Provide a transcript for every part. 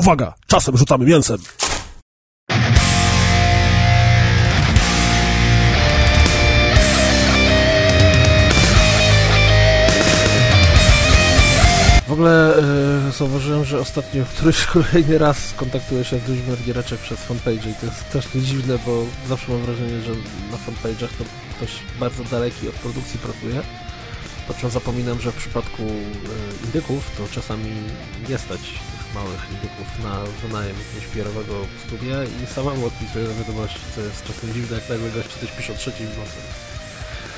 Uwaga, czasem rzucamy mięsem. W ogóle e, zauważyłem, że ostatnio któryś kolejny raz kontaktuję się z ludźmi od przez fanpage i to jest strasznie dziwne, bo zawsze mam wrażenie, że na fanpage'ach to ktoś bardzo daleki od produkcji pracuje. Po czym zapominam, że w przypadku e, indyków to czasami nie stać małych indyków na wynajem jakiegoś PR-owego studia i samemu odpisuję na wiadomości, co jest czasem dziwne, jak nagle goście coś piszą trzeciej w nocy.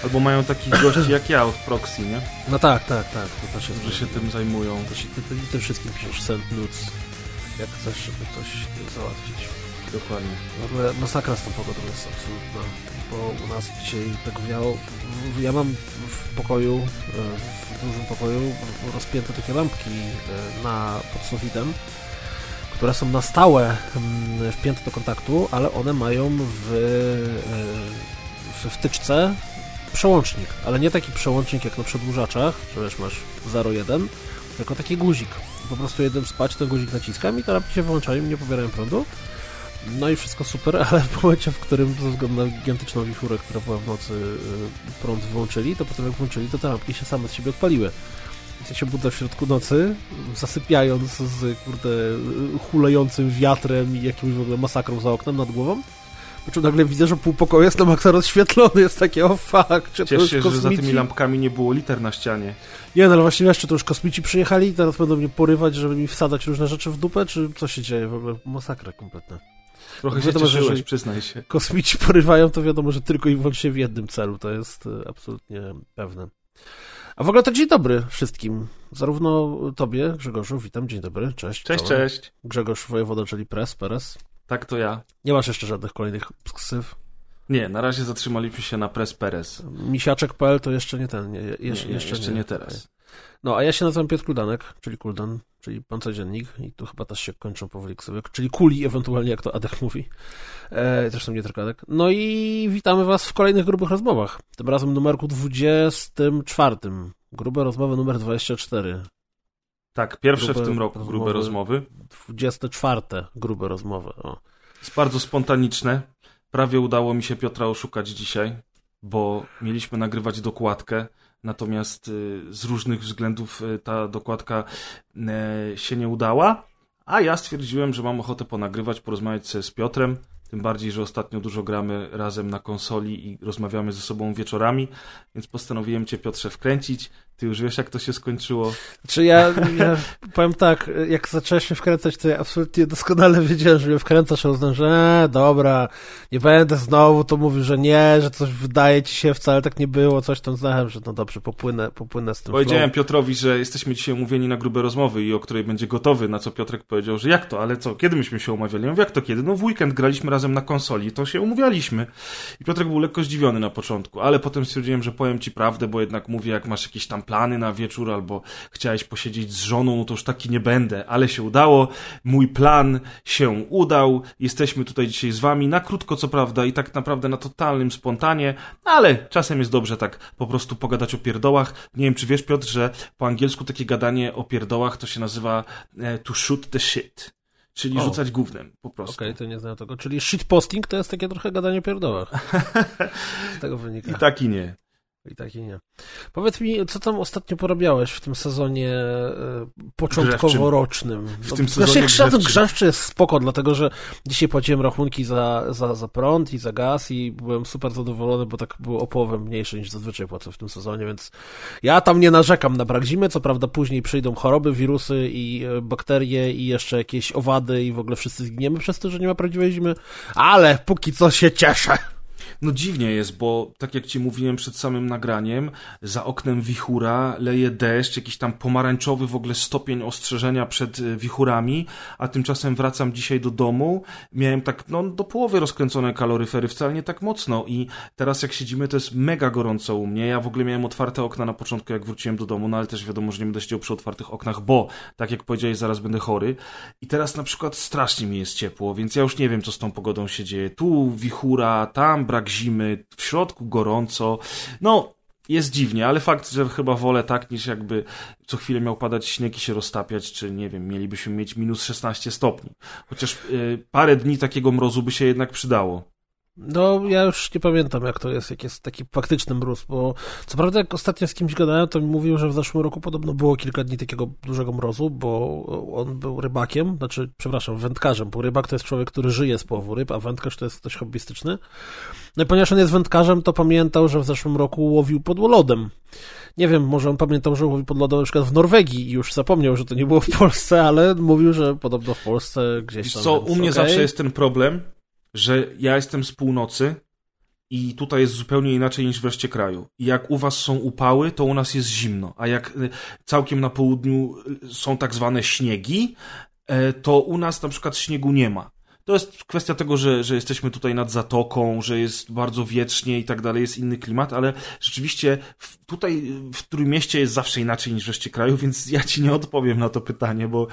Albo mają takich gości jak ja od proxy, nie? No tak, tak, tak. To też jest Że się tym zajmują. To się, ty, ty, ty wszystkim piszesz send nudes, jak chcesz, żeby coś załatwić. Dokładnie. W ogóle masakra z tą pogodą jest absolutna, bo u nas dzisiaj tak wiało. Ja mam w pokoju, e, w dużym pokoju rozpięte takie lampki e, na, pod sufitem, które są na stałe mm, wpięte do kontaktu, ale one mają w, e, w wtyczce przełącznik, ale nie taki przełącznik jak na przedłużaczach, że wiesz, masz 0,1, tylko taki guzik. Po prostu jeden spać, ten guzik naciskam i te lampki się wyłączają, nie pobierają prądu. No i wszystko super, ale w momencie, w którym ze względu na gigantyczną wichurę, która była w nocy, y, prąd wyłączyli, to potem jak włączyli, to te lampki się same z siebie odpaliły. Więc ja się budzę w środku nocy, zasypiając z kurde hulejącym wiatrem i jakimś w ogóle masakrą za oknem nad głową. Po czym nagle widzę, że pół pokoju jest na maksa rozświetlony, jest takie, o fuck, czy to Ciesz już się, że za kosmici? tymi lampkami nie było liter na ścianie. Nie, no ale właśnie wiesz, czy to już kosmici przyjechali i teraz będą mnie porywać, żeby mi wsadzać różne rzeczy w dupę, czy co się dzieje w ogóle? Masakra kompletna. Trochę się wiadomo, że cieszyłeś, jeżeli- przyznaj się. Kosmici porywają, to wiadomo, że tylko i wyłącznie w jednym celu, to jest e, absolutnie pewne. A w ogóle to dzień dobry wszystkim. Zarówno tobie, Grzegorzu, witam, dzień dobry, cześć. Cześć, cześć. Grzegorz Wojewoda, czyli Pres, Perez. Tak to ja. Nie masz jeszcze żadnych kolejnych ksyw. Nie, na razie zatrzymaliśmy się na Press Perez. Misiaczek.pl to jeszcze nie ten, nie, je, Nie, jeszcze, nie, jeszcze, jeszcze nie teraz. No, a ja się nazywam Piotr Kuldanek, czyli Kuldan, czyli pan codziennik i tu chyba też się kończą powoli ksywy, czyli Kuli ewentualnie, jak to Adek mówi. E, zresztą nie tylko Adek. No i witamy was w kolejnych grubych rozmowach. Tym razem numerku 24. Grube rozmowy numer 24. Tak, pierwsze Grube w tym roku grube rozmowy. rozmowy. 24. grube rozmowy. O. Jest bardzo spontaniczne. Prawie udało mi się Piotra oszukać dzisiaj, bo mieliśmy nagrywać dokładkę, natomiast y, z różnych względów y, ta dokładka y, się nie udała, a ja stwierdziłem, że mam ochotę ponagrywać, porozmawiać sobie z Piotrem, tym bardziej, że ostatnio dużo gramy razem na konsoli i rozmawiamy ze sobą wieczorami, więc postanowiłem cię Piotrze wkręcić. Ty już wiesz, jak to się skończyło. Czy ja, ja powiem tak, jak zacząłeś mnie wkręcać, to ja absolutnie doskonale wiedziałem, że mnie wkręcasz, ale uznałem, że e, dobra, nie będę znowu, to mówił, że nie, że coś wydaje ci się, wcale tak nie było, coś tam znałem, że no dobrze, popłynę, popłynę z tym Powiedziałem flow. Piotrowi, że jesteśmy dzisiaj umówieni na grube rozmowy i o której będzie gotowy, na co Piotrek powiedział, że jak to, ale co, kiedy myśmy się umawiali? Ja mówię, jak to kiedy? No w weekend graliśmy razem na konsoli, to się umawialiśmy. I Piotrek był lekko zdziwiony na początku, ale potem stwierdziłem, że powiem ci prawdę, bo jednak mówię, jak masz jakieś tam plany na wieczór albo chciałeś posiedzieć z żoną, no to już taki nie będę, ale się udało, mój plan się udał, jesteśmy tutaj dzisiaj z wami, na krótko co prawda i tak naprawdę na totalnym spontanie, ale czasem jest dobrze tak po prostu pogadać o pierdołach. Nie wiem, czy wiesz, Piotr, że po angielsku takie gadanie o pierdołach to się nazywa e, to shoot the shit, czyli O. rzucać gównem po prostu. Okej, to nie znam tego. Czyli shitposting to jest takie trochę gadanie o pierdołach. Z tego wynika. I tak i nie. I tak i nie. Powiedz mi, co tam ostatnio porabiałeś w tym sezonie e, początkowo-rocznym? W tym znaczy, sezonie grzewczym. grzewczym. grzewczy jest spoko, dlatego że dzisiaj płaciłem rachunki za, za, za prąd i za gaz i byłem super zadowolony, bo tak było o połowę mniejsze niż zazwyczaj płacę w tym sezonie, więc ja tam nie narzekam na brak zimy, co prawda później przyjdą choroby, wirusy i e, bakterie i jeszcze jakieś owady i w ogóle wszyscy zginiemy przez to, że nie ma prawdziwej zimy, ale póki co się cieszę. No dziwnie jest, bo tak jak ci mówiłem przed samym nagraniem, za oknem wichura, leje deszcz, jakiś tam pomarańczowy w ogóle stopień ostrzeżenia przed e, wichurami, a tymczasem wracam dzisiaj do domu, miałem tak, no do połowy rozkręcone kaloryfery, wcale nie tak mocno i teraz jak siedzimy, to jest mega gorąco u mnie, ja w ogóle miałem otwarte okna na początku, jak wróciłem do domu, no ale też wiadomo, że nie będę siedział przy otwartych oknach, bo, tak jak powiedziałeś, zaraz będę chory. I teraz na przykład strasznie mi jest ciepło, więc ja już nie wiem, co z tą pogodą się dzieje, tu wichura, tam brak zimy, w środku gorąco, no jest dziwnie, ale fakt, że chyba wolę tak, niż jakby co chwilę miał padać śnieg i się roztapiać, czy nie wiem, mielibyśmy mieć minus 16 stopni. Chociaż y, parę dni takiego mrozu by się jednak przydało. No, ja już nie pamiętam, jak to jest, jak jest taki faktyczny mróz, bo co prawda, jak ostatnio z kimś gadałem, to mi mówił, że w zeszłym roku podobno było kilka dni takiego dużego mrozu, bo on był rybakiem, znaczy, przepraszam, wędkarzem, bo rybak to jest człowiek, który żyje z połowu ryb, a wędkarz to jest ktoś hobbystyczny. No i ponieważ on jest wędkarzem, to pamiętał, że w zeszłym roku łowił pod lodem. Nie wiem, może on pamiętał, że łowił pod lodem na przykład w Norwegii i już zapomniał, że to nie było w Polsce, ale mówił, że podobno w Polsce gdzieś tam. Co, u mnie okay. zawsze jest ten problem, że ja jestem z północy i tutaj jest zupełnie inaczej niż w reszcie kraju. Jak u was są upały, to u nas jest zimno, a jak y, całkiem na południu y, są tak zwane śniegi, e, to u nas na przykład śniegu nie ma. To jest kwestia tego, że, że jesteśmy tutaj nad zatoką, że jest bardzo wiecznie i tak dalej, jest inny klimat, ale rzeczywiście w, tutaj w Trójmieście jest zawsze inaczej niż w reszcie kraju, więc ja ci nie odpowiem na to pytanie, bo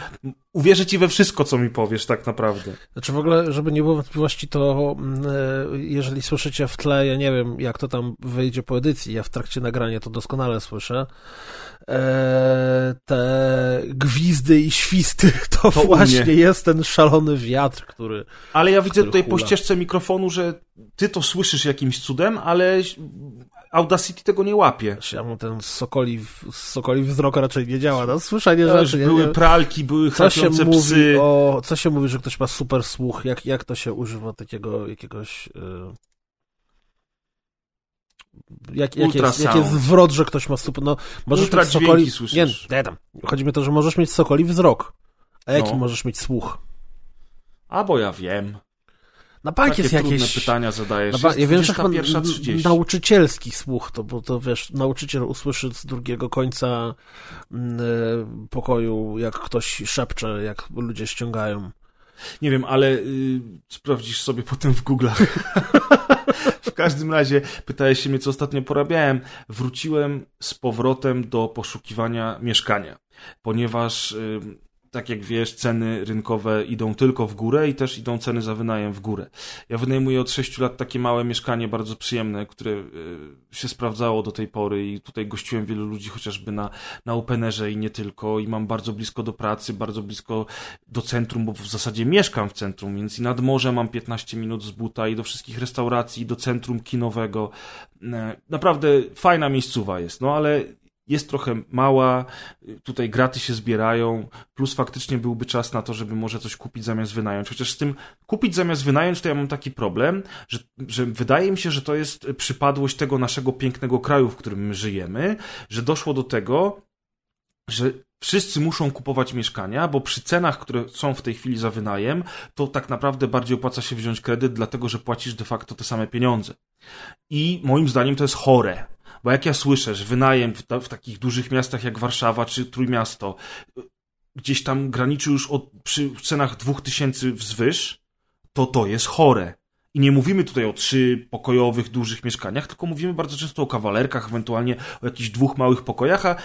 uwierzę ci we wszystko, co mi powiesz tak naprawdę. Znaczy w ogóle, żeby nie było wątpliwości, to mm, e, jeżeli słyszycie w tle, ja nie wiem, jak to tam wyjdzie po edycji, ja w trakcie nagrania to doskonale słyszę, e, te gwizdy i świsty, to, to właśnie jest ten szalony wiatr, który. Ale ja widzę tutaj hula. po ścieżce mikrofonu, że ty to słyszysz jakimś cudem, ale Audacity tego nie łapie. Ja ten sokoli, sokoli wzrok raczej nie działa na słyszenie rzeczy. Były nie, pralki, były co się psy. Mówi o, co się mówi, że ktoś ma super słuch? Jak, jak to się używa takiego jakiegoś... Yy jak, jak, jest, jak jest zwrot, że ktoś ma super. No, możesz mieć sokoli. Nie, nie tam. Chodzi mi o to, że możesz mieć sokoli wzrok. A jaki no. możesz mieć słuch? A bo ja wiem. Na bank jest jakieś... pytania zadajesz. Na ba... Ja wiem, że chyba nauczycielski słuch, to, bo to wiesz, nauczyciel usłyszy z drugiego końca mm, e, pokoju, jak ktoś szepcze, jak ludzie ściągają. Nie wiem, ale y, sprawdzisz sobie potem w Google'ach. w każdym razie pytałeś się mnie, co ostatnio porabiałem. Wróciłem z powrotem do poszukiwania mieszkania, ponieważ y, tak jak wiesz, ceny rynkowe idą tylko w górę i też idą ceny za wynajem w górę. Ja wynajmuję od 6 lat takie małe mieszkanie, bardzo przyjemne, które y, się sprawdzało do tej pory i tutaj gościłem wielu ludzi chociażby na, na Openerze i nie tylko i mam bardzo blisko do pracy, bardzo blisko do centrum, bo w zasadzie mieszkam w centrum, więc i nad morze mam 15 minut z buta i do wszystkich restauracji, do centrum kinowego. E, naprawdę fajna miejscowa jest, no ale jest trochę mała, tutaj graty się zbierają, plus faktycznie byłby czas na to, żeby może coś kupić zamiast wynająć. Chociaż z tym kupić zamiast wynająć, to ja mam taki problem, że, że wydaje mi się, że to jest przypadłość tego naszego pięknego kraju, w którym my żyjemy, że doszło do tego, że wszyscy muszą kupować mieszkania, bo przy cenach, które są w tej chwili za wynajem, to tak naprawdę bardziej opłaca się wziąć kredyt, dlatego że płacisz de facto te same pieniądze. I moim zdaniem to jest chore. Bo jak ja słyszę, że wynajem w, w takich dużych miastach jak Warszawa czy Trójmiasto gdzieś tam graniczy już od, przy cenach dwóch tysięcy wzwyż, to to jest chore. I nie mówimy tutaj o trzypokojowych, dużych mieszkaniach, tylko mówimy bardzo często o kawalerkach, ewentualnie o jakichś dwóch małych pokojach, a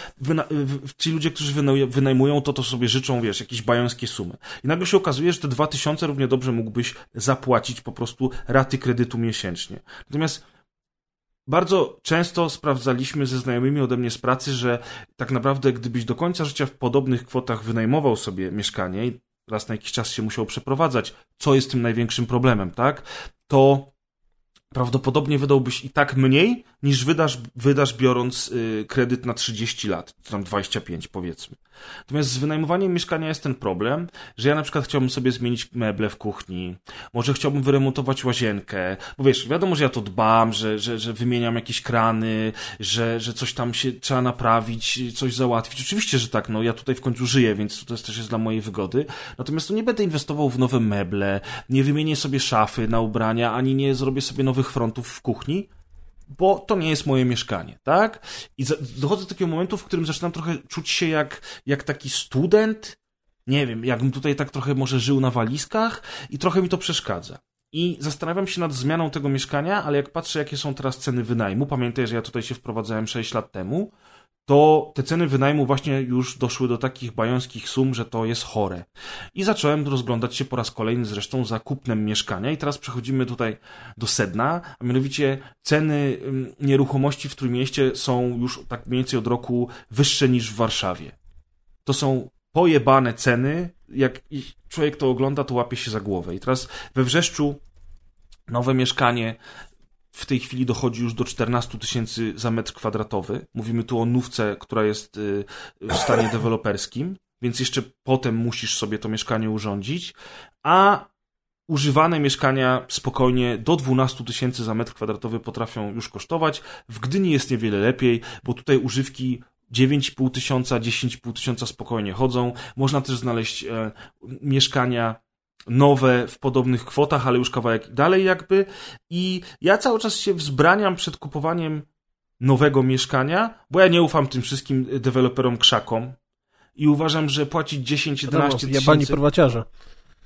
ci ludzie, którzy wynajmują to, to sobie życzą, wiesz, jakieś bajońskie sumy. I nagle się okazuje, że te dwa tysiące równie dobrze mógłbyś zapłacić po prostu raty kredytu miesięcznie. Natomiast bardzo często sprawdzaliśmy ze znajomymi ode mnie z pracy, że tak naprawdę gdybyś do końca życia w podobnych kwotach wynajmował sobie mieszkanie i raz na jakiś czas się musiał przeprowadzać, co jest tym największym problemem, tak? To prawdopodobnie wydałbyś i tak mniej, niż wydasz, wydasz biorąc y, kredyt na 30 lat, tam 25 powiedzmy. Natomiast z wynajmowaniem mieszkania jest ten problem, że ja na przykład chciałbym sobie zmienić meble w kuchni, może chciałbym wyremontować łazienkę, bo wiesz, wiadomo, że ja to dbam, że, że, że wymieniam jakieś krany, że, że coś tam się trzeba naprawić, coś załatwić. Oczywiście, że tak, no ja tutaj w końcu żyję, więc to też jest dla mojej wygody. Natomiast to nie będę inwestował w nowe meble, nie wymienię sobie szafy na ubrania, ani nie zrobię sobie nowych frontów w kuchni, bo to nie jest moje mieszkanie, tak? I dochodzę do takiego momentu, w którym zaczynam trochę czuć się jak, jak taki student, nie wiem, jakbym tutaj tak trochę może żył na walizkach i trochę mi to przeszkadza. I zastanawiam się nad zmianą tego mieszkania, ale jak patrzę, jakie są teraz ceny wynajmu, pamiętaj, że ja tutaj się wprowadzałem 6 lat temu, to te ceny wynajmu właśnie już doszły do takich bajońskich sum, że to jest chore. I zacząłem rozglądać się po raz kolejny zresztą za kupnem mieszkania i teraz przechodzimy tutaj do sedna, a mianowicie ceny nieruchomości w Trójmieście są już tak mniej więcej od roku wyższe niż w Warszawie. To są pojebane ceny, jak człowiek to ogląda, to łapie się za głowę. I teraz we Wrzeszczu nowe mieszkanie w tej chwili dochodzi już do 14 tysięcy za metr kwadratowy. Mówimy tu o nówce, która jest y, w stanie deweloperskim, więc jeszcze potem musisz sobie to mieszkanie urządzić, a używane mieszkania spokojnie do 12 tysięcy za metr kwadratowy potrafią już kosztować. W Gdyni jest niewiele lepiej, bo tutaj używki 9,5 tysiąca, 10,5 tysiąca spokojnie chodzą. Można też znaleźć e, mieszkania nowe w podobnych kwotach, ale już kawałek dalej jakby. I ja cały czas się wzbraniam przed kupowaniem nowego mieszkania, bo ja nie ufam tym wszystkim deweloperom krzakom i uważam, że płacić 10-11 tysięcy... Jabani prowaciarze.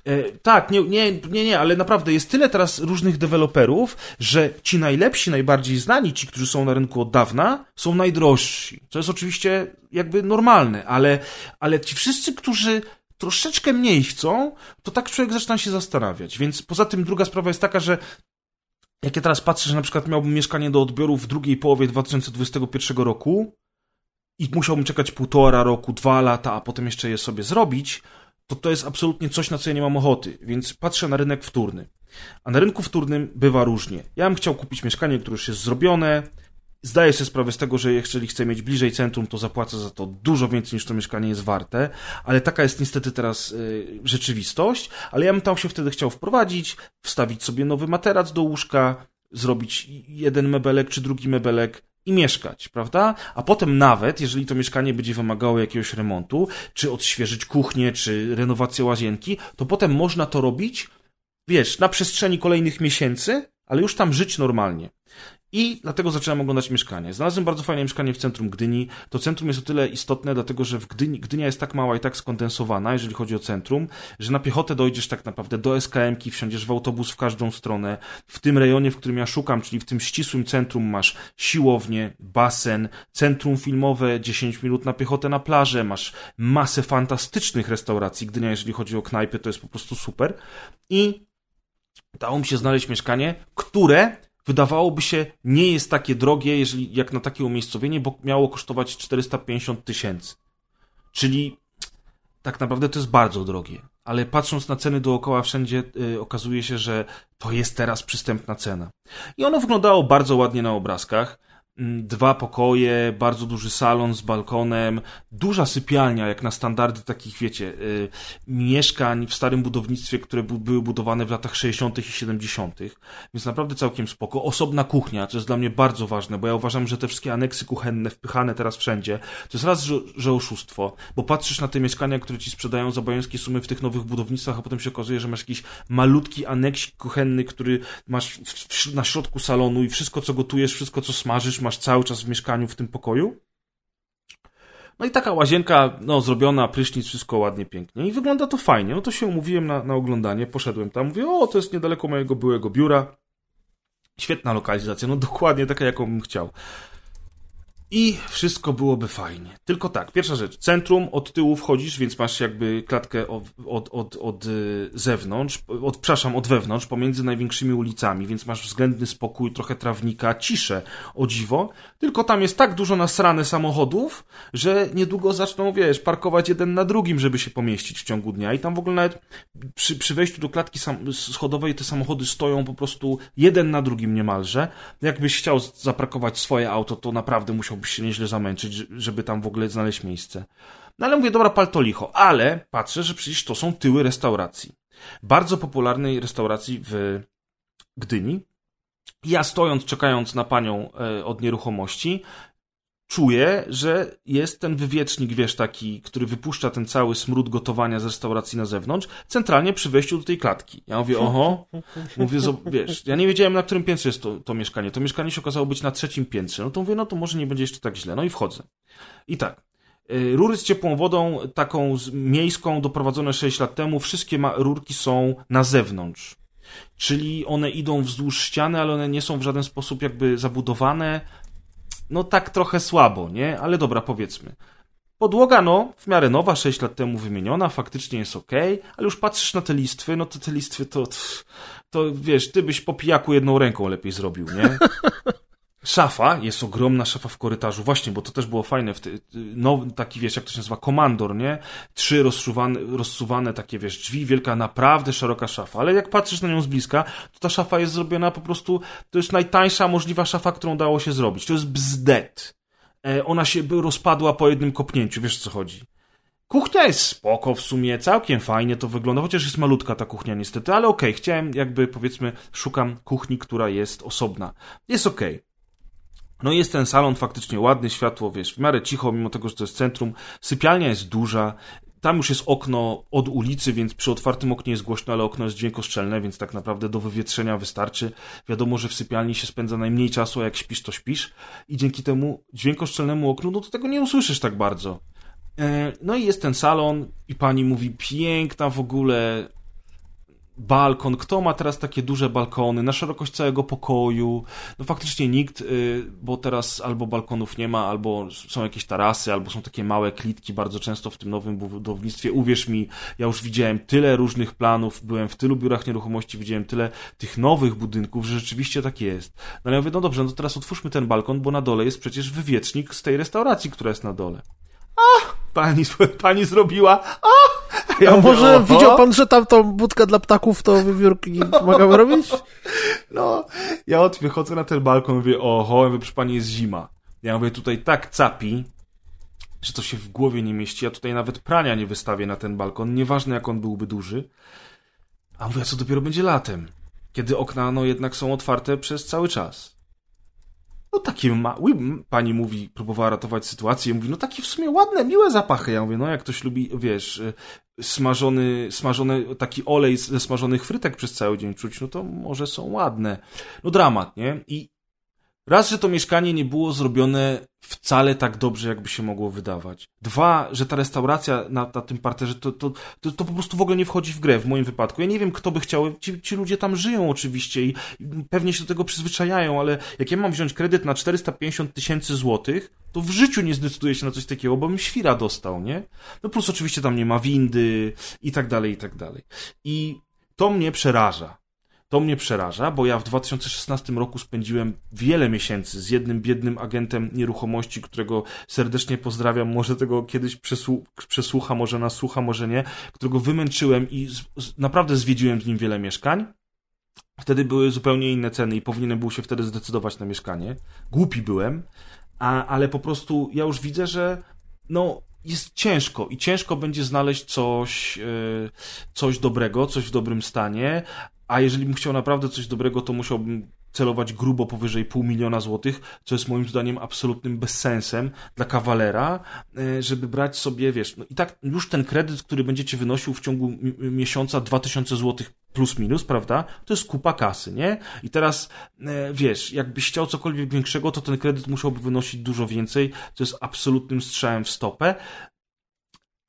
E, tak, nie, nie, nie, nie, ale naprawdę jest tyle teraz różnych deweloperów, że ci najlepsi, najbardziej znani, ci, którzy są na rynku od dawna, są najdrożsi. Co jest oczywiście jakby normalne, ale, ale ci wszyscy, którzy troszeczkę mniej chcą, to tak człowiek zaczyna się zastanawiać. Więc poza tym druga sprawa jest taka, że jak ja teraz patrzę, że na przykład miałbym mieszkanie do odbioru w drugiej połowie 2021 roku i musiałbym czekać półtora roku, dwa lata, a potem jeszcze je sobie zrobić, to to jest absolutnie coś, na co ja nie mam ochoty. Więc patrzę na rynek wtórny. A na rynku wtórnym bywa różnie. Ja bym chciał kupić mieszkanie, które już jest zrobione, Zdaję sobie sprawę z tego, że jeżeli chcę mieć bliżej centrum, to zapłacę za to dużo więcej niż to mieszkanie jest warte, ale taka jest niestety teraz y, rzeczywistość, ale ja bym tam się wtedy chciał wprowadzić, wstawić sobie nowy materac do łóżka, zrobić jeden mebelek czy drugi mebelek i mieszkać, prawda? A potem nawet, jeżeli to mieszkanie będzie wymagało jakiegoś remontu, czy odświeżyć kuchnię, czy renowację łazienki, to potem można to robić, wiesz, na przestrzeni kolejnych miesięcy, ale już tam żyć normalnie. I dlatego zacząłem oglądać mieszkanie. Znalazłem bardzo fajne mieszkanie w centrum Gdyni. To centrum jest o tyle istotne, dlatego że w Gdyni, Gdynia jest tak mała i tak skondensowana, jeżeli chodzi o centrum, że na piechotę dojdziesz tak naprawdę do SKM-ki, wsiądziesz w autobus w każdą stronę. W tym rejonie, w którym ja szukam, czyli w tym ścisłym centrum masz siłownię, basen, centrum filmowe, 10 minut na piechotę na plażę, masz masę fantastycznych restauracji. Gdynia, jeżeli chodzi o knajpy, to jest po prostu super. I dało mi się znaleźć mieszkanie, które wydawałoby się nie jest takie drogie, jeżeli, jak na takie umiejscowienie, bo miało kosztować 450 tysięcy. Czyli tak naprawdę to jest bardzo drogie. Ale patrząc na ceny dookoła wszędzie, yy, okazuje się, że to jest teraz przystępna cena. I ono wyglądało bardzo ładnie na obrazkach. Mm, dwa pokoje, bardzo duży salon z balkonem, duża sypialnia, jak na standardy takich, wiecie, y, mieszkań w starym budownictwie, które były budowane w latach 60. i 70., więc naprawdę całkiem spoko. Osobna kuchnia, co jest dla mnie bardzo ważne, bo ja uważam, że te wszystkie aneksy kuchenne wpychane teraz wszędzie, to jest raz, że, oszustwo, bo patrzysz na te mieszkania, które ci sprzedają za bajońskie sumy w tych nowych budownictwach, a potem się okazuje, że masz jakiś malutki aneksik kuchenny, który masz w, w, na środku salonu i wszystko, co gotujesz, wszystko, co smażysz, masz cały czas w mieszkaniu, w tym pokoju. No i taka łazienka, no zrobiona, prysznic, wszystko ładnie, pięknie. I wygląda to fajnie. No to się umówiłem na, na oglądanie, poszedłem tam, mówię, o, to jest niedaleko mojego byłego biura. Świetna lokalizacja, no dokładnie taka, jaką bym chciał. I wszystko byłoby fajnie. Tylko tak, pierwsza rzecz. Centrum od tyłu wchodzisz, więc masz jakby klatkę od, od, od, od y, zewnątrz, od, przepraszam, od wewnątrz, pomiędzy największymi ulicami, więc masz względny spokój, trochę trawnika, ciszę, o dziwo. Tylko tam jest tak dużo nasrane samochodów, że niedługo zaczną, wiesz, parkować jeden na drugim, żeby się pomieścić w ciągu dnia. I tam w ogóle nawet przy, przy wejściu do klatki schodowej te samochody stoją po prostu jeden na drugim niemalże. Jakbyś chciał zaparkować swoje auto, to naprawdę musiał musiałbyś się nieźle zamęczyć, żeby tam w ogóle znaleźć miejsce. No ale mówię, dobra, pal to licho. Ale patrzę, że przecież to są tyły restauracji. Bardzo popularnej restauracji w Gdyni. Ja stojąc, czekając na panią e, od nieruchomości, czuję, że jest ten wywiecznik, wiesz, taki, który wypuszcza ten cały smród gotowania z restauracji na zewnątrz, centralnie przy wejściu do tej klatki. Ja mówię, oho, mówię, wiesz, ja nie wiedziałem, na którym piętrze jest to, to mieszkanie. To mieszkanie się okazało być na trzecim piętrze. No to mówię, no to może nie będzie jeszcze tak źle. No i wchodzę. I tak. Y, rury z ciepłą wodą, taką miejską, doprowadzone 6 lat temu, wszystkie rurki są na zewnątrz. Czyli one idą wzdłuż ściany, ale one nie są w żaden sposób jakby zabudowane, no tak trochę słabo, nie? Ale dobra, powiedzmy. Podłoga, no, w miarę nowa, 6 lat temu wymieniona, faktycznie jest ok, ale już patrzysz na te listwy, no to te listwy to, to wiesz, ty byś po pijaku jedną ręką lepiej zrobił, nie? Szafa, jest ogromna szafa w korytarzu, właśnie, bo to też było fajne, w no, taki, wiesz, jak to się nazywa, komandor, nie? Trzy rozsuwane, rozsuwane takie, wiesz, drzwi, wielka, naprawdę szeroka szafa, ale jak patrzysz na nią z bliska, to ta szafa jest zrobiona po prostu, to jest najtańsza możliwa szafa, którą dało się zrobić, to jest bzdet. E, ona się rozpadła po jednym kopnięciu, wiesz co chodzi. Kuchnia jest spoko w sumie, całkiem fajnie to wygląda, chociaż jest malutka ta kuchnia niestety, ale okej, okay, chciałem jakby powiedzmy, szukam kuchni, która jest osobna. Jest okej. Okay. No jest ten salon faktycznie ładny, światło, wiesz, w miarę cicho, mimo tego, że to jest centrum. Sypialnia jest duża, tam już jest okno od ulicy, więc przy otwartym oknie jest głośno, ale okno jest dźwiękoszczelne, więc tak naprawdę do wywietrzenia wystarczy. Wiadomo, że w sypialni się spędza najmniej czasu, a jak śpisz, to śpisz. I dzięki temu dźwiękoszczelnemu oknu, no to tego nie usłyszysz tak bardzo. E, no i jest ten salon i pani mówi, piękna w ogóle balkon, kto ma teraz takie duże balkony na szerokość całego pokoju. No faktycznie nikt, y, bo teraz albo balkonów nie ma, albo są jakieś tarasy, albo są takie małe klitki bardzo często w tym nowym budownictwie. Uwierz mi, ja już widziałem tyle różnych planów, byłem w tylu biurach nieruchomości, widziałem tyle tych nowych budynków, że rzeczywiście tak jest. No ale ja mówię, no dobrze, no to teraz otwórzmy ten balkon, bo na dole jest przecież wywiecznik z tej restauracji, która jest na dole. A, pani, pani zrobiła, a, ja A może oho. widział pan, że tam tą budkę dla ptaków to wywiórki pomagamy robić? No, ja od wychodzę na ten balkon mówię, oho, ja mówię, proszę pani, jest zima. Ja mówię, tutaj tak capi, że to się w głowie nie mieści. Ja tutaj nawet prania nie wystawię na ten balkon, nieważne jak on byłby duży. A mówię, a co dopiero będzie latem? Kiedy okna, no jednak są otwarte przez cały czas. No takie ma... pani mówi, próbowała ratować sytuację, mówi, no takie w sumie ładne, miłe zapachy. Ja mówię, no jak ktoś lubi, wiesz, smażony, smażony, taki olej ze smażonych frytek przez cały dzień czuć, no to może są ładne. No dramat, nie? I raz, że to mieszkanie nie było zrobione wcale tak dobrze, jakby się mogło wydawać. Dwa, że ta restauracja na, na tym parterze, to, to, to, to, po prostu w ogóle nie wchodzi w grę w moim wypadku. Ja nie wiem, kto by chciał, ci, ci ludzie tam żyją oczywiście i pewnie się do tego przyzwyczajają, ale jak ja mam wziąć kredyt na 450 tysięcy złotych, to w życiu nie zdecyduję się na coś takiego, bo bym świra dostał, nie? No plus oczywiście tam nie ma windy i tak dalej, i tak dalej. I to mnie przeraża. To mnie przeraża, bo ja w 2016 roku spędziłem wiele miesięcy z jednym biednym agentem nieruchomości, którego serdecznie pozdrawiam, może tego kiedyś przesłucha, może nas słucha, może nie, którego wymęczyłem i z, naprawdę zwiedziłem z nim wiele mieszkań. Wtedy były zupełnie inne ceny i powinienem był się wtedy zdecydować na mieszkanie. Głupi byłem, a, ale po prostu ja już widzę, że no, jest ciężko i ciężko będzie znaleźć coś, yy, coś dobrego, coś w dobrym stanie, a jeżeli bym chciał naprawdę coś dobrego, to musiałbym celować grubo powyżej pół miliona złotych, co jest moim zdaniem absolutnym bezsensem dla kawalera, e, żeby brać sobie, wiesz, no i tak już ten kredyt, który będziecie wynosił w ciągu miesiąca 2000 złotych plus minus, prawda? To jest kupa kasy, nie? I teraz, e, wiesz, jakbyś chciał cokolwiek większego, to ten kredyt musiałby wynosić dużo więcej, co jest absolutnym strzałem w stopę.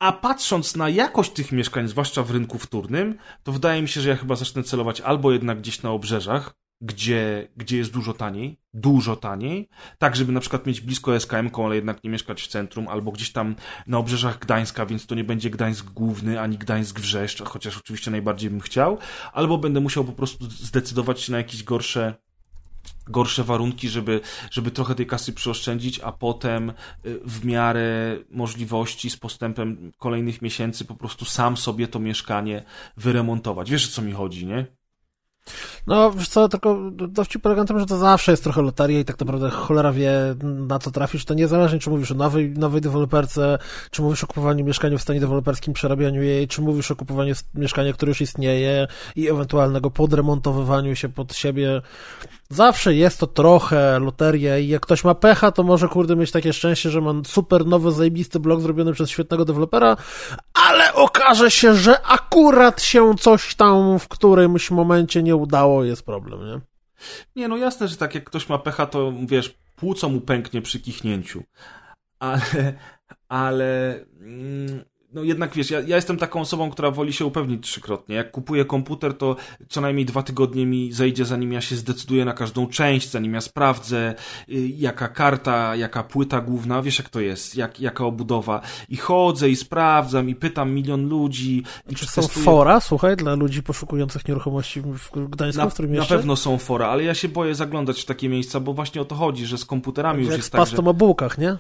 A patrząc na jakość tych mieszkań, zwłaszcza w rynku wtórnym, to wydaje mi się, że ja chyba zacznę celować albo jednak gdzieś na obrzeżach, gdzie, gdzie jest dużo taniej, dużo taniej, tak żeby na przykład mieć blisko SKM, ale jednak nie mieszkać w centrum, albo gdzieś tam na obrzeżach Gdańska, więc to nie będzie Gdańsk Główny, ani Gdańsk Wrzeszcz, chociaż oczywiście najbardziej bym chciał, albo będę musiał po prostu zdecydować się na jakieś gorsze gorsze warunki, żeby, żeby trochę tej kasy przyoszczędzić, a potem y, w miarę możliwości z postępem kolejnych miesięcy po prostu sam sobie to mieszkanie wyremontować. Wiesz o co mi chodzi, nie? No, wiesz co, tylko dowcip polega na tym, że to zawsze jest trochę loteria i tak naprawdę cholera wie, na co trafisz. To niezależnie, czy mówisz o nowej, nowej deweloperce, czy mówisz o kupowaniu mieszkania w stanie deweloperskim, przerabianiu jej, czy mówisz o kupowaniu mieszkania, które już istnieje i ewentualnego podremontowywaniu się pod siebie. Zawsze jest to trochę loteria i jak ktoś ma pecha, to może kurde mieć takie szczęście, że ma super nowy, zajebisty blok zrobiony przez świetnego dewelopera, ale okaże się, że akurat się coś tam w którymś momencie nie udało, jest problem, nie? Nie, no jasne, że tak jak ktoś ma pecha, to wiesz, płuco mu pęknie przy kichnięciu. Ale, ale mm, no jednak wiesz, ja, ja jestem taką osobą, która woli się upewnić trzykrotnie. Jak kupuję komputer, to co najmniej dwa tygodnie mi zejdzie, zanim ja się zdecyduję na każdą część, zanim ja sprawdzę, y, jaka karta, jaka płyta główna, wiesz jak to jest, jak, jaka obudowa. I chodzę i sprawdzam i pytam milion ludzi. I Czy są fora, słuchaj, dla ludzi poszukujących nieruchomości w Gdańsku, na, w którym Na jeszcze? pewno są fora, ale ja się boję zaglądać w takie miejsca, bo właśnie o to chodzi, że z komputerami już Jak jest z tak, że... pastą o bułkach, nie?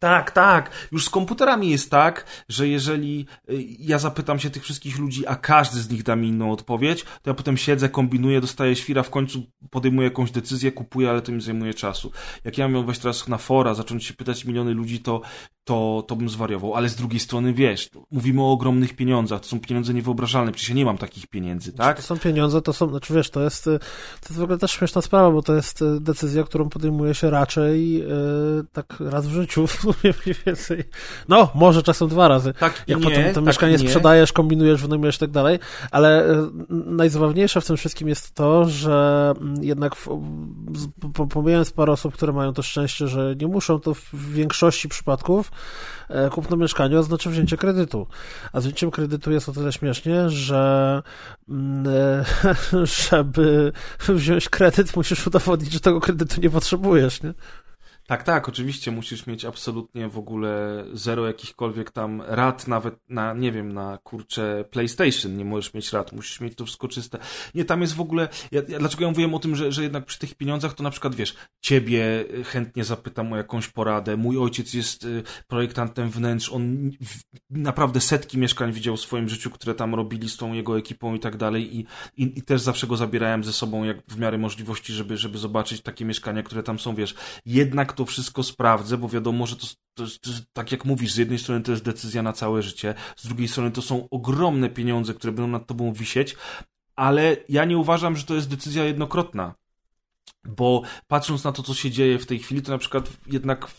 Tak, tak. Już z komputerami jest tak, że jeżeli y, ja zapytam się tych wszystkich ludzi, a każdy z nich da mi inną odpowiedź, to ja potem siedzę, kombinuję, dostaję świra, w końcu podejmuję jakąś decyzję, kupuję, ale to mi zajmuje czasu. Jak ja miał wejść teraz na fora, zacząć się pytać miliony ludzi, to, to, to bym zwariował. Ale z drugiej strony, wiesz, mówimy o ogromnych pieniądzach, to są pieniądze niewyobrażalne, przecież ja nie mam takich pieniędzy, tak? To są pieniądze, to są, znaczy wiesz, to jest, to jest w ogóle też śmieszna sprawa, bo to jest y, decyzja, którą podejmuje się raczej yy, tak raz w życiu, w sumie mniej więcej. No, może czasem dwa razy. Tak Jak nie, potem to tak mieszkanie nie. sprzedajesz, kombinujesz, wynajmujesz i tak dalej, ale y, najzabawniejsze w tym wszystkim jest to, że jednak w, pomijając parę osób, które mają to szczęście, że nie muszą, to w większości przypadków e, kupno mieszkania oznacza wzięcie kredytu. A z wzięciem kredytu jest o tyle śmiesznie, że mm, e, żeby wziąć kredyt, musisz udowodnić, że tego kredytu nie potrzebujesz, nie? Tak, tak, oczywiście musisz mieć absolutnie w ogóle zero jakichkolwiek tam rad, nawet na, nie wiem, na kurcze PlayStation nie możesz mieć rad, musisz mieć to wszystko czyste. Nie, tam jest w ogóle, ja, ja, dlaczego ja mówiłem o tym, że, że jednak przy tych pieniądzach to na przykład, wiesz, ciebie chętnie zapytam o jakąś poradę, mój ojciec jest y, projektantem wnętrz, on naprawdę setki mieszkań widział w swoim życiu, które tam robili z tą jego ekipą i tak dalej i, i, i też zawsze go zabierałem ze sobą jak w miarę możliwości, żeby, żeby zobaczyć takie mieszkania, które tam są, wiesz, jednak to wszystko sprawdzę, bo wiadomo, że to, to, to tak jak mówisz, z jednej strony to jest decyzja na całe życie, z drugiej strony to są ogromne pieniądze, które będą nad tobą wisieć, ale ja nie uważam, że to jest decyzja jednokrotna. Bo patrząc na to, co się dzieje w tej chwili, to na przykład jednak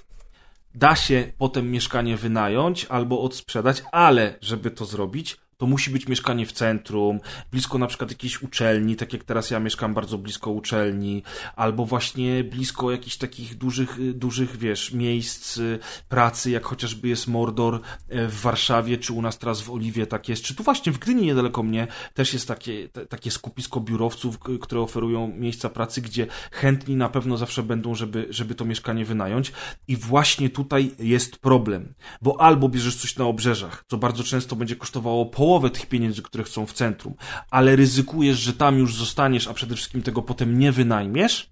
da się potem mieszkanie wynająć albo odsprzedać, ale żeby to zrobić, to musi być mieszkanie w centrum, blisko na przykład jakiejś uczelni, tak jak teraz ja mieszkam bardzo blisko uczelni, albo właśnie blisko jakichś takich dużych, y, dużych, wiesz, miejsc y, pracy, jak chociażby jest Mordor e, w Warszawie, czy u nas teraz w Oliwie tak jest, czy tu właśnie w Gdyni niedaleko mnie też jest takie, te, takie skupisko biurowców, które oferują miejsca pracy, gdzie chętni na pewno zawsze będą, żeby, żeby to mieszkanie wynająć. I właśnie tutaj jest problem, bo albo bierzesz coś na obrzeżach, co bardzo często będzie kosztowało połowę tych pieniędzy, które chcą w centrum, ale ryzykujesz, że tam już zostaniesz, a przede wszystkim tego potem nie wynajmiesz,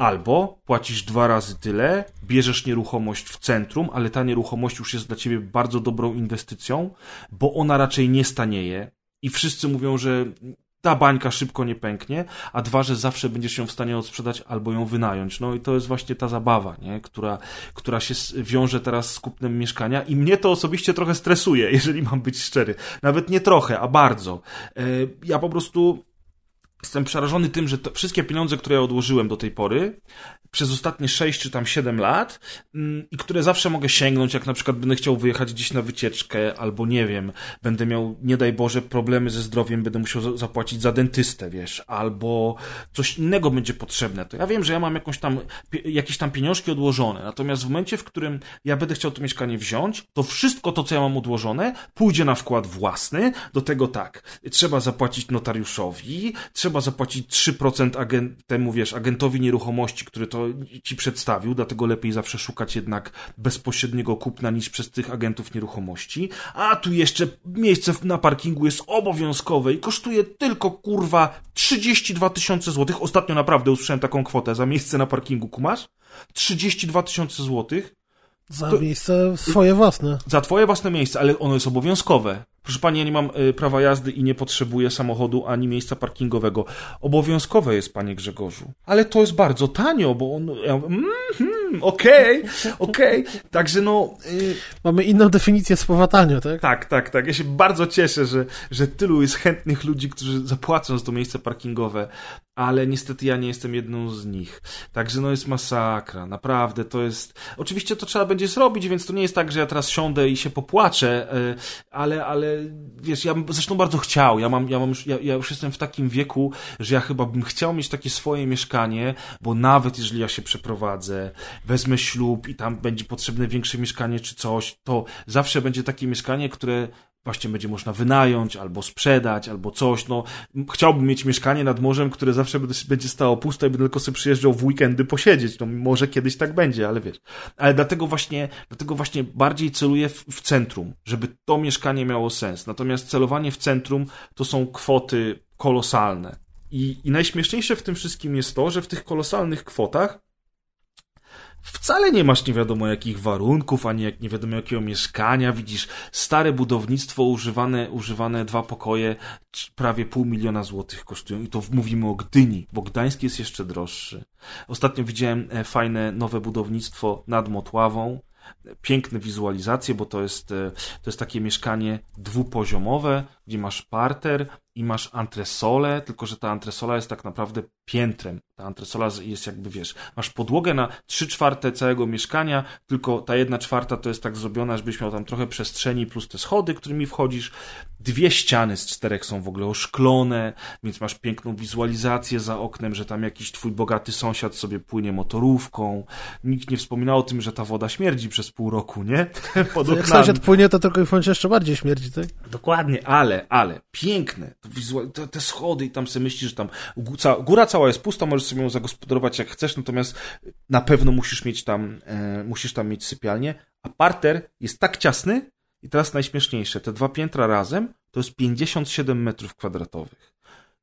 Albo płacisz dwa razy tyle, bierzesz nieruchomość w centrum, ale ta nieruchomość już jest dla ciebie bardzo dobrą inwestycją, bo ona raczej nie stanieje i wszyscy mówią, że ta bańka szybko nie pęknie, a dwa, że zawsze będziesz ją w stanie odsprzedać albo ją wynająć. No i to jest właśnie ta zabawa, nie? Która, która się wiąże teraz z kupnem mieszkania i mnie to osobiście trochę stresuje, jeżeli mam być szczery. Nawet nie trochę, a bardzo. E, Ja po prostu jestem przerażony tym, że wszystkie pieniądze, które ja odłożyłem do tej pory, przez ostatnie 6 czy tam 7 lat mm, i które zawsze mogę sięgnąć, jak na przykład będę chciał wyjechać gdzieś na wycieczkę, albo nie wiem, będę miał, nie daj Boże, problemy ze zdrowiem, będę musiał za- zapłacić za dentystę, wiesz, albo coś innego będzie potrzebne. To ja wiem, że ja mam jakąś tam, jakieś tam pieniążki odłożone, natomiast w momencie, w którym ja będę chciał to mieszkanie wziąć, to wszystko to, co ja mam odłożone, pójdzie na wkład własny, do tego tak, trzeba zapłacić notariuszowi, trzeba zapłacić 3% agent, temu, wiesz, agentowi nieruchomości, który to ci przedstawił, dlatego lepiej zawsze szukać jednak bezpośredniego kupna niż przez tych agentów nieruchomości. A tu jeszcze miejsce na parkingu jest obowiązkowe i kosztuje tylko, kurwa, 32 tysiące złotych. Ostatnio naprawdę usłyszałem taką kwotę za miejsce na parkingu, kumasz? 32 tysiące złotych Za To- miejsce swoje własne. za twoje własne miejsce, ale ono jest obowiązkowe. Proszę pani, ja nie mam y, prawa jazdy i nie potrzebuję samochodu ani miejsca parkingowego. Obowiązkowe jest, panie Grzegorzu. Ale to jest bardzo tanio, bo on... Ja, mm, mm, okej, okej. Także no... Y, Mamy inną definicję słowa tanio, tak? tak, tak, tak. Ja się bardzo cieszę, że, że tylu jest chętnych ludzi, którzy zapłacą za to miejsce parkingowe. Ale niestety ja nie jestem jedną z nich. Także no jest masakra, naprawdę to jest... Oczywiście to trzeba będzie zrobić, więc to nie jest tak, że ja teraz siądę i się popłaczę, e, ale, ale wiesz, ja bym zresztą bardzo chciał, ja mam, ja mam już, ja, ja już jestem w takim wieku, że ja chyba bym chciał mieć takie swoje mieszkanie, bo nawet jeżeli ja się przeprowadzę, wezmę ślub i tam będzie potrzebne większe mieszkanie czy coś, to zawsze będzie takie mieszkanie, które właśnie będzie można wynająć, albo sprzedać, albo coś, no chciałbym mieć mieszkanie nad morzem, które zawsze będzie stało puste i będę tylko sobie przyjeżdżał w weekendy posiedzieć, no może kiedyś tak będzie, ale wiesz. Ale dlatego właśnie, dlatego właśnie bardziej celuję w, w centrum, żeby to mieszkanie miało sens. Natomiast celowanie w centrum to są kwoty kolosalne. I, I najśmieszniejsze w tym wszystkim jest to, że w tych kolosalnych kwotach wcale nie masz nie wiadomo jakich warunków, ani jak nie wiadomo jakiego mieszkania. Widzisz stare budownictwo, używane, używane dwa pokoje, prawie pół miliona złotych kosztują. I to mówimy o Gdyni, bo Gdańsk jest jeszcze droższy. Ostatnio widziałem e, fajne nowe budownictwo nad Motławą. Piękne wizualizacje, bo to jest, e, to jest takie mieszkanie dwupoziomowe, gdzie masz parter, i masz antresolę, tylko że ta antresola jest tak naprawdę piętrem. Ta antresola jest jakby, wiesz, masz podłogę na trzy czwarte całego mieszkania, tylko ta jedna czwarta to jest tak zrobiona, żebyś miał tam trochę przestrzeni plus te schody, którymi wchodzisz. Dwie ściany z czterech są w ogóle oszklone, więc masz piękną wizualizację za oknem, że tam jakiś twój bogaty sąsiad sobie płynie motorówką. Nikt nie wspominał o tym, że ta woda śmierdzi przez pół roku, nie? Pod Jak sąsiad płynie, to tylko i jeszcze bardziej śmierdzi, tak? Dokładnie, ale, ale, piękne te, te schody i tam sobie myślisz, że tam góra cała jest pusta, możesz sobie ją zagospodarować jak chcesz, natomiast na pewno musisz mieć tam, e, musisz tam mieć sypialnię, a parter jest tak ciasny i teraz najśmieszniejsze, te dwa piętra razem to jest 57 metrów kwadratowych.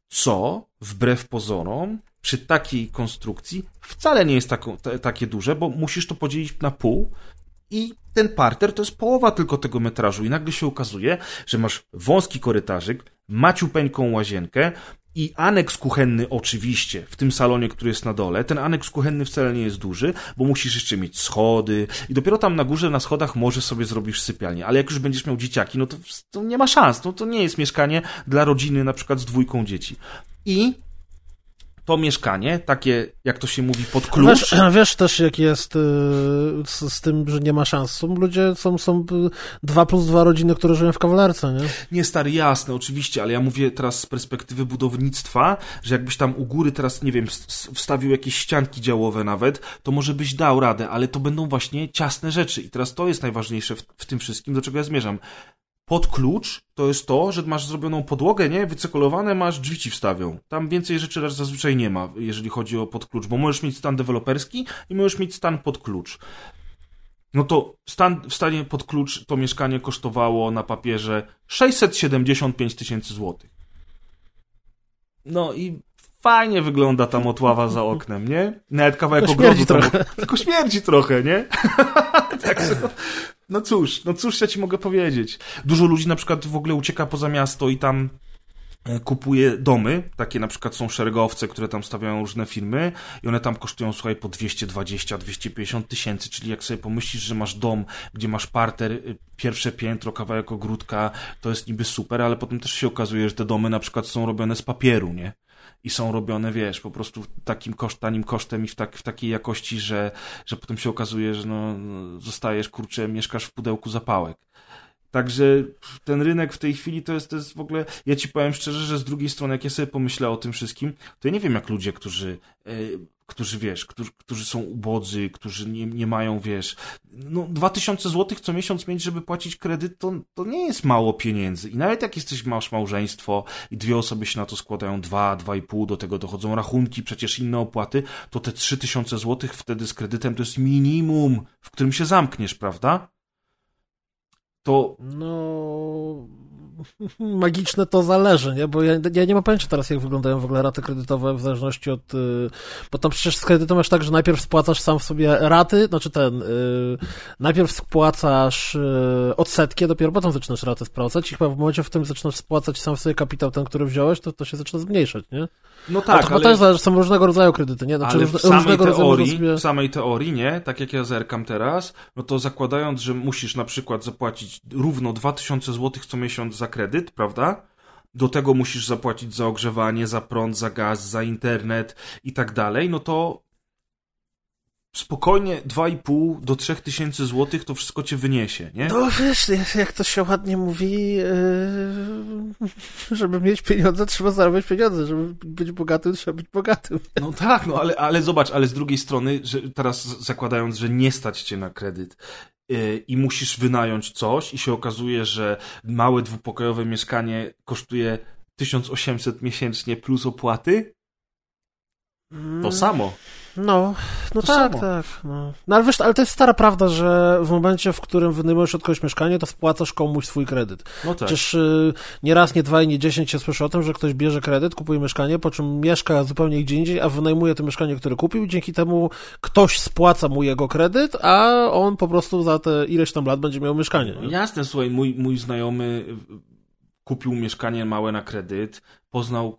Co, wbrew pozorom, przy takiej konstrukcji wcale nie jest takie duże, bo musisz to podzielić na pół i ten parter to jest połowa tylko tego metrażu i nagle się okazuje, że masz wąski korytarzyk, maciupeńką łazienkę i aneks kuchenny oczywiście w tym salonie, który jest na dole. Ten aneks kuchenny wcale nie jest duży, bo musisz jeszcze mieć schody i dopiero tam na górze na schodach może sobie zrobisz sypialnię. Ale jak już będziesz miał dzieciaki, no to, to nie ma szans. No to nie jest mieszkanie dla rodziny na przykład z dwójką dzieci. I to mieszkanie, takie, jak to się mówi, pod klucz. Wiesz, wiesz też, jak jest y, z, z, tym, że nie ma szans. Są ludzie, są, są dwa plus dwa rodziny, które żyją w kawalerce, nie? Nie, stary, jasne, oczywiście, ale ja mówię teraz z perspektywy budownictwa, że jakbyś tam u góry teraz, nie wiem, wstawił jakieś ścianki działowe nawet, to może byś dał radę, ale to będą właśnie ciasne rzeczy. I teraz to jest najważniejsze w, w tym wszystkim, do czego ja zmierzam pod klucz to jest to, że masz zrobioną podłogę, nie? Wycykolowane, masz drzwi ci wstawią. Tam więcej rzeczy zazwyczaj nie ma, jeżeli chodzi o pod klucz, bo możesz mieć stan deweloperski i możesz mieć stan pod klucz. No to stan, w stanie pod klucz to mieszkanie kosztowało na papierze 675 tysięcy złotych. No i fajnie wygląda ta motława za oknem, nie? Nawet kawałek ogrodu. Trochę. Tylko śmierdzi trochę, nie? tak, no cóż, no cóż ja ci mogę powiedzieć. Dużo ludzi na przykład w ogóle ucieka poza miasto i tam e, kupuje domy, takie na przykład są szeregowce, które tam stawiają różne firmy i one tam kosztują, słuchaj, po 220-250 tysięcy, czyli jak sobie pomyślisz, że masz dom, gdzie masz parter, y, pierwsze piętro, kawałek ogródka, to jest niby super, ale potem też się okazuje, że te domy na przykład są robione z papieru, nie? I są robione, wiesz, po prostu takim koszt, tanim kosztem i w, tak, w takiej jakości, że, że potem się okazuje, że no, zostajesz, kurczę, mieszkasz w pudełku zapałek. Także ten rynek w tej chwili to jest, to jest w ogóle. Ja ci powiem szczerze, że z drugiej strony, jak ja sobie pomyślę o tym wszystkim, to ja nie wiem, jak ludzie, którzy, e, którzy wiesz, którzy, którzy są ubodzy, którzy nie, nie mają, wiesz, no 2000 zł co miesiąc mieć, żeby płacić kredyt, to, to nie jest mało pieniędzy. I nawet jak jesteś, masz małżeństwo i dwie osoby się na to składają, dwa, dwa i pół, do tego dochodzą rachunki, przecież inne opłaty, to te 3000 zł wtedy z kredytem to jest minimum, w którym się zamkniesz, prawda? to... No... Magiczne to zależy, nie? Bo ja, ja, nie mam pojęcia teraz, jak wyglądają w ogóle raty kredytowe w zależności od... Y, bo tam przecież z kredytem masz tak, że najpierw spłacasz sam w sobie raty, znaczy ten... Yy, najpierw spłacasz yy, odsetki, a dopiero potem zaczynasz raty spłacać i chyba w momencie, w którym zaczynasz spłacać sam w sobie kapitał ten, który wziąłeś, to, to się zaczyna zmniejszać, nie? No tak, ale... też zależy, są różnego rodzaju kredyty, nie? Znaczy, ale w samej, teorii, sobie... w samej teorii, nie? Tak jak ja zerkam teraz, no to zakładając, że musisz na przykład zapłacić równo 2000 zł co miesiąc za kredyt, prawda? do tego musisz zapłacić za ogrzewanie, za prąd, za gaz, za internet i tak dalej, no to spokojnie 2,5 do 3 tysięcy złotych to wszystko cię wyniesie, nie? No wiesz, jak to się ładnie mówi, yy, żeby mieć pieniądze, trzeba zarabiać pieniądze, żeby być bogatym, trzeba być bogatym. No tak, no ale, ale zobacz, ale z drugiej strony, że teraz zakładając, że nie stać cię na kredyt, i musisz wynająć coś i się okazuje, że małe dwupokojowe mieszkanie kosztuje 1800 miesięcznie plus opłaty, to mm. samo. No, no to tak, samo. tak. No. no ale wiesz, ale to jest stara prawda, że w momencie, w którym wynajmujesz od kogoś mieszkanie, to spłacasz komuś swój kredyt. No tak. Przecież y, nie raz, nie dwa i nie dziesięć się słyszy o tym, że ktoś bierze kredyt, kupuje mieszkanie, po czym mieszka zupełnie gdzie indziej, a wynajmuje to mieszkanie, które kupił i dzięki temu ktoś spłaca mu jego kredyt, a on po prostu za te ileś tam lat będzie miał mieszkanie. No, jasne, słuchaj, mój, mój znajomy kupił mieszkanie małe na kredyt, poznał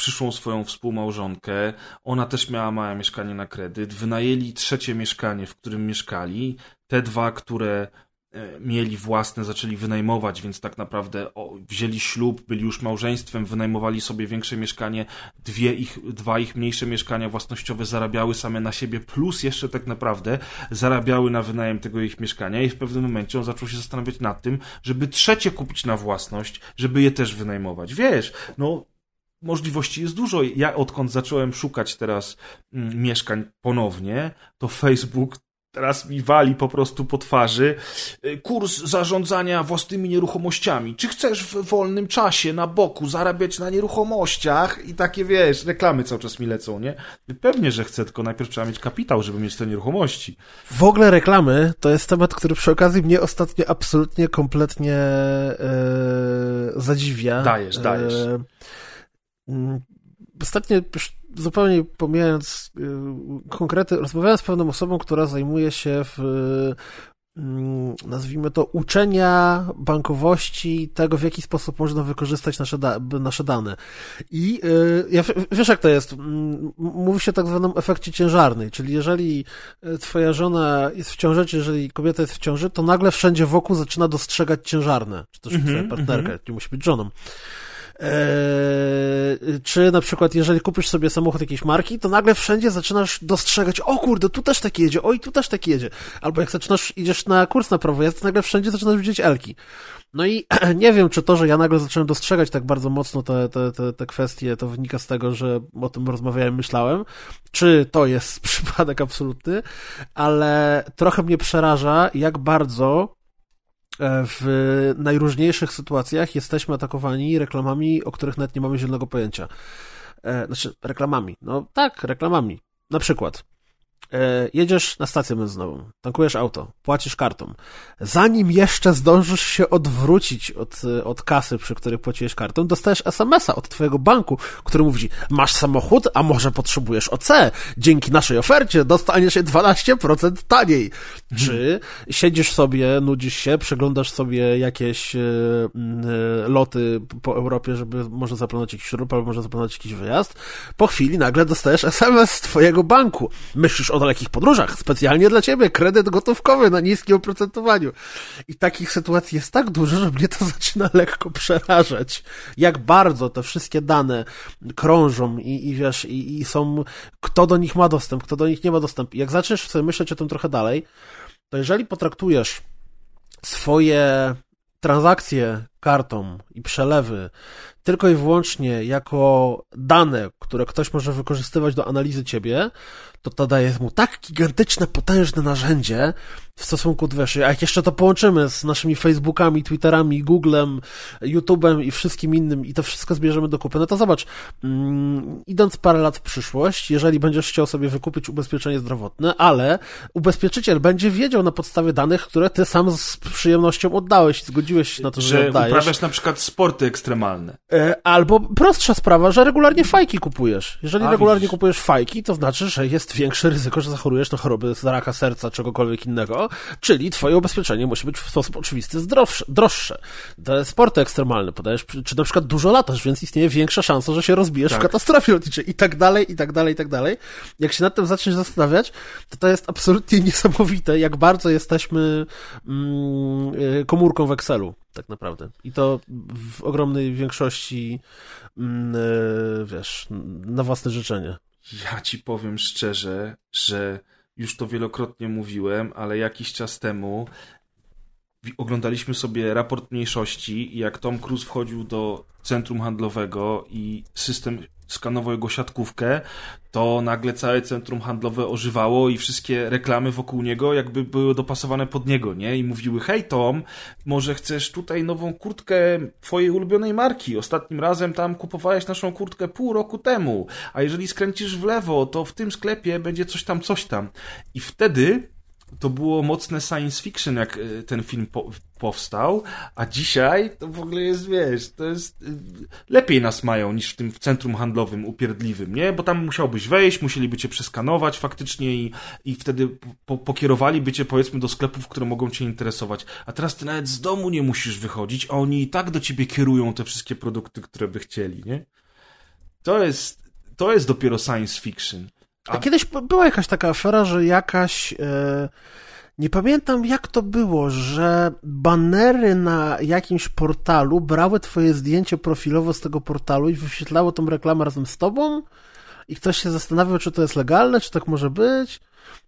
przyszłą swoją współmałżonkę. Ona też miała małe mieszkanie na kredyt. Wynajęli trzecie mieszkanie, w którym mieszkali. Te dwa, które e, mieli własne, zaczęli wynajmować, więc tak naprawdę o, wzięli ślub, byli już małżeństwem, wynajmowali sobie większe mieszkanie, dwie ich, dwa ich mniejsze mieszkania własnościowe zarabiały same na siebie, plus jeszcze tak naprawdę zarabiały na wynajem tego ich mieszkania i w pewnym momencie on zaczął się zastanawiać nad tym, żeby trzecie kupić na własność, żeby je też wynajmować. Wiesz, no możliwości jest dużo. Ja odkąd zacząłem szukać teraz mm, mieszkań ponownie, to Facebook teraz mi wali po prostu po twarzy. Y, kurs zarządzania własnymi nieruchomościami. Czy chcesz w wolnym czasie na boku zarabiać na nieruchomościach? I takie wiesz, reklamy cały czas mi lecą, nie? Pewnie, że chcę, tylko najpierw trzeba mieć kapitał, żeby mieć te nieruchomości. W ogóle reklamy to jest temat, który przy okazji mnie ostatnio absolutnie, kompletnie e, zadziwia. Dajesz, dajesz. Mm, ostatnio, już zupełnie pomijając y, konkrety, rozmawiałem z pewną osobą, która zajmuje się w mm, nazwijmy to, uczenia bankowości, tego w jaki sposób można wykorzystać nasze, da nasze dane. I yy, ja, wiesz jak to jest, mm, mówi się o tak zwanym efekcie ciężarnej, czyli jeżeli y, twoja żona jest w ciąży, czy jeżeli kobieta jest w ciąży, to nagle wszędzie wokół zaczyna dostrzegać ciężarne, czy też mm -hmm, twoja partnerka, mm -hmm. nie musi być żoną. Eee, czy na przykład, jeżeli kupisz sobie samochód jakiejś marki, to nagle wszędzie zaczynasz dostrzegać, o kurde, tu też taki jedzie, oj, tu też taki jedzie. Albo jak zaczynasz, idziesz na kurs na prawo jazdy, to nagle wszędzie zaczynasz widzieć Elki. No i nie wiem, czy to, że ja nagle zacząłem dostrzegać tak bardzo mocno te, te, te, te kwestie, to wynika z tego, że o tym rozmawiałem, myślałem, czy to jest przypadek absolutny, ale trochę mnie przeraża, jak bardzo w najróżniejszych sytuacjach jesteśmy atakowani reklamami, o których nawet nie mamy zielonego pojęcia. E, znaczy, reklamami. No tak, reklamami. Na przykład, E, jedziesz na stację benzynową, tankujesz auto, płacisz kartą. Zanim jeszcze zdążysz się odwrócić od, od kasy, przy której płaciłeś kartą, dostajesz SMS-a od twojego banku, który mówi, masz samochód, a może potrzebujesz OC? Dzięki naszej ofercie dostaniesz je 12% taniej. Czy siedzisz sobie, nudzisz się, przeglądasz sobie jakieś y, y, loty po Europie, żeby może zaplanować jakiś śrub, albo może zaplanować jakiś wyjazd. Po chwili nagle dostajesz SMS z twojego banku. Myślisz o dalekich podróżach, specjalnie dla ciebie, kredyt gotówkowy na niskim oprocentowaniu. I takich sytuacji jest tak dużo, że mnie to zaczyna lekko przerażać. Jak bardzo te wszystkie dane krążą i, i wiesz, i, i są, kto do nich ma dostęp, kto do nich nie ma dostępu. Jak zaczniesz sobie myśleć o tym trochę dalej, to jeżeli potraktujesz swoje transakcje kartą i przelewy tylko i wyłącznie jako dane, które ktoś może wykorzystywać do analizy ciebie, to to daje mu tak gigantyczne, potężne narzędzie w stosunku do wiesz, a jak jeszcze to połączymy z naszymi Facebookami, Twitterami, Googlem, YouTube'em i wszystkim innym i to wszystko zbierzemy do kupy, no to zobacz, mm, idąc parę lat w przyszłość, jeżeli będziesz chciał sobie wykupić ubezpieczenie zdrowotne, ale ubezpieczyciel będzie wiedział na podstawie danych, które ty sam z przyjemnością oddałeś zgodziłeś się na to, że, że oddajesz. uprawiasz na przykład sporty ekstremalne. E, albo prostsza sprawa, że regularnie fajki kupujesz. Jeżeli a, regularnie widzisz. kupujesz fajki, to znaczy, że jest większe ryzyko, że zachorujesz na choroby z raka serca, czegokolwiek innego, czyli twoje ubezpieczenie musi być w sposób oczywisty zdrowsze, droższe. Te sporty ekstremalne podajesz, czy na przykład dużo latasz, więc istnieje większa szansa, że się rozbijesz tak. w katastrofie lotniczej i tak dalej, i tak dalej, i tak dalej. Jak się nad tym zaczniesz zastanawiać, to to jest absolutnie niesamowite, jak bardzo jesteśmy mm, y, komórką w Excelu. Tak naprawdę. I to w ogromnej większości, mm, e, wiesz, na własne życzenie. Ja ci powiem szczerze, że już to wielokrotnie mówiłem, ale jakiś czas temu oglądaliśmy sobie raport mniejszości jak Tom Cruise wchodził do centrum handlowego i system skanował jego siatkówkę, to nagle całe centrum handlowe ożywało i wszystkie reklamy wokół niego jakby były dopasowane pod niego, nie? I mówiły, hej Tom, może chcesz tutaj nową kurtkę twojej ulubionej marki? Ostatnim razem tam kupowałeś naszą kurtkę pół roku temu, a jeżeli skręcisz w lewo, to w tym sklepie będzie coś tam, coś tam. I wtedy to było mocne science fiction, jak e, ten film po, powstał, a dzisiaj to w ogóle jest, wiesz, to jest... E, lepiej nas mają niż w tym centrum handlowym upierdliwym, nie? Bo tam musiałbyś wejść, musieliby cię przeskanować faktycznie i, i wtedy po, pokierowaliby cię, powiedzmy, do sklepów, które mogą cię interesować. A teraz ty nawet z domu nie musisz wychodzić, a oni i tak do ciebie kierują te wszystkie produkty, które by chcieli, nie? To jest, to jest dopiero science fiction. A, kiedyś była jakaś taka afera, że jakaś. E, nie pamiętam jak to było, że banery na jakimś portalu brały twoje zdjęcie profilowo z tego portalu i wyświetlało tą reklamę razem z tobą. I ktoś się zastanawiał, czy to jest legalne, czy tak może być.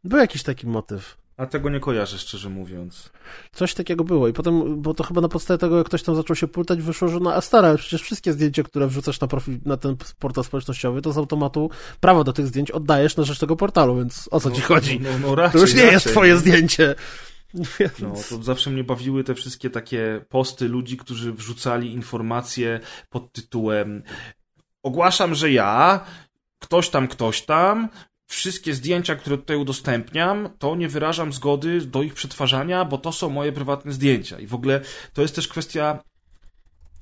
Był jakiś taki motyw. A tego nie kojarzę, szczerze mówiąc. Coś takiego było i potem, bo to chyba na podstawie tego, jak ktoś tam zaczął się pultać, wyszło, że no a stara, przecież wszystkie zdjęcia, które wrzucasz na profil, na ten portal społecznościowy, to z automatu prawo do tych zdjęć oddajesz na rzecz tego portalu, więc o co no, ci chodzi? No, no, no raczej, to już nie raczej, jest twoje zdjęcie. No, to zawsze mnie bawiły te wszystkie takie posty ludzi, którzy wrzucali informacje pod tytułem ogłaszam, że ja, ktoś tam, ktoś tam, wszystkie zdjęcia, które tutaj udostępniam, to nie wyrażam zgody do ich przetwarzania, bo to są moje prywatne zdjęcia. I w ogóle to jest też kwestia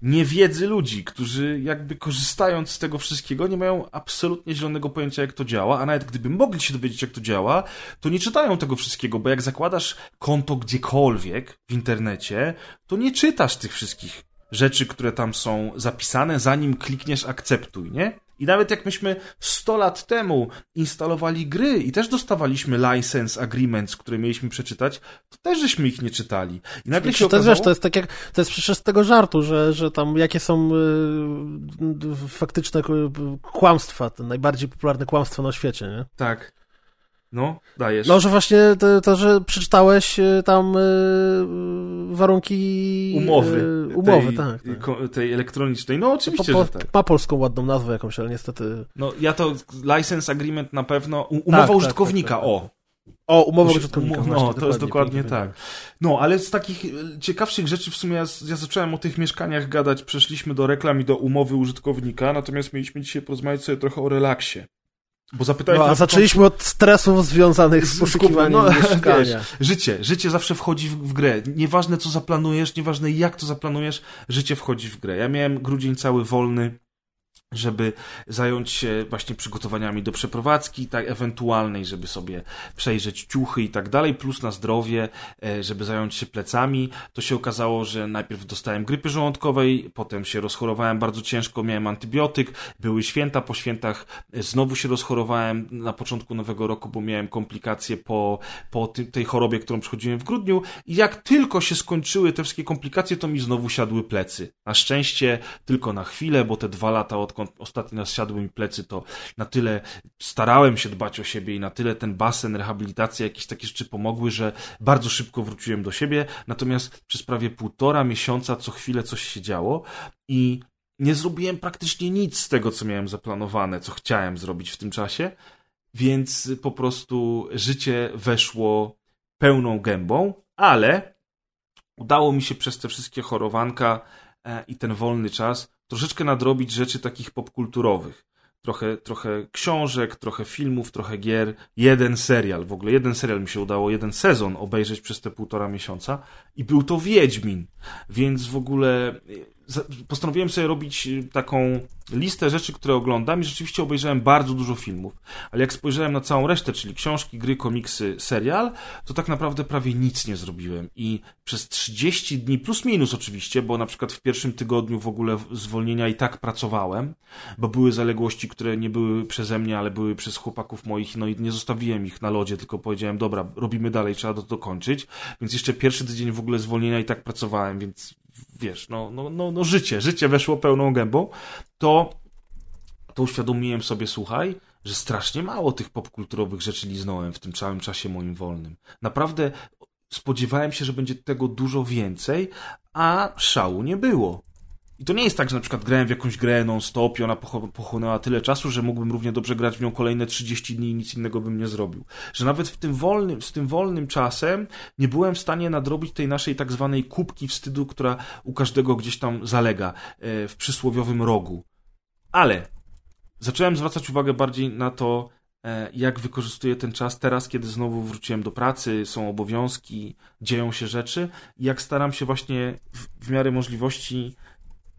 niewiedzy ludzi, którzy jakby korzystając z tego wszystkiego nie mają absolutnie zielonego pojęcia jak to działa, a nawet gdyby mogli się dowiedzieć jak to działa, to nie czytają tego wszystkiego, bo jak zakładasz konto gdziekolwiek w internecie, to nie czytasz tych wszystkich rzeczy, które tam są zapisane, zanim klikniesz akceptuj, nie? I nawet jak myśmy 100 lat temu instalowali gry i też dostawaliśmy license agreements, które mieliśmy przeczytać, to też żeśmy ich nie czytali. I nagle się okazało... Wiesz, to jest tak jak, to jest przecież z tego żartu, że, że tam jakie są y, faktyczne kłamstwa, te najbardziej popularne kłamstwa na świecie, nie? Tak. No, dajesz. No, że właśnie to, to że przeczytałeś y, tam y, warunki umowy, y, umowy tej, tak, tak. tej elektronicznej. No, oczywiście, po, że tak. Ma polską ładną nazwę jakąś, ale niestety... No, ja to license agreement na pewno, umowa tak, tak użytkownika, tak, tak, o. O, umowa użytkownika. Właśnie, no, to jest dokładnie tak. No, ale z takich ciekawszych rzeczy w sumie ja, ja zacząłem o tych mieszkaniach gadać, przeszliśmy do reklam i do umowy użytkownika, natomiast mieliśmy dzisiaj porozmawiać sobie trochę o relaksie. Bo zapytałeś... No, a zaczęliśmy od stresów związanych z, poszukiwaniem no, mieszkania. Wiesz, życie, życie zawsze wchodzi w, w, grę. Nieważne co zaplanujesz, nieważne jak to zaplanujesz, życie wchodzi w grę. Ja miałem grudzień cały wolny, żeby zająć się właśnie przygotowaniami do przeprowadzki, tak ewentualnej, żeby sobie przejrzeć ciuchy i tak dalej, plus na zdrowie, e, żeby zająć się plecami. To się okazało, że najpierw dostałem grypy żołądkowej, potem się rozchorowałem bardzo ciężko, miałem antybiotyk, były święta, po świętach e, znowu się rozchorowałem na początku nowego roku, bo miałem komplikacje po, po tej chorobie, którą przechodziłem w grudniu i jak tylko się skończyły te wszystkie komplikacje, to mi znowu siadły plecy. Na szczęście tylko na chwilę, bo te dwa lata od odkąd ostatni raz siadły mi plecy, to na tyle starałem się dbać o siebie i na tyle ten basen, rehabilitacja, jakieś takie rzeczy pomogły, że bardzo szybko wróciłem do siebie. Natomiast przez prawie półtora miesiąca co chwilę coś się działo i nie zrobiłem praktycznie nic z tego, co miałem zaplanowane, co chciałem zrobić w tym czasie, więc po prostu życie weszło pełną gębą, ale udało mi się przez te wszystkie chorowanka e, i ten wolny czas troszeczkę nadrobić rzeczy takich popkulturowych. Trochę, trochę książek, trochę filmów, trochę gier. Jeden serial, w ogóle jeden serial mi się udało, jeden sezon obejrzeć przez te półtora miesiąca i był to Wiedźmin. Więc w ogóle postanowiłem sobie robić y, taką listę rzeczy, które oglądam i rzeczywiście obejrzałem bardzo dużo filmów. Ale jak spojrzałem na całą resztę, czyli książki, gry, komiksy, serial, to tak naprawdę prawie nic nie zrobiłem. I przez 30 dni, plus minus oczywiście, bo na przykład w pierwszym tygodniu w ogóle zwolnienia i tak pracowałem, bo były zaległości, które nie były przeze mnie, ale były przez chłopaków moich, no i nie zostawiłem ich na lodzie, tylko powiedziałem, dobra, robimy dalej, trzeba to dokończyć. Więc jeszcze pierwszy tydzień w ogóle zwolnienia i tak pracowałem, więc wiesz, no, no, no, no życie, życie weszło pełną gębą, to, to uświadomiłem sobie, słuchaj, że strasznie mało tych popkulturowych rzeczy liznąłem w tym całym czasie moim wolnym. Naprawdę spodziewałem się, że będzie tego dużo więcej, a szału nie było. I to nie jest tak, że na przykład grałem w jakąś grę non-stop i ona pochłonęła tyle czasu, że mógłbym równie dobrze grać w nią kolejne 30 dni i nic innego bym nie zrobił. Że nawet w tym wolnym, z tym wolnym czasem nie byłem w stanie nadrobić tej naszej tak zwanej kubki wstydu, która u każdego gdzieś tam zalega e, w przysłowiowym rogu. Ale zacząłem zwracać uwagę bardziej na to, e, jak wykorzystuję ten czas teraz, kiedy znowu wróciłem do pracy, są obowiązki, dzieją się rzeczy jak staram się właśnie w, w miarę możliwości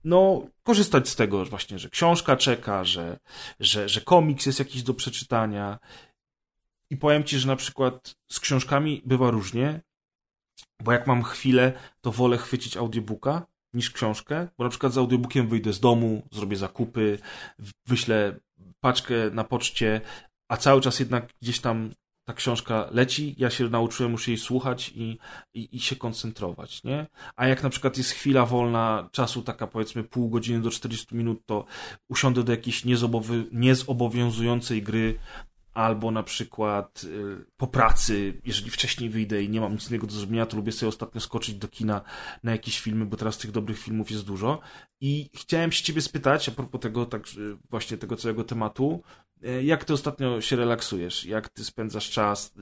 no, korzystać z tego właśnie, że książka czeka, że, że, że komiks jest jakiś do przeczytania. I powiem ci, że na przykład z książkami bywa różnie, bo jak mam chwilę, to wolę chwycić audiobooka niż książkę, bo na przykład z audiobookiem wyjdę z domu, zrobię zakupy, wyślę paczkę na poczcie, a cały czas jednak gdzieś tam ta książka leci, ja się nauczyłem już jej słuchać i, i, i, się koncentrować, nie? A jak na przykład jest chwila wolna czasu, taka powiedzmy pół godziny do 40 minut, to usiądę do jakiejś niezobowiązującej gry, albo na przykład y, po pracy, jeżeli wcześniej wyjdę i nie mam nic innego do zrobienia, to lubię sobie ostatnio skoczyć do kina na jakieś filmy, bo teraz tych dobrych filmów jest dużo. I chciałem się ciebie spytać, a propos tego, tak, właśnie tego całego tematu, E, jak ty ostatnio się relaksujesz? Jak ty spędzasz czas?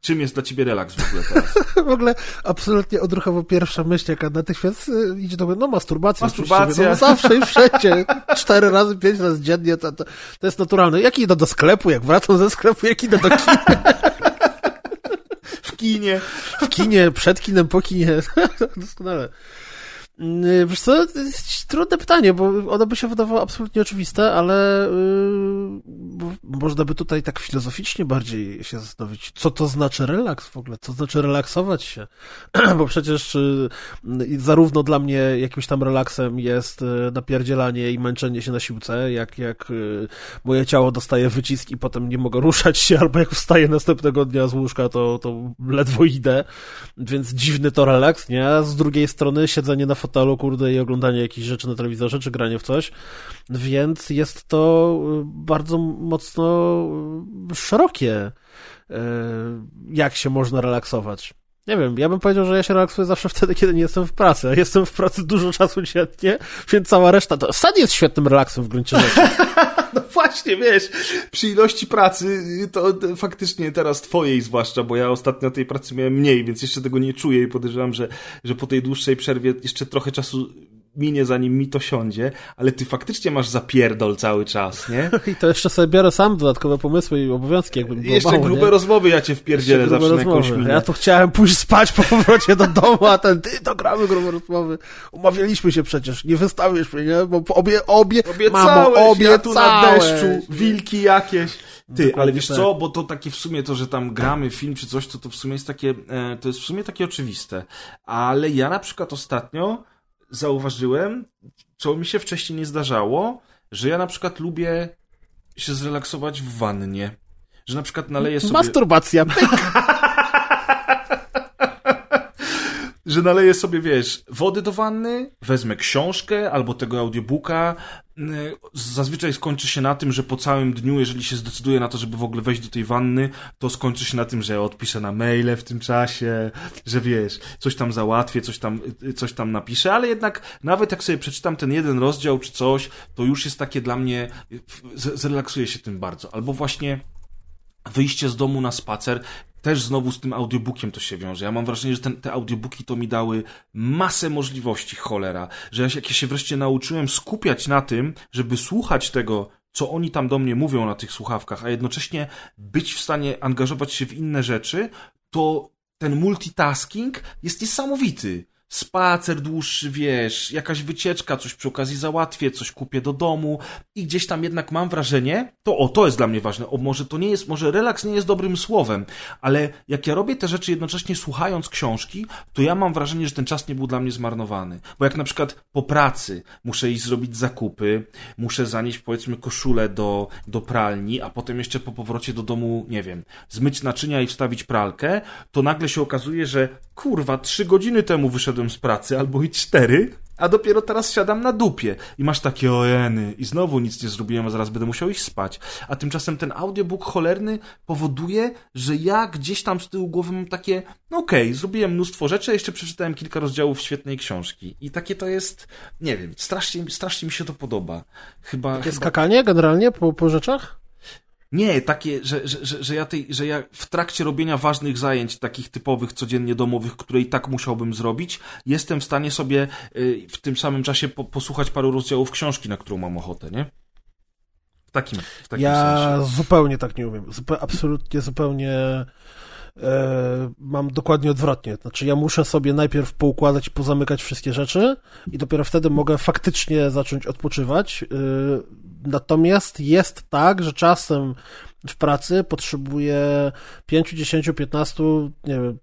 Czym jest dla ciebie relaks w ogóle teraz? w ogóle absolutnie odruchowo pierwsza myśl, jaka natychmiast e, idzie do mnie, no masturbacja. Masturbacja. No, zawsze i wszędzie. Cztery razy, pięć razy dziennie, to, to, to jest naturalne. Jak idę do sklepu, jak wracam ze sklepu, jak idę do kina. w kinie. W kinie, przed kinem, po kinie. Doskonale. Y, wiesz co, trudne pytanie, bo ono by się wydawało absolutnie oczywiste, ale yy, można by tutaj tak filozoficznie bardziej się zastanowić, co to znaczy relaks w ogóle, co znaczy relaksować się, bo przecież yy, zarówno dla mnie jakimś tam relaksem jest yy, napierdzielanie i męczenie się na siłce, jak, jak y, moje ciało dostaje wycisk i potem nie mogę ruszać się, albo jak wstaję następnego dnia z łóżka, to, to ledwo idę, więc dziwny to relaks, nie? A z drugiej strony siedzenie na fotelu, kurde, i oglądanie jakichś rzeczy na telewizorze, czy granie w coś, więc jest to y, bardzo mocno y, szerokie, y, jak się można relaksować. Nie wiem, ja bym powiedział, że ja się relaksuję zawsze wtedy, kiedy nie jestem w pracy, a jestem w pracy dużo czasu dziennie, więc cała reszta to sen jest świetnym relaksem w gruncie rzeczy. No właśnie, wiesz, przy ilości pracy to faktycznie teraz twojej zwłaszcza, bo ja ostatnio tej pracy miałem mniej, więc jeszcze tego nie czuję i podejrzewam, że, że po tej dłuższej przerwie jeszcze trochę czasu minie, zanim mi to siądzie, ale ty faktycznie masz zapierdol cały czas, nie? I to jeszcze sobie biorę sam dodatkowe pomysły i obowiązki, jakby było Jeszcze mało, grube nie? rozmowy ja cię wpierdzielę zawsze na jakąś minę. Ja tu chciałem pójść spać po powrocie do domu, a ten, ty, to gramy grube rozmowy. Umawialiśmy się przecież, nie wystawisz mnie, nie? Bo obie, obie, obiecałeś, mamo, obie ja tu na deszczu, wilki jakieś. Ty, Dokładnie ale wiesz tak. co, bo to takie w sumie to, że tam gramy film czy coś, to to w sumie jest takie, e, to jest w sumie takie oczywiste. Ale ja na przykład ostatnio zauważyłem, co mi się wcześniej nie zdarzało, że ja na przykład lubię się zrelaksować w wannie. Że na przykład naleję sobie... Masturbacja. że naleję sobie, wiesz, wody do wanny, wezmę książkę albo tego audiobooka. Zazwyczaj skończy się na tym, że po całym dniu, jeżeli się zdecyduję na to, żeby w ogóle wejść do tej wanny, to skończy się na tym, że odpiszę na maile w tym czasie, że wiesz, coś tam załatwię, coś tam, coś tam napiszę, ale jednak nawet jak sobie przeczytam ten jeden rozdział czy coś, to już jest takie dla mnie, zrelaksuję się tym bardzo. Albo właśnie wyjście z domu na spacer, też znowu z tym audiobookiem to się wiąże. Ja mam wrażenie, że ten, te audiobooki to mi dały masę możliwości, cholera. Że ja się, jak ja się wreszcie nauczyłem skupiać na tym, żeby słuchać tego, co oni tam do mnie mówią na tych słuchawkach, a jednocześnie być w stanie angażować się w inne rzeczy, to ten multitasking jest niesamowity spacer dłuższy, wiesz, jakaś wycieczka, coś przy okazji załatwię, coś kupię do domu i gdzieś tam jednak mam wrażenie, to o, to jest dla mnie ważne, o, może to nie jest, może relaks nie jest dobrym słowem, ale jak ja robię te rzeczy jednocześnie słuchając książki, to ja mam wrażenie, że ten czas nie był dla mnie zmarnowany. Bo jak na przykład po pracy muszę iść zrobić zakupy, muszę zanieść powiedzmy koszulę do, do pralni, a potem jeszcze po powrocie do domu, nie wiem, zmyć naczynia i wstawić pralkę, to nagle się okazuje, że kurwa, trzy godziny temu wyszedłem z pracy, albo i cztery, a dopiero teraz siadam na dupie i masz takie ojeny i znowu nic nie zrobiłem, a zaraz będę musiał iść spać. A tymczasem ten audiobook cholerny powoduje, że ja gdzieś tam z tyłu głowy mam takie, no okej, okay, zrobiłem mnóstwo rzeczy, a jeszcze przeczytałem kilka rozdziałów świetnej książki. I takie to jest, nie wiem, strasznie, strasznie mi się to podoba. Chyba... Takie chyba... skakanie generalnie po, po rzeczach? Nie, takie, że, że, że, że, ja tej, że ja w trakcie robienia ważnych zajęć, takich typowych, codziennie domowych, które i tak musiałbym zrobić, jestem w stanie sobie y, w tym samym czasie po, posłuchać paru rozdziałów książki, na którą mam ochotę, nie? W takim, w takim ja sensie. Ja zupełnie tak nie umiem. Zupe absolutnie, zupełnie mam dokładnie odwrotnie. Znaczy, ja muszę sobie najpierw poukładać pozamykać wszystkie rzeczy i dopiero wtedy mogę faktycznie zacząć odpoczywać. E, natomiast jest tak, że czasem w pracy potrzebuję 5, 10, 15, nie wiem,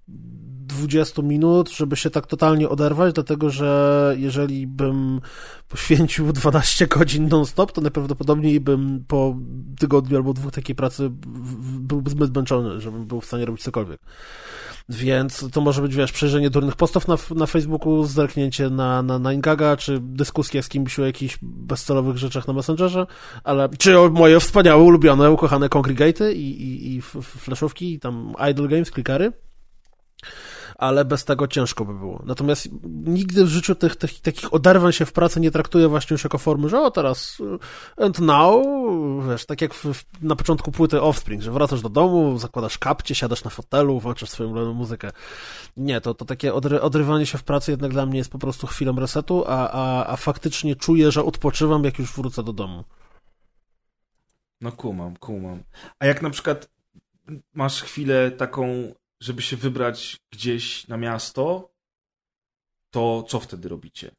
20 minut, żeby się tak totalnie oderwać, dlatego że jeżeli bym poświęcił 12 godzin non-stop, to najprawdopodobniej bym po tygodniu albo dwóch takiej pracy byłby zbyt zmęczony, żebym był w stanie robić cokolwiek. Więc to może być, wiesz, przejrzenie durnych postów na, na Facebooku, zerknięcie na, na, na Ingaga, czy dyskusja z kimś o jakichś bezcelowych rzeczach na Messengerze, ale, czy o moje wspaniałe, ulubione, ukochane Congregate'y i, i, i flashówki, i tam Idle Games, klikery ale bez tego ciężko by było. Natomiast nigdy w życiu tych, tych takich oderwań się w pracy nie traktuję właśnie już jako formy, że o teraz y, and now, wiesz, tak jak w, na początku płyty Offspring, że wracasz do domu, zakładasz kapcie, siadasz na fotelu, włączasz swoją ulubioną muzykę. Nie, to, to takie odry, odrywanie się w pracy jednak dla mnie jest po prostu chwilą resetu, a, a, a faktycznie czuję, że odpoczywam, jak już wrócę do domu. No kumam, kumam. A jak na przykład masz chwilę taką żeby się wybrać gdzieś na miasto, to co wtedy robicie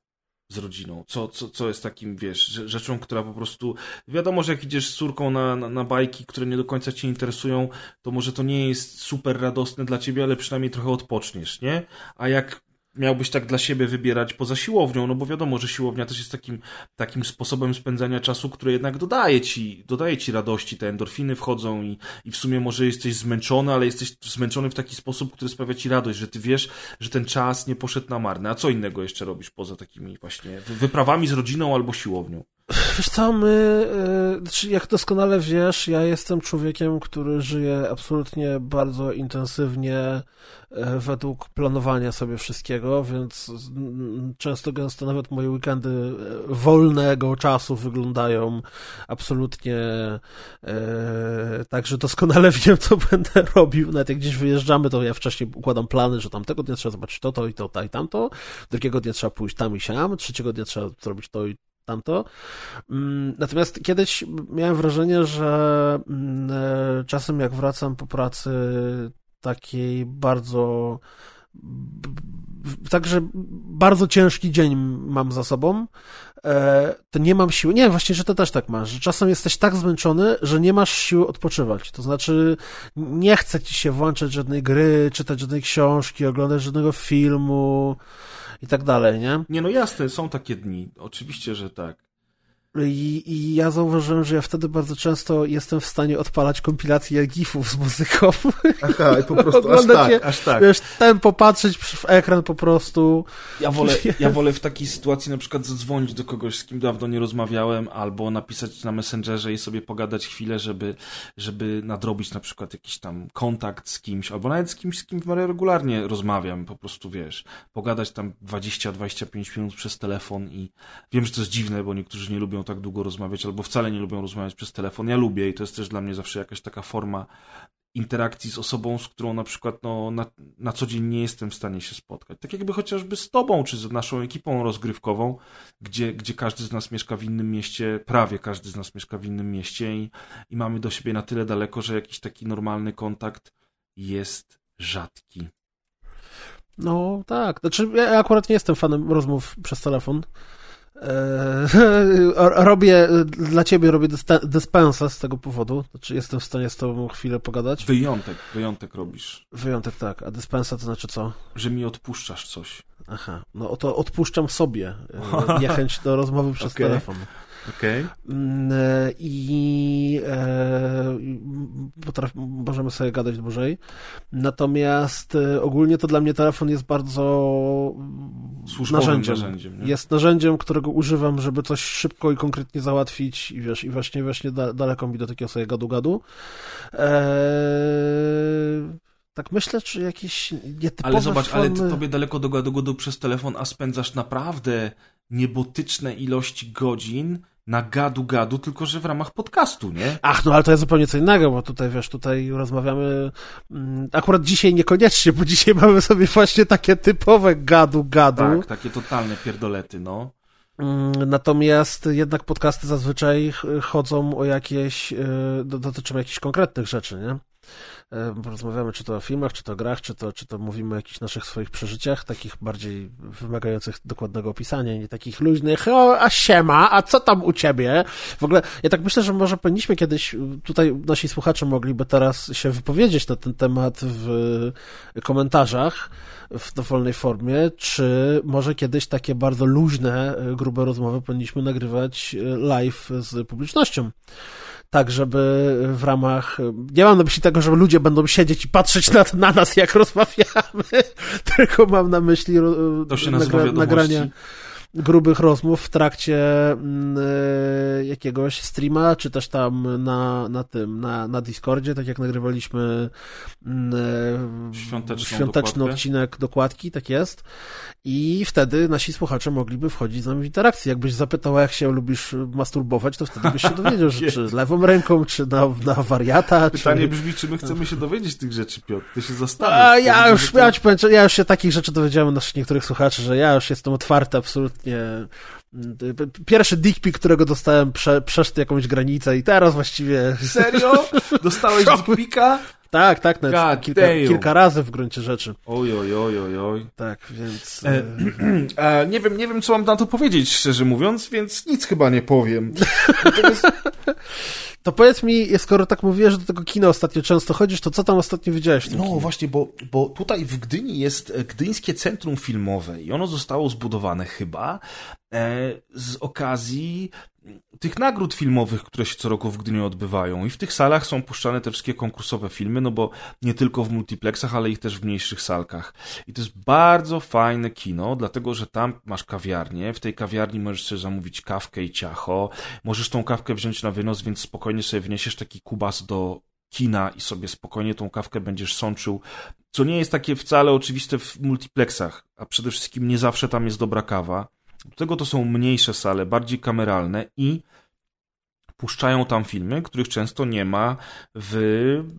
z rodziną? Co, co, co jest takim, wiesz, rzeczą, która po prostu... Wiadomo, że jak idziesz z córką na, na, na bajki, które nie do końca cię interesują, to może to nie jest super radosne dla ciebie, ale przynajmniej trochę odpoczniesz, nie? A jak miałbyś tak dla siebie wybierać poza siłownią, no bo wiadomo, że siłownia też jest takim, takim sposobem spędzania czasu, który jednak dodaje ci, dodaje ci radości, te endorfiny wchodzą i, i w sumie może jesteś zmęczony, ale jesteś zmęczony w taki sposób, który sprawia ci radość, że ty wiesz, że ten czas nie poszedł na marne. A co innego jeszcze robisz poza takimi właśnie wyprawami z rodziną albo siłownią? Wiesz co, my, yy, jak doskonale wiesz, ja jestem człowiekiem, który żyje absolutnie bardzo intensywnie yy, według planowania sobie wszystkiego, więc często gęsto nawet moje weekendy e, wolnego czasu wyglądają absolutnie tak, że doskonale wiem, co będę robił. Nawet jak gdzieś wyjeżdżamy, to ja wcześniej układam plany, że tamtego dnia trzeba zobaczyć to, to i to, to i tamto, drugiego dnia trzeba pójść tam i siam, trzeciego dnia trzeba zrobić to i tamto. Mm, natomiast kiedyś miałem wrażenie, że mm, e, czasem jak wracam po pracy takiej bardzo także bardzo ciężki dzień mam za sobą, e, to nie mam siły. Nie, właśnie, że to też tak masz, że czasem jesteś tak zmęczony, że nie masz siły odpoczywać. To znaczy, nie chce ci się włączać żadnej gry, czytać żadnej książki, oglądać żadnego filmu i tak dalej, nie? Nie, no jasne, są takie dni. Oczywiście, że tak. I, I, ja zauważyłem, że ja wtedy bardzo często jestem w stanie odpalać kompilacje gifów z muzyką. Aha, i po prostu aż tak, je, aż tak. Wiesz, ten popatrzeć w ekran po prostu. Ja wolę, ja wolę w takiej sytuacji na przykład zadzwonić do kogoś, z kim dawno nie rozmawiałem, albo napisać na Messengerze i sobie pogadać chwilę, żeby, żeby nadrobić na przykład jakiś tam kontakt z kimś, albo nawet z kimś, z kim regularnie rozmawiam, po prostu wiesz, pogadać tam 20-25 minut przez telefon i wiem, że to jest dziwne, bo niektórzy nie lubią tak długo rozmawiać, albo wcale nie lubią rozmawiać przez telefon. Ja lubię i to jest też dla mnie zawsze jakaś taka forma interakcji z osobą, z którą na przykład no, na, na co dzień nie jestem w stanie się spotkać. Tak jakby chociażby z tobą, czy z naszą ekipą rozgrywkową, gdzie, gdzie każdy z nas mieszka w innym mieście, prawie każdy z nas mieszka w innym mieście i, i mamy do siebie na tyle daleko, że jakiś taki normalny kontakt jest rzadki. No tak, znaczy ja akurat nie jestem fanem rozmów przez telefon. E, robię, dla ciebie robię dyspensę z tego powodu, znaczy jestem w stanie z tobą chwilę pogadać. Wyjątek, wyjątek robisz. Wyjątek, tak. A dyspensa to znaczy co? Że mi odpuszczasz coś. Aha, no to odpuszczam sobie e, niechęć do rozmowy przez okay. telefon. Okay. Mm, e, I e, potraf, możemy sobie gadać dłużej. Natomiast y, ogólnie to dla mnie telefon jest bardzo Służbowym narzędziem. narzędziem? Jest narzędziem, którego używam, żeby coś szybko i konkretnie załatwić i wiesz, i właśnie, właśnie da, daleko mi do takiego sobie gadu-gadu. Eee, tak myślę, czy jakieś nietypowe Ale zobacz, ale formy... ty tobie daleko do gadu przez telefon, a spędzasz naprawdę niebotyczne ilości godzin na gadu-gadu, tylko że w ramach podcastu, nie? Ach, no ale to jest zupełnie co innego, bo tutaj, wiesz, tutaj rozmawiamy mm, akurat dzisiaj niekoniecznie, bo dzisiaj mamy sobie właśnie takie typowe gadu-gadu. Tak, takie totalne pierdolety, no. Mm, Natomiast jednak podcasty zazwyczaj ch- chodzą o jakieś, y, do- dotyczą jakichś konkretnych rzeczy, nie? Y, Rozmawiamy czy to o filmach, czy to o grach, czy to, czy to mówimy o jakichś naszych swoich przeżyciach, takich bardziej wymagających dokładnego opisania, nie takich luźnych, o, a siema, a co tam u ciebie? W ogóle, ja tak myślę, że może powinniśmy kiedyś, y, tutaj nasi słuchacze mogliby teraz się wypowiedzieć na ten temat w komentarzach, w dowolnej formie, czy może kiedyś takie bardzo luźne, y, grube rozmowy powinniśmy nagrywać y, live z publicznością. Tak, żeby w ramach. Nie mam na myśli tego, że ludzie będą siedzieć i patrzeć na, na nas, jak rozmawiamy, tylko mam na myśli wiadomości. nagrania grubych rozmów w trakcie e, jakiegoś streama, czy też tam na, na tym, na, na Discordzie, tak jak nagrywaliśmy Świąteczną świąteczny dokładkę. odcinek dokładki, tak jest. I wtedy nasi słuchacze mogliby wchodzić z nami w interakcję. Jakbyś zapytał, jak się lubisz masturbować, to wtedy byś się dowiedział, że czy lewą ręką, czy na, na wariata, Pytanie czy... brzmi, czy my chcemy się dowiedzieć tych rzeczy, Piotr? Ty się zastanów. A ja już, ja, ci powiem, ja już się takich rzeczy dowiedziałem od naszych niektórych słuchaczy, że ja już jestem otwarty absolutnie. Pierwszy dick pic, którego dostałem, prze, przeszedł jakąś granicę i teraz właściwie... Serio? Dostałeś dickpika? Tak, tak, nawet kilka, kilka razy w gruncie rzeczy. Oj, oj, oj, oj, oj. Tak, więc... E, E, nie wiem, nie wiem, co mam na to powiedzieć, szczerze mówiąc, więc nic chyba nie powiem. Natomiast To powiedz mi, skoro tak mówiłeś, że do tego kina ostatnio często chodzisz, to co tam ostatnio widziałeś w tym No kinie? właśnie, bo, bo tutaj w Gdyni jest e, Gdyńskie Centrum Filmowe i ono zostało zbudowane chyba e, z okazji tych nagród filmowych, które się co roku w Gdyni odbywają. I w tych salach są puszczane te wszystkie konkursowe filmy, no bo nie tylko w multiplexach, ale ich też w mniejszych salkach. I to jest bardzo fajne kino, dlatego że tam masz kawiarnię. W tej kawiarni możesz sobie zamówić kawkę i ciacho. Możesz tą kawkę wziąć na wynos, więc spokojnie sobie wniesiesz taki kubas do kina i sobie spokojnie tą kawkę będziesz sączył, co nie jest takie wcale oczywiste w multiplexach, a przede wszystkim nie zawsze tam jest dobra kawa. Do tego to są mniejsze sale, bardziej kameralne i puszczają tam filmy, których często nie ma w,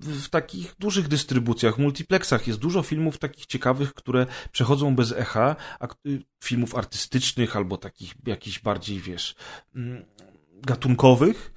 w takich dużych dystrybucjach, multiplexach. Jest dużo filmów takich ciekawych, które przechodzą bez echa, a, filmów artystycznych albo takich jakichś bardziej, wiesz, mm, gatunkowych,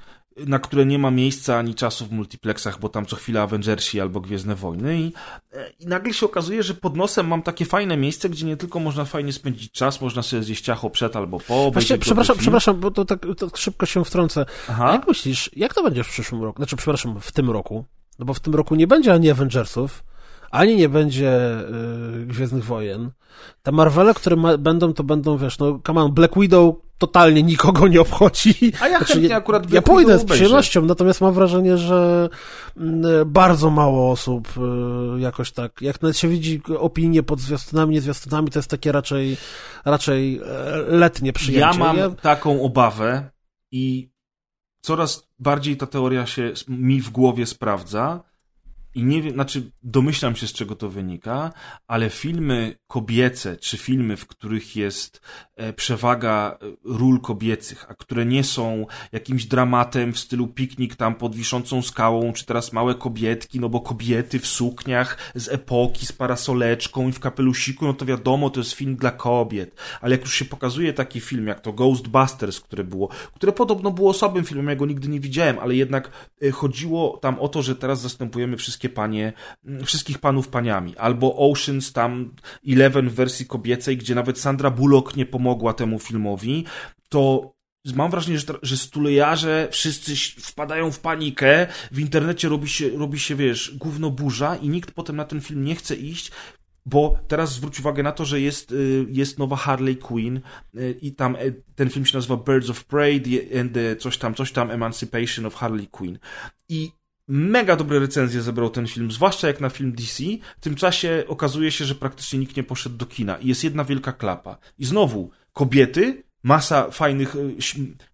na które nie ma miejsca ani czasu w multiplexach, bo tam co chwila Avengersi albo Gwiezdne Wojny i, e, i nagle się okazuje, że pod nosem mam takie fajne miejsce, gdzie nie tylko można fajnie spędzić czas, można sobie zjeść ciacho przed albo po, Właśnie, przepraszam, film. przepraszam, bo to tak to szybko się wtrącę. A Aha. jak myślisz, jak to będzie w przyszłym roku? Znaczy, przepraszam, w tym roku? No bo w tym roku nie będzie ani Avengersów, ani nie będzie y, Gwiezdnych Wojen. Te Marvele, które ma, będą, to będą, wiesz, no, come on, Black Widow totalnie nikogo nie obchodzi. A ja chętnie ja, akurat ja Black pójdę z przyjemnością, natomiast mam wrażenie, że mm, bardzo mało osób y, jakoś tak, jak nawet się widzi opinie pod zwiastunami, nie zwiastunami, to jest takie raczej, raczej e, letnie przyjęcie. Ja mam taką obawę i coraz bardziej ta teoria się mi w głowie sprawdza. I nie wiem, znaczy domyślam się z czego to wynika, ale filmy kobiece, czy filmy, w których jest e, przewaga e, ról kobiecych, a które nie są jakimś dramatem w stylu piknik tam pod wiszącą skałą, czy teraz małe kobietki, no bo kobiety w sukniach z epoki, z parasoleczką i w kapelusiku, no to wiadomo, to jest film dla kobiet. Ale jak już się pokazuje taki film, jak to Ghostbusters, które było, które podobno było słabym filmem, ja go nigdy nie widziałem, ale jednak e, chodziło tam o to, że teraz zastępujemy wszystkie panie, mm, wszystkich panów paniami. Albo Oceans tam Eleven w wersji kobiecej, gdzie nawet Sandra Bullock nie pomogła temu filmowi, to mam wrażenie, że, że stulejarze wszyscy wpadają w panikę, w internecie robi się, robi się, wiesz, gówno burza i nikt potem na ten film nie chce iść, bo teraz zwróć uwagę na to, że jest, y, jest nowa Harley Quinn y, i tam y, ten film się nazywa Birds of Prey and coś tam, coś tam Emancipation of Harley Quinn. I Mega dobre recenzje zebrał ten film, zwłaszcza jak na film DC. W tym czasie okazuje się, że praktycznie nikt nie poszedł do kina i jest jedna wielka klapa. I znowu kobiety, masa fajnych, y,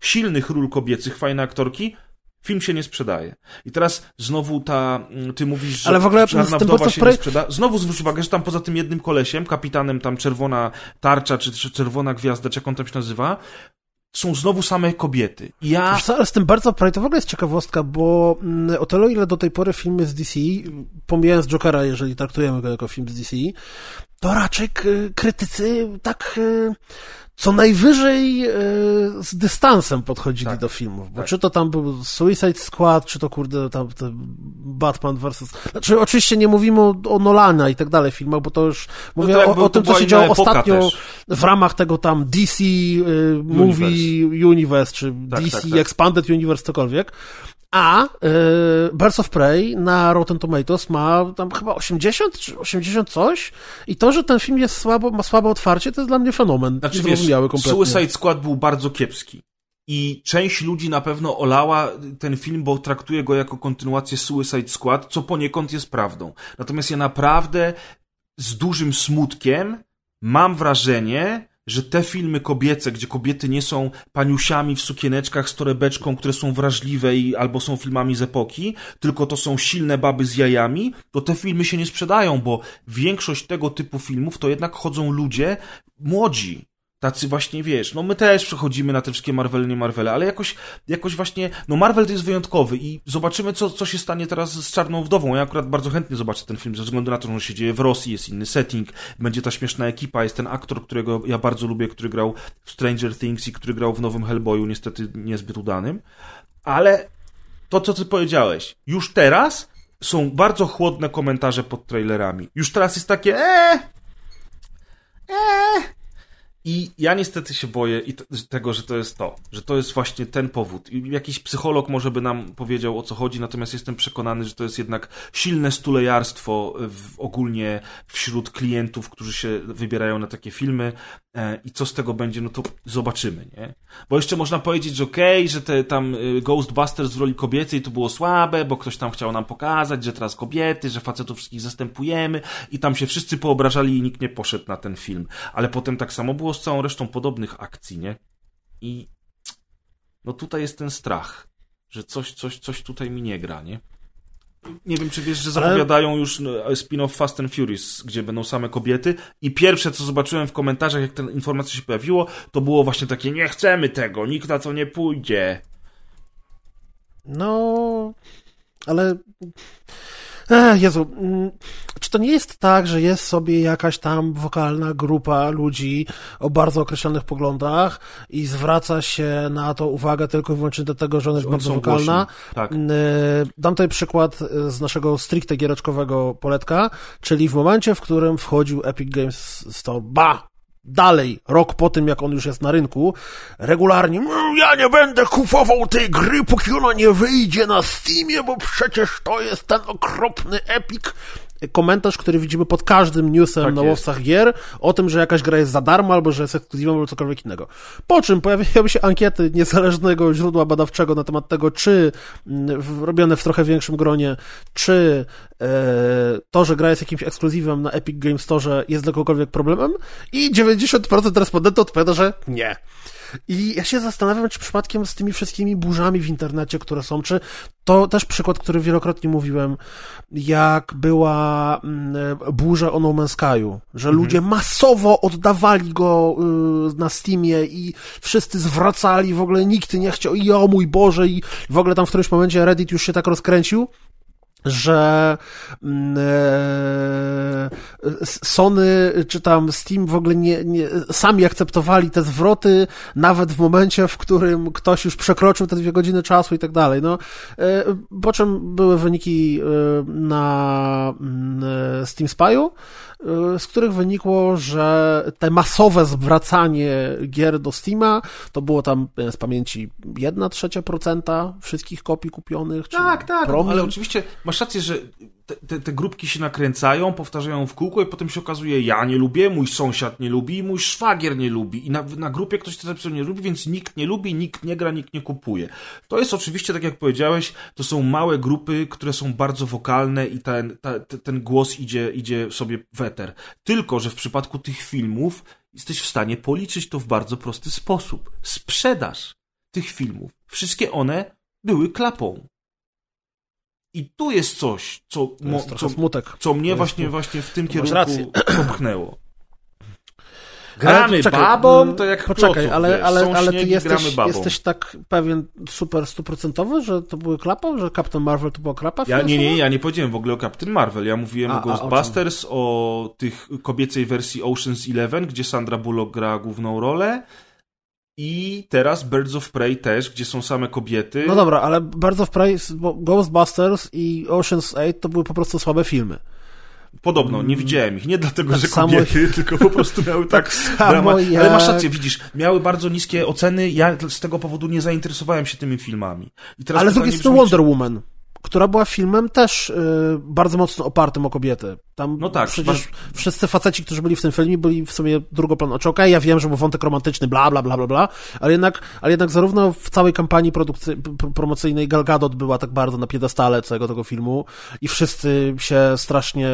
silnych ról kobiecych, fajne aktorki, film się nie sprzedaje. I teraz znowu ta, mm, ty mówisz, że Ale w ogóle Czarna Wdowa się nie sprzeda. Znowu zwróć uwagę, że tam poza tym jednym kolesiem, kapitanem tam Czerwona Tarcza, czy, czy Czerwona Gwiazda, czy jak on tam się nazywa, są znowu same kobiety. Ja... Ale z tym bardzo prawie to w ogóle jest ciekawostka, bo mm, o tyle, ile do tej pory filmy z DC, pomijając Jokera, jeżeli traktujemy go jako film z DC, to raczej krytycy tak y, co najwyżej e, z dystansem podchodzili tak, do filmów, bo tak. czy to tam był Suicide Squad, czy to kurde tam Batman vs. Znaczy oczywiście nie mówimy o, o Nolana i tak dalej filmach, bo to już no mówię o, o, tym, co się działo ostatnio też. w ramach tego tam DC y, Movie Universe, Universe czy tak, DC tak, tak. Expanded Universe, cokolwiek. A y, Birds of Prey na Rotten Tomatoes ma tam chyba 80 czy 80 coś i to, że ten film jest słabo, ma słabe otwarcie, to jest dla mnie fenomen. Znaczy wiesz, kompletnie. Suicide Squad był bardzo kiepski. I część ludzi na pewno olała ten film, bo traktuje go jako kontynuację Suicide Squad, co poniekąd jest prawdą. Natomiast ja naprawdę z dużym smutkiem mam wrażenie, że te filmy kobiece, gdzie kobiety nie są paniusiami w sukieneczkach z torebeczką, które są wrażliwe i albo są filmami z epoki, tylko to są silne baby z jajami, to te filmy się nie sprzedają, bo większość tego typu filmów to jednak chodzą ludzie młodzi, tacy właśnie, wiesz, no my też przechodzimy na te wszystkie Marvele, nie Marvele, ale jakoś, jakoś właśnie, no Marvel to jest wyjątkowy i zobaczymy, co, co się stanie teraz z Czarną Wdową. Ja akurat bardzo chętnie zobaczę ten film, ze względu na to, że on się dzieje w Rosji, jest inny setting, będzie ta śmieszna ekipa, jest ten aktor, którego ja bardzo lubię, który grał w Stranger Things i który grał w nowym Hellboyu, niestety niezbyt udanym, ale to, co ty powiedziałeś, już teraz są bardzo chłodne komentarze pod trailerami. Już teraz jest takie, eee, eee, i ja niestety się boję tego, że to jest to, że to jest właśnie ten powód. I jakiś psycholog może by nam powiedział o co chodzi, natomiast jestem przekonany, że to jest jednak silne stulejarstwo w, ogólnie wśród klientów, którzy się wybierają na takie filmy. E, I co z tego będzie, no to zobaczymy, nie? Bo jeszcze można powiedzieć, że okej, okay, że te tam y, Ghostbusters w roli kobiecej to było słabe, bo ktoś tam chciał nam pokazać, że teraz kobiety, że facetów wszystkich zastępujemy i tam się wszyscy poobrażali i nikt nie poszedł na ten film. Ale potem tak samo było z całą resztą podobnych akcji, nie? I no tutaj jest ten strach, że coś, coś, coś tutaj mi nie gra, nie? Nie wiem, czy wiesz, że zapowiadają Ale... już no, spin-off Fast and Furious, gdzie będą same kobiety. I pierwsze, co zobaczyłem w komentarzach, jak ta informacja się pojawiło, to było właśnie takie: Nie chcemy tego, nikt na to nie pójdzie. No, ale Ech, Jezu, mm, czy to nie jest tak, że jest sobie jakaś tam wokalna grupa ludzi o bardzo określonych poglądach i zwraca się na to uwagę tylko i wyłącznie do tego, że ona jest bardzo wokalna? Tak. Mm, dam tutaj przykład e, z naszego stricte giereczkowego poletka, czyli w momencie, w którym wchodził Epic Games Store, ba, dalej, rok po tym, jak on już jest na rynku, regularnie, mm, ja nie będę kupował tej gry, póki ona nie wyjdzie na Steamie, bo przecież to jest ten okropny Epic komentarz, który widzimy pod każdym newsem tak na łowcach gier o tym, że jakaś gra jest za darmo albo że jest ekskluzywem albo cokolwiek innego. Po czym pojawiają się ankiety niezależnego źródła badawczego na temat tego, czy mm, robione w trochę większym gronie, czy to, że gra jest jakimś ekskluzywem na Epic Games Store jest dla kogokolwiek problemem i 90% respondentów odpowiada, że nie. I ja się zastanawiam, czy przypadkiem z tymi wszystkimi burzami w internecie, które są, czy to też przykład, który wielokrotnie mówiłem, jak była mm, burza o No Man's Sky'u, że mhm. ludzie masowo oddawali go y, na Steamie i wszyscy zwracali, w ogóle nikt nie chciał, i o mój Boże, i w ogóle tam w którymś momencie Reddit już się tak rozkręcił, że mm, e, Sony czy tam Steam w ogóle nie, nie, sami akceptowali te zwroty, nawet w momencie, w którym ktoś już przekroczył te dwie godziny czasu i tak dalej. No, e, po czym były wyniki e, na mm, Steam Spy'u, z których wynikło, że te masowe zwracanie gier do Steama to było tam z pamięci 1 trzecia procenta wszystkich kopii kupionych. tak, tak, ale oczywiście masz rację, że te, te, te, grupki się nakręcają, powtarzają w kółko i potem się okazuje, ja nie lubię, mój sąsiad nie lubi, mój szwagier nie lubi i na, na grupie ktoś te zapisy nie lubi, więc nikt nie lubi, nikt nie gra, nikt nie kupuje. To jest oczywiście, tak jak powiedziałeś, to są małe grupy, które są bardzo wokalne i ten, ta, ten głos idzie, idzie sobie w eter. Tylko, że w przypadku tych filmów jesteś w stanie policzyć to w bardzo prosty sposób. Sprzedaż tych filmów. Wszystkie one były klapą. I tu jest coś, co, mo, co, smutek. co mnie właśnie, właśnie w tym kierunku popchnęło. Gramy czekaj, babą, to jak Poczekaj, kloców, ale, ale, ale ty jesteś, jesteś tak pewien super stuprocentowy, że to były klapa, że Captain Marvel to była klapa? Ja, nie, nie, ja nie powiedziałem w ogóle o Captain Marvel. Ja mówiłem a, o Ghostbusters, o, o, tych kobiecej wersji Ocean's Eleven, gdzie Sandra Bullock gra główną rolę. I teraz Birds of Prey też, gdzie są same kobiety. No dobra, ale Birds of Prey, Ghostbusters i Ocean's 8 to były po prostu słabe filmy. Podobno, nie widziałem ich. Nie dlatego, tak że kobiety, tylko po prostu miały tak, tak samo jak... Ale masz rację, widzisz, miały bardzo niskie oceny, ja z tego powodu nie zainteresowałem się tymi filmami. ale z drugiej strony Wonder Woman która była filmem też y, bardzo mocno opartym o kobiety. Tam no tak, przecież wszyscy faceci, którzy byli w tym filmie, byli w sumie drugoplanowi. Znaczy, okej, okay, ja wiem, że był wątek romantyczny, bla, bla, bla, bla, bla, ale jednak, ale jednak zarówno w całej kampanii produkcji, promocyjnej Gal Gadot była tak bardzo na piedestale całego tego filmu i wszyscy się strasznie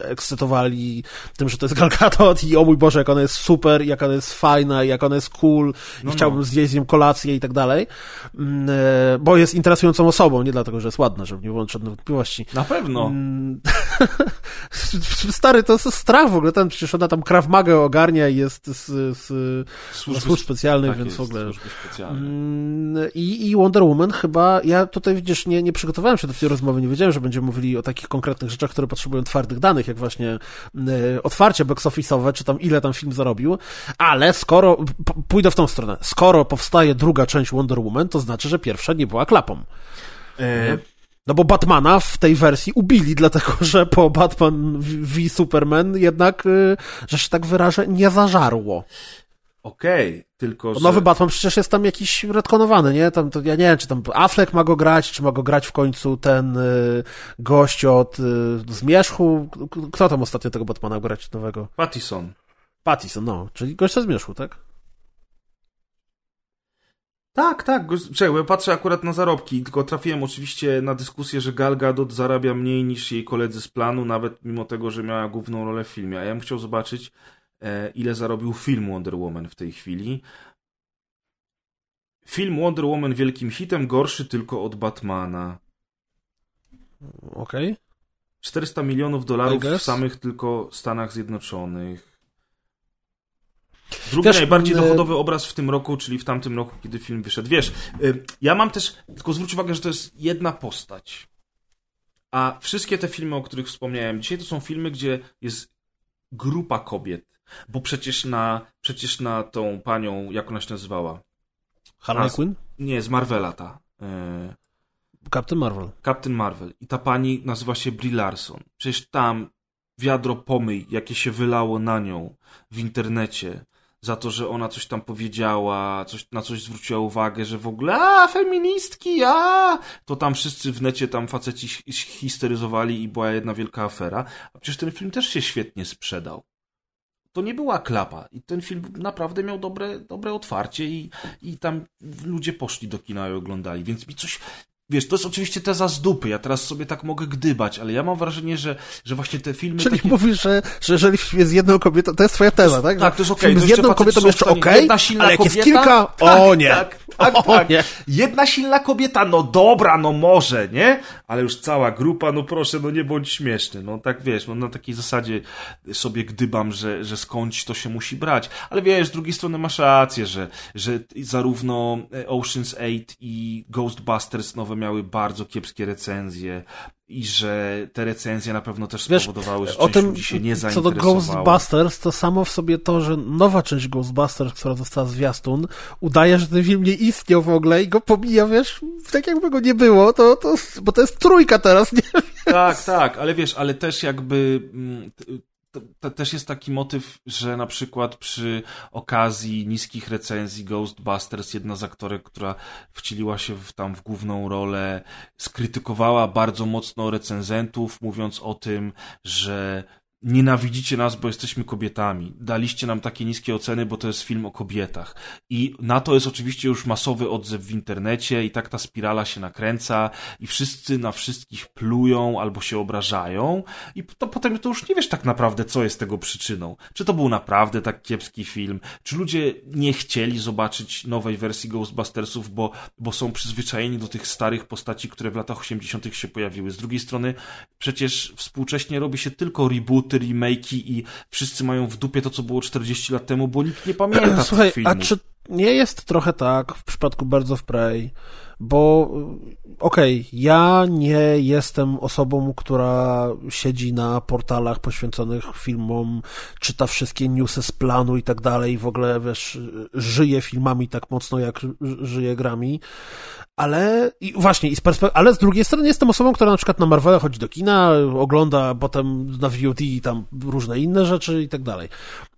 ekscytowali tym, że to jest Gal Gadot i o mój Boże, jak ona jest super, jak ona jest fajna, jak ona jest cool i no, chciałbym no. zjeść z nią kolację i tak dalej, mm, e, bo jest interesującą osobą, nie dlatego, że jest ładna, żeby nie było żadnych wątpliwości. Na pewno. Mm, Stary, to jest strach w ogóle, tam przecież ona tam Krav Maga ogarnia i jest z, z służb, służb specjalnych, tak więc jest, w ogóle... Mm, I, I Wonder Woman chyba, ja tutaj widzisz, nie, nie przygotowałem się do tej rozmowy, nie wiedziałem, że będziemy mówili o takich konkretnych rzeczach, które potrzebują twardych danych, jak właśnie y, otwarcie box office'owe, czy tam ile tam film zarobił, ale skoro, pójdę w tą stronę, skoro powstaje druga część Wonder Woman, to znaczy, że pierwsza nie była klapą. E, no bo Batmana w tej wersji ubili, dlatego że po Batman v Superman jednak, y, że się tak wyrażę, nie zażarło. Okej, okay, tylko że... Nowy Batman przecież jest tam jakiś retkonowany, nie? Tam, to, ja nie wiem, czy tam Affleck ma go grać, czy ma go grać w końcu ten y, gość od y, Zmierzchu. Kto tam ostatnio tego Batmana grać nowego? Pattison. Pattison, no. Czyli gość ze Zmierzchu, tak? Tak, tak. Czekaj, ja patrzę akurat na zarobki, tylko trafiłem oczywiście na dyskusję, że Gal Gadot zarabia mniej niż jej koledzy z planu, nawet mimo tego, że miała główną rolę w filmie. A ja bym chciał zobaczyć, e, ile zarobił film Wonder Woman w tej chwili. Film Wonder Woman wielkim hitem, gorszy tylko od Batmana. Okej. Okay. 400 milionów dolarów w samych tylko Stanach Zjednoczonych. Drugi też, najbardziej e, dochodowy obraz w tym roku, czyli w tamtym roku, kiedy film wyszedł. Wiesz, e, ja mam też, tylko zwróć uwagę, że to jest jedna postać. A wszystkie te filmy, o których wspomniałem dzisiaj, to są filmy, gdzie jest grupa kobiet. Bo przecież na, przecież na tą panią, jak ona się nazywała? Harley Quinn? Nie, z Marvela ta. E... Captain Marvel. Captain Marvel. I ta pani nazywa się Brie Larson. Przecież tam wiadro pomyj, jakie się wylało na nią w internecie, za to, że ona coś tam powiedziała, coś, na coś zwróciła uwagę, że w ogóle a, feministki, a, to tam wszyscy w necie tam faceci histeryzowali i była jedna wielka afera. A przecież ten film też się świetnie sprzedał. To nie była klapa i ten film naprawdę miał dobre, dobre otwarcie i, i tam ludzie poszli do kina i oglądali, więc mi coś, Wiesz, to jest oczywiście teza z dupy, ja teraz sobie tak mogę gdybać, ale ja mam wrażenie, że, że właśnie te filmy... Czyli takie... mówisz, że, że jeżeli jest jedną kobietą, to jest twoja teza, tak? Tak, to jest okej. Okay. z jedną kobietą jeszcze okej, okay, ale jak kobieta, jest kilka, tak, o nie. Tak, tak, o, tak. Nie. Jedna silna kobieta, no dobra, no może, nie? Ale już cała grupa, no proszę, no nie bądź śmieszny. No tak wiesz, no na takiej zasadzie sobie gdybam, że, że skądś to się musi brać. Ale wiesz, z drugiej strony masz rację, że, że zarówno Ocean's 8 i Ghostbusters nowe miały bardzo kiepskie recenzje i że te recenzje na pewno też spowodowały, Wiesz, że o tym, ludzi się nie Co do Ghostbusters, to samo w sobie to, że nowa część Ghostbusters, która została zwiastun, udaje, że ten film nie istniał w ogóle i go pomija, wiesz, tak jakby go nie było, to, to, bo to jest trójka teraz, nie? Tak, tak, ale wiesz, ale też jakby mm, to, to, też jest taki motyw, że na przykład przy okazji niskich recenzji Ghostbusters jedna z aktorek, która wcieliła się w, tam w główną rolę, skrytykowała bardzo mocno recenzentów, mówiąc o tym, że nienawidzicie nas, bo jesteśmy kobietami. Daliście nam takie niskie oceny, bo to jest film o kobietach. I na to jest oczywiście już masowy odzew w internecie i tak ta spirala się nakręca i wszyscy na wszystkich plują albo się obrażają i to potem to już nie wiesz tak naprawdę, co jest tego przyczyną. Czy to był naprawdę tak kiepski film? Czy ludzie nie chcieli zobaczyć nowej wersji Ghostbustersów, bo, bo są przyzwyczajeni do tych starych postaci, które w latach 80. się pojawiły? Z drugiej strony przecież współcześnie robi się tylko reboot rebooty, remake'i i wszyscy mają w dupie to, co było 40 lat temu, bo nikt nie pamięta Słuchaj, tych filmów. a czy nie jest trochę tak w przypadku Birds of Prey, bo okej, okay, ja nie jestem osobą, która siedzi na portalach poświęconych filmom, czyta wszystkie newsy z planu i tak dalej, w ogóle, wiesz, żyje filmami tak mocno, jak żyje grami, ale i właśnie, i z perspektywy, ale z drugiej strony jestem osobą, która na przykład na Marvela chodzi do kina, ogląda potem na VOD i tam różne inne rzeczy i tak dalej.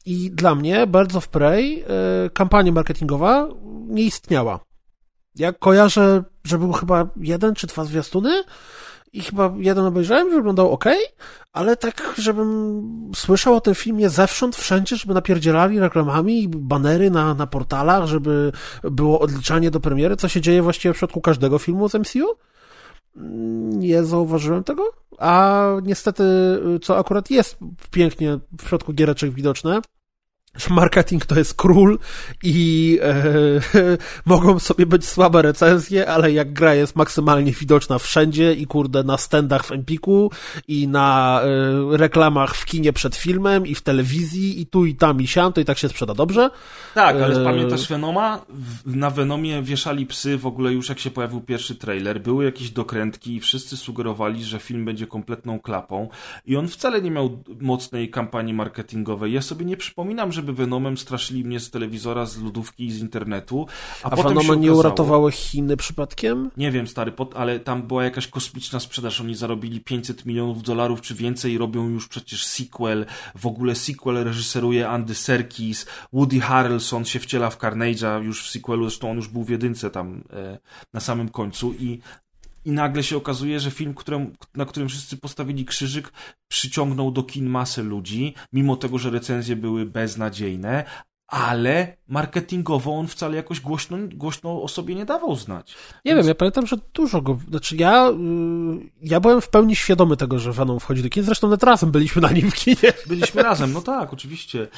I dla mnie Birds of Prey, e, kampania marketingowa nie istniała. Ja kojarzę, że był chyba jeden czy dwa zwiastuny i chyba jeden obejrzałem, wyglądał ok, ale tak, żebym słyszał o tym filmie zewsząd, wszędzie, żeby napierdzielali reklamami, banery na, na portalach, żeby było odliczanie do premiery, co się dzieje właściwie w przypadku każdego filmu z MCU. Nie zauważyłem tego, a niestety, co akurat jest pięknie w przypadku giereczek widoczne, marketing to jest król i e, mogą sobie być słabe recenzje, ale jak gra jest maksymalnie widoczna wszędzie i kurde na standach w Empiku i na e, reklamach w kinie przed filmem i w telewizji i tu i tam i siam, to i tak się sprzeda dobrze. Tak, ale e... pamiętasz Venoma? Na Venomie wieszali psy w ogóle już jak się pojawił pierwszy trailer, były jakieś dokrętki i wszyscy sugerowali, że film będzie kompletną klapą i on wcale nie miał mocnej kampanii marketingowej. Ja sobie nie przypominam, że żeby Venomem straszyli mnie z telewizora, z lodówki i z internetu. A, a potem Venoma nie uratowały Chiny przypadkiem? Nie wiem, stary, ale tam była jakaś kosmiczna sprzedaż. Oni zarobili 500 milionów dolarów czy więcej i robią już przecież sequel. W ogóle sequel reżyseruje Andy Serkis. Woody Harrelson się wciela w Carnage'a już w sequelu, zresztą on już był w jedynce tam e, na samym końcu i i nagle się okazuje, że film, którym, na którym wszyscy postawili krzyżyk, przyciągnął do kin masę ludzi, mimo tego, że recenzje były beznadziejne, ale marketingowo on wcale jakoś głośno, głośno o sobie nie dawał znać. Nie Więc... wiem, ja pamiętam, że dużo go, znaczy ja, yy, ja byłem w pełni świadomy tego, że Venom wchodzi do kin, zresztą nawet razem byliśmy na nim w kinie. Byliśmy razem, no tak, oczywiście.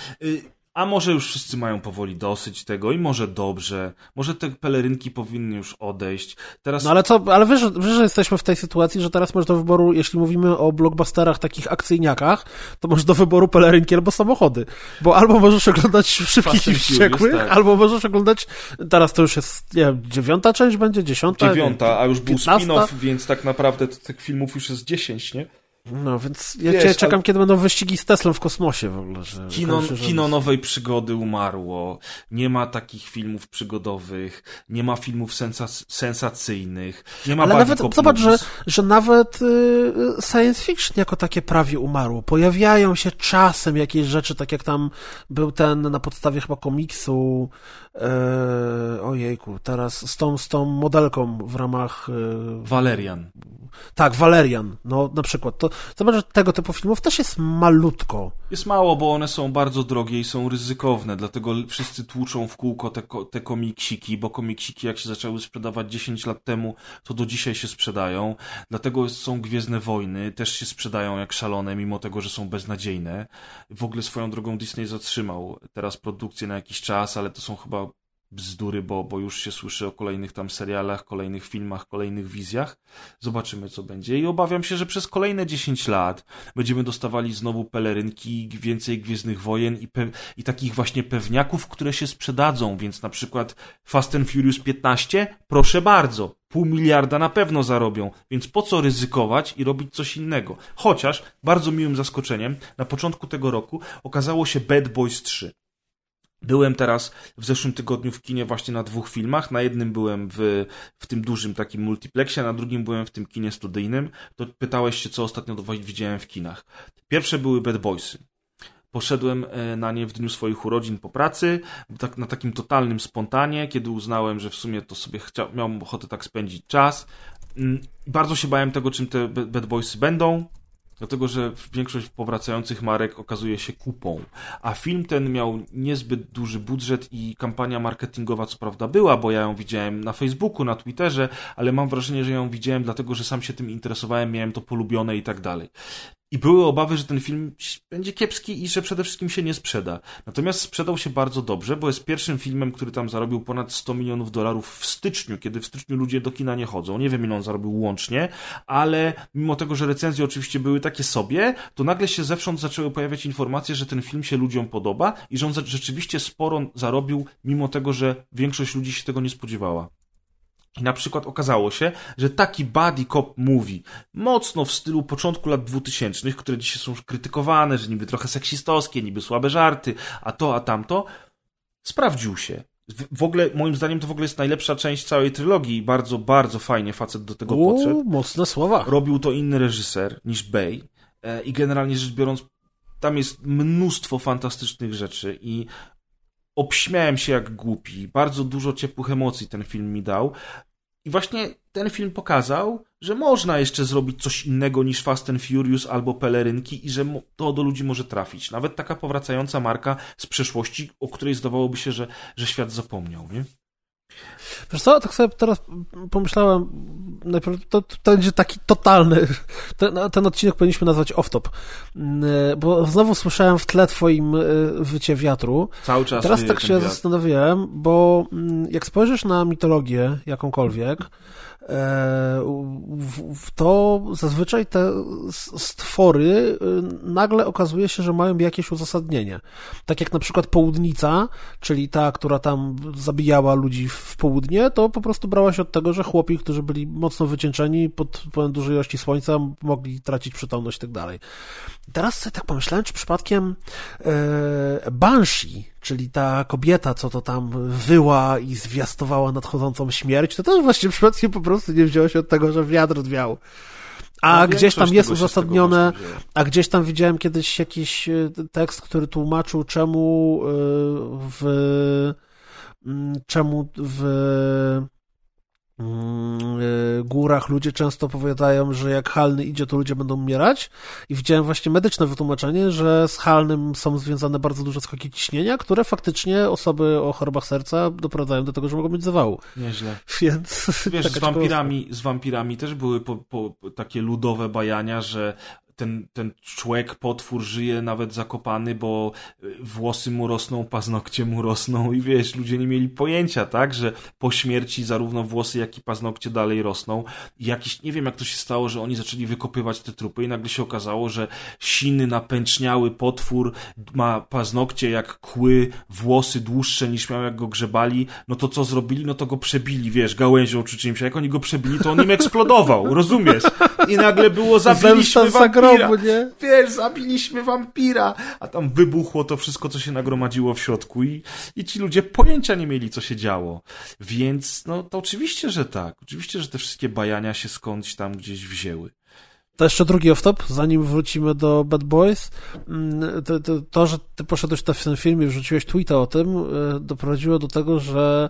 A może już wszyscy mają powoli dosyć tego i może dobrze. Może te pelerynki powinny już odejść. Teraz... No ale co, ale wiesz, wiesz, że jesteśmy w tej sytuacji, że teraz masz do wyboru, jeśli mówimy o blockbusterach takich akcyjniakach, to masz do wyboru pelerynki albo samochody. Bo albo możesz oglądać Szybkich i Wściekłych, tak. albo możesz oglądać, teraz to już jest, nie wiem, dziewiąta część będzie, dziesiąta? Dziewiąta, a już był spin-off, więc tak naprawdę tych filmów już jest dziesięć, nie? No, więc ja Wiesz, czekam, kiedy będą wyścigi z Teslą w kosmosie w ogóle. Że kino, kino nowej przygody umarło. Nie ma takich filmów przygodowych, nie ma filmów sensac- sensacyjnych, nie ma Ale nawet, zobacz, że, że nawet y, science fiction jako takie prawie umarło. Pojawiają się czasem jakieś rzeczy, tak jak tam był ten na podstawie chyba komiksu, e, ojejku, teraz z tą, z tą modelką w ramach... E, Valerian. Tak, Valerian, no na przykład. To, zobacz, że tego typu filmów też jest malutko. Jest mało, bo one są bardzo drogie i są ryzykowne, dlatego wszyscy tłuczą w kółko te, te komiksiki, bo komiksiki jak się zaczęły sprzedawać 10 lat temu, to do dzisiaj się sprzedają. Dlatego są Gwiezdne Wojny, też się sprzedają jak szalone, mimo tego, że są beznadziejne. W ogóle swoją drogą Disney zatrzymał teraz produkcję na jakiś czas, ale to są chyba bzdury, bo, bo już się słyszy o kolejnych tam serialach, kolejnych filmach, kolejnych wizjach. Zobaczymy, co będzie. I obawiam się, że przez kolejne 10 lat będziemy dostawali znowu pelerynki, więcej Gwiezdnych Wojen i, i takich właśnie pewniaków, które się sprzedadzą. Więc na przykład Fast and Furious 15, proszę bardzo, pół miliarda na pewno zarobią, więc po co ryzykować i robić coś innego? Chociaż bardzo miłym zaskoczeniem na początku tego roku okazało się Bad Boys 3. Byłem teraz w zeszłym tygodniu w kinie właśnie na dwóch filmach. Na jednym byłem w, w tym dużym takim multiplexie, a na drugim byłem w tym kinie studyjnym. To pytałeś się, co ostatnio widziałem w kinach. Pierwsze były Bad Boysy. Poszedłem na nie w dniu swoich urodzin po pracy, tak, na takim totalnym spontanie, kiedy uznałem, że w sumie to sobie chciał, miałem ochotę tak spędzić czas. Mm, bardzo się bałem tego, czym te Bad Boysy będą. Dlatego, że większość powracających marek okazuje się kupą. A film ten miał niezbyt duży budżet i kampania marketingowa co prawda była, bo ja ją widziałem na Facebooku, na Twitterze, ale mam wrażenie, że ją widziałem dlatego, że sam się tym interesowałem, miałem to polubione i tak dalej. I były obawy, że ten film będzie kiepski i że przede wszystkim się nie sprzeda. Natomiast sprzedał się bardzo dobrze, bo jest pierwszym filmem, który tam zarobił ponad 100 milionów dolarów w styczniu, kiedy w styczniu ludzie do kina nie chodzą. Nie wiem, ile on zarobił łącznie, ale mimo tego, że recenzje oczywiście były takie sobie, to nagle się zewsząd zaczęły pojawiać informacje, że ten film się ludziom podoba i że on rzeczywiście sporo zarobił, mimo tego, że większość ludzi się tego nie spodziewała. I na przykład okazało się, że taki buddy cop movie, mocno w stylu początku lat 2000, które dzisiaj są krytykowane, że niby trochę seksistowskie, niby słabe żarty, a to, a tamto, sprawdził się. W ogóle, moim zdaniem, to w ogóle jest najlepsza część całej trylogii i bardzo, bardzo fajnie facet do tego Uuu, podszedł. mocne słowa. Robił to inny reżyser niż Bay e, i generalnie rzecz biorąc, tam jest mnóstwo fantastycznych rzeczy i obśmiałem się jak głupi. Bardzo dużo ciepłych emocji ten film mi dał. I właśnie ten film pokazał, że można jeszcze zrobić coś innego niż Fast and Furious albo pelerynki i że to do ludzi może trafić. Nawet taka powracająca marka z przeszłości, o której zdawałoby się, że, że świat zapomniał, nie? Wiesz co, tak sobie teraz pomyślałem, najpierw to, to będzie taki totalny, ten, ten odcinek powinniśmy nazwać off-top, mm, bo znowu słyszałem w tle twoim y, wycie wiatru. Cały czas. Teraz tak się wiatr. zastanawiałem, bo mm, jak spojrzysz na mitologię jakąkolwiek, to zazwyczaj te stwory y, nagle okazuje się, że mają jakieś uzasadnienie. Tak jak na przykład południca, czyli ta, która tam zabijała ludzi w południe, to po prostu brała się od tego, że chłopi, którzy byli mocno wycieńczeni pod wpływem dużej ilości słońca, mogli tracić przytomność i tak dalej. Teraz sobie tak pomyślałem, czy przypadkiem e, Banshee, czyli ta kobieta, co to tam wyła i zwiastowała nadchodzącą śmierć, to też właśnie przypadkiem po prostu nie wzięło się od tego, że wiatr odwiał. A no, gdzieś tam jest uzasadnione, a gdzieś tam widziałem kiedyś jakiś e, tekst, który tłumaczył, czemu e, w mm, czemu w górach ludzie często powiadają, że jak halny idzie, to ludzie będą umierać. I widziałem właśnie medyczne wytłumaczenie, że z halnym są związane bardzo duże skoki ciśnienia, które faktycznie osoby o chorobach serca doprowadzają do tego, że mogą mieć zawału. Nieźle. Więc. Wiesz, z wampirami, z wampirami też były po, po, takie ludowe bajania, że ten, ten człowiek, potwór żyje nawet zakopany, bo y, włosy mu rosną, paznokcie mu rosną i wiesz, ludzie nie mieli pojęcia, tak, że po śmierci zarówno włosy, jak i paznokcie dalej rosną. I jakiś, nie wiem jak to się stało, że oni zaczęli wykopywać te trupy i nagle się okazało, że siny, napęczniały potwór ma paznokcie jak kły, włosy dłuższe niż miał jak go grzebali, no to co zrobili? No to go przebili, wiesz, gałęzią czy czymś. Jak oni go przebili, to on im eksplodował, rozumiesz? I nagle było, zabiliśmy wam grobu, nie? Wiesz, zabiliśmy wampira, a tam wybuchło to wszystko, co się nagromadziło w środku i, i ci ludzie pojęcia nie mieli, co się działo. Więc, no, to oczywiście, że tak. Oczywiście, że te wszystkie bajania się skądś tam gdzieś wzięły. To jeszcze drugi off-top, zanim wrócimy do Bad Boys. Mm, to, to, to, że ty poszedłeś na ten film i wrzuciłeś tweeta o tym, y, doprowadziło do tego, że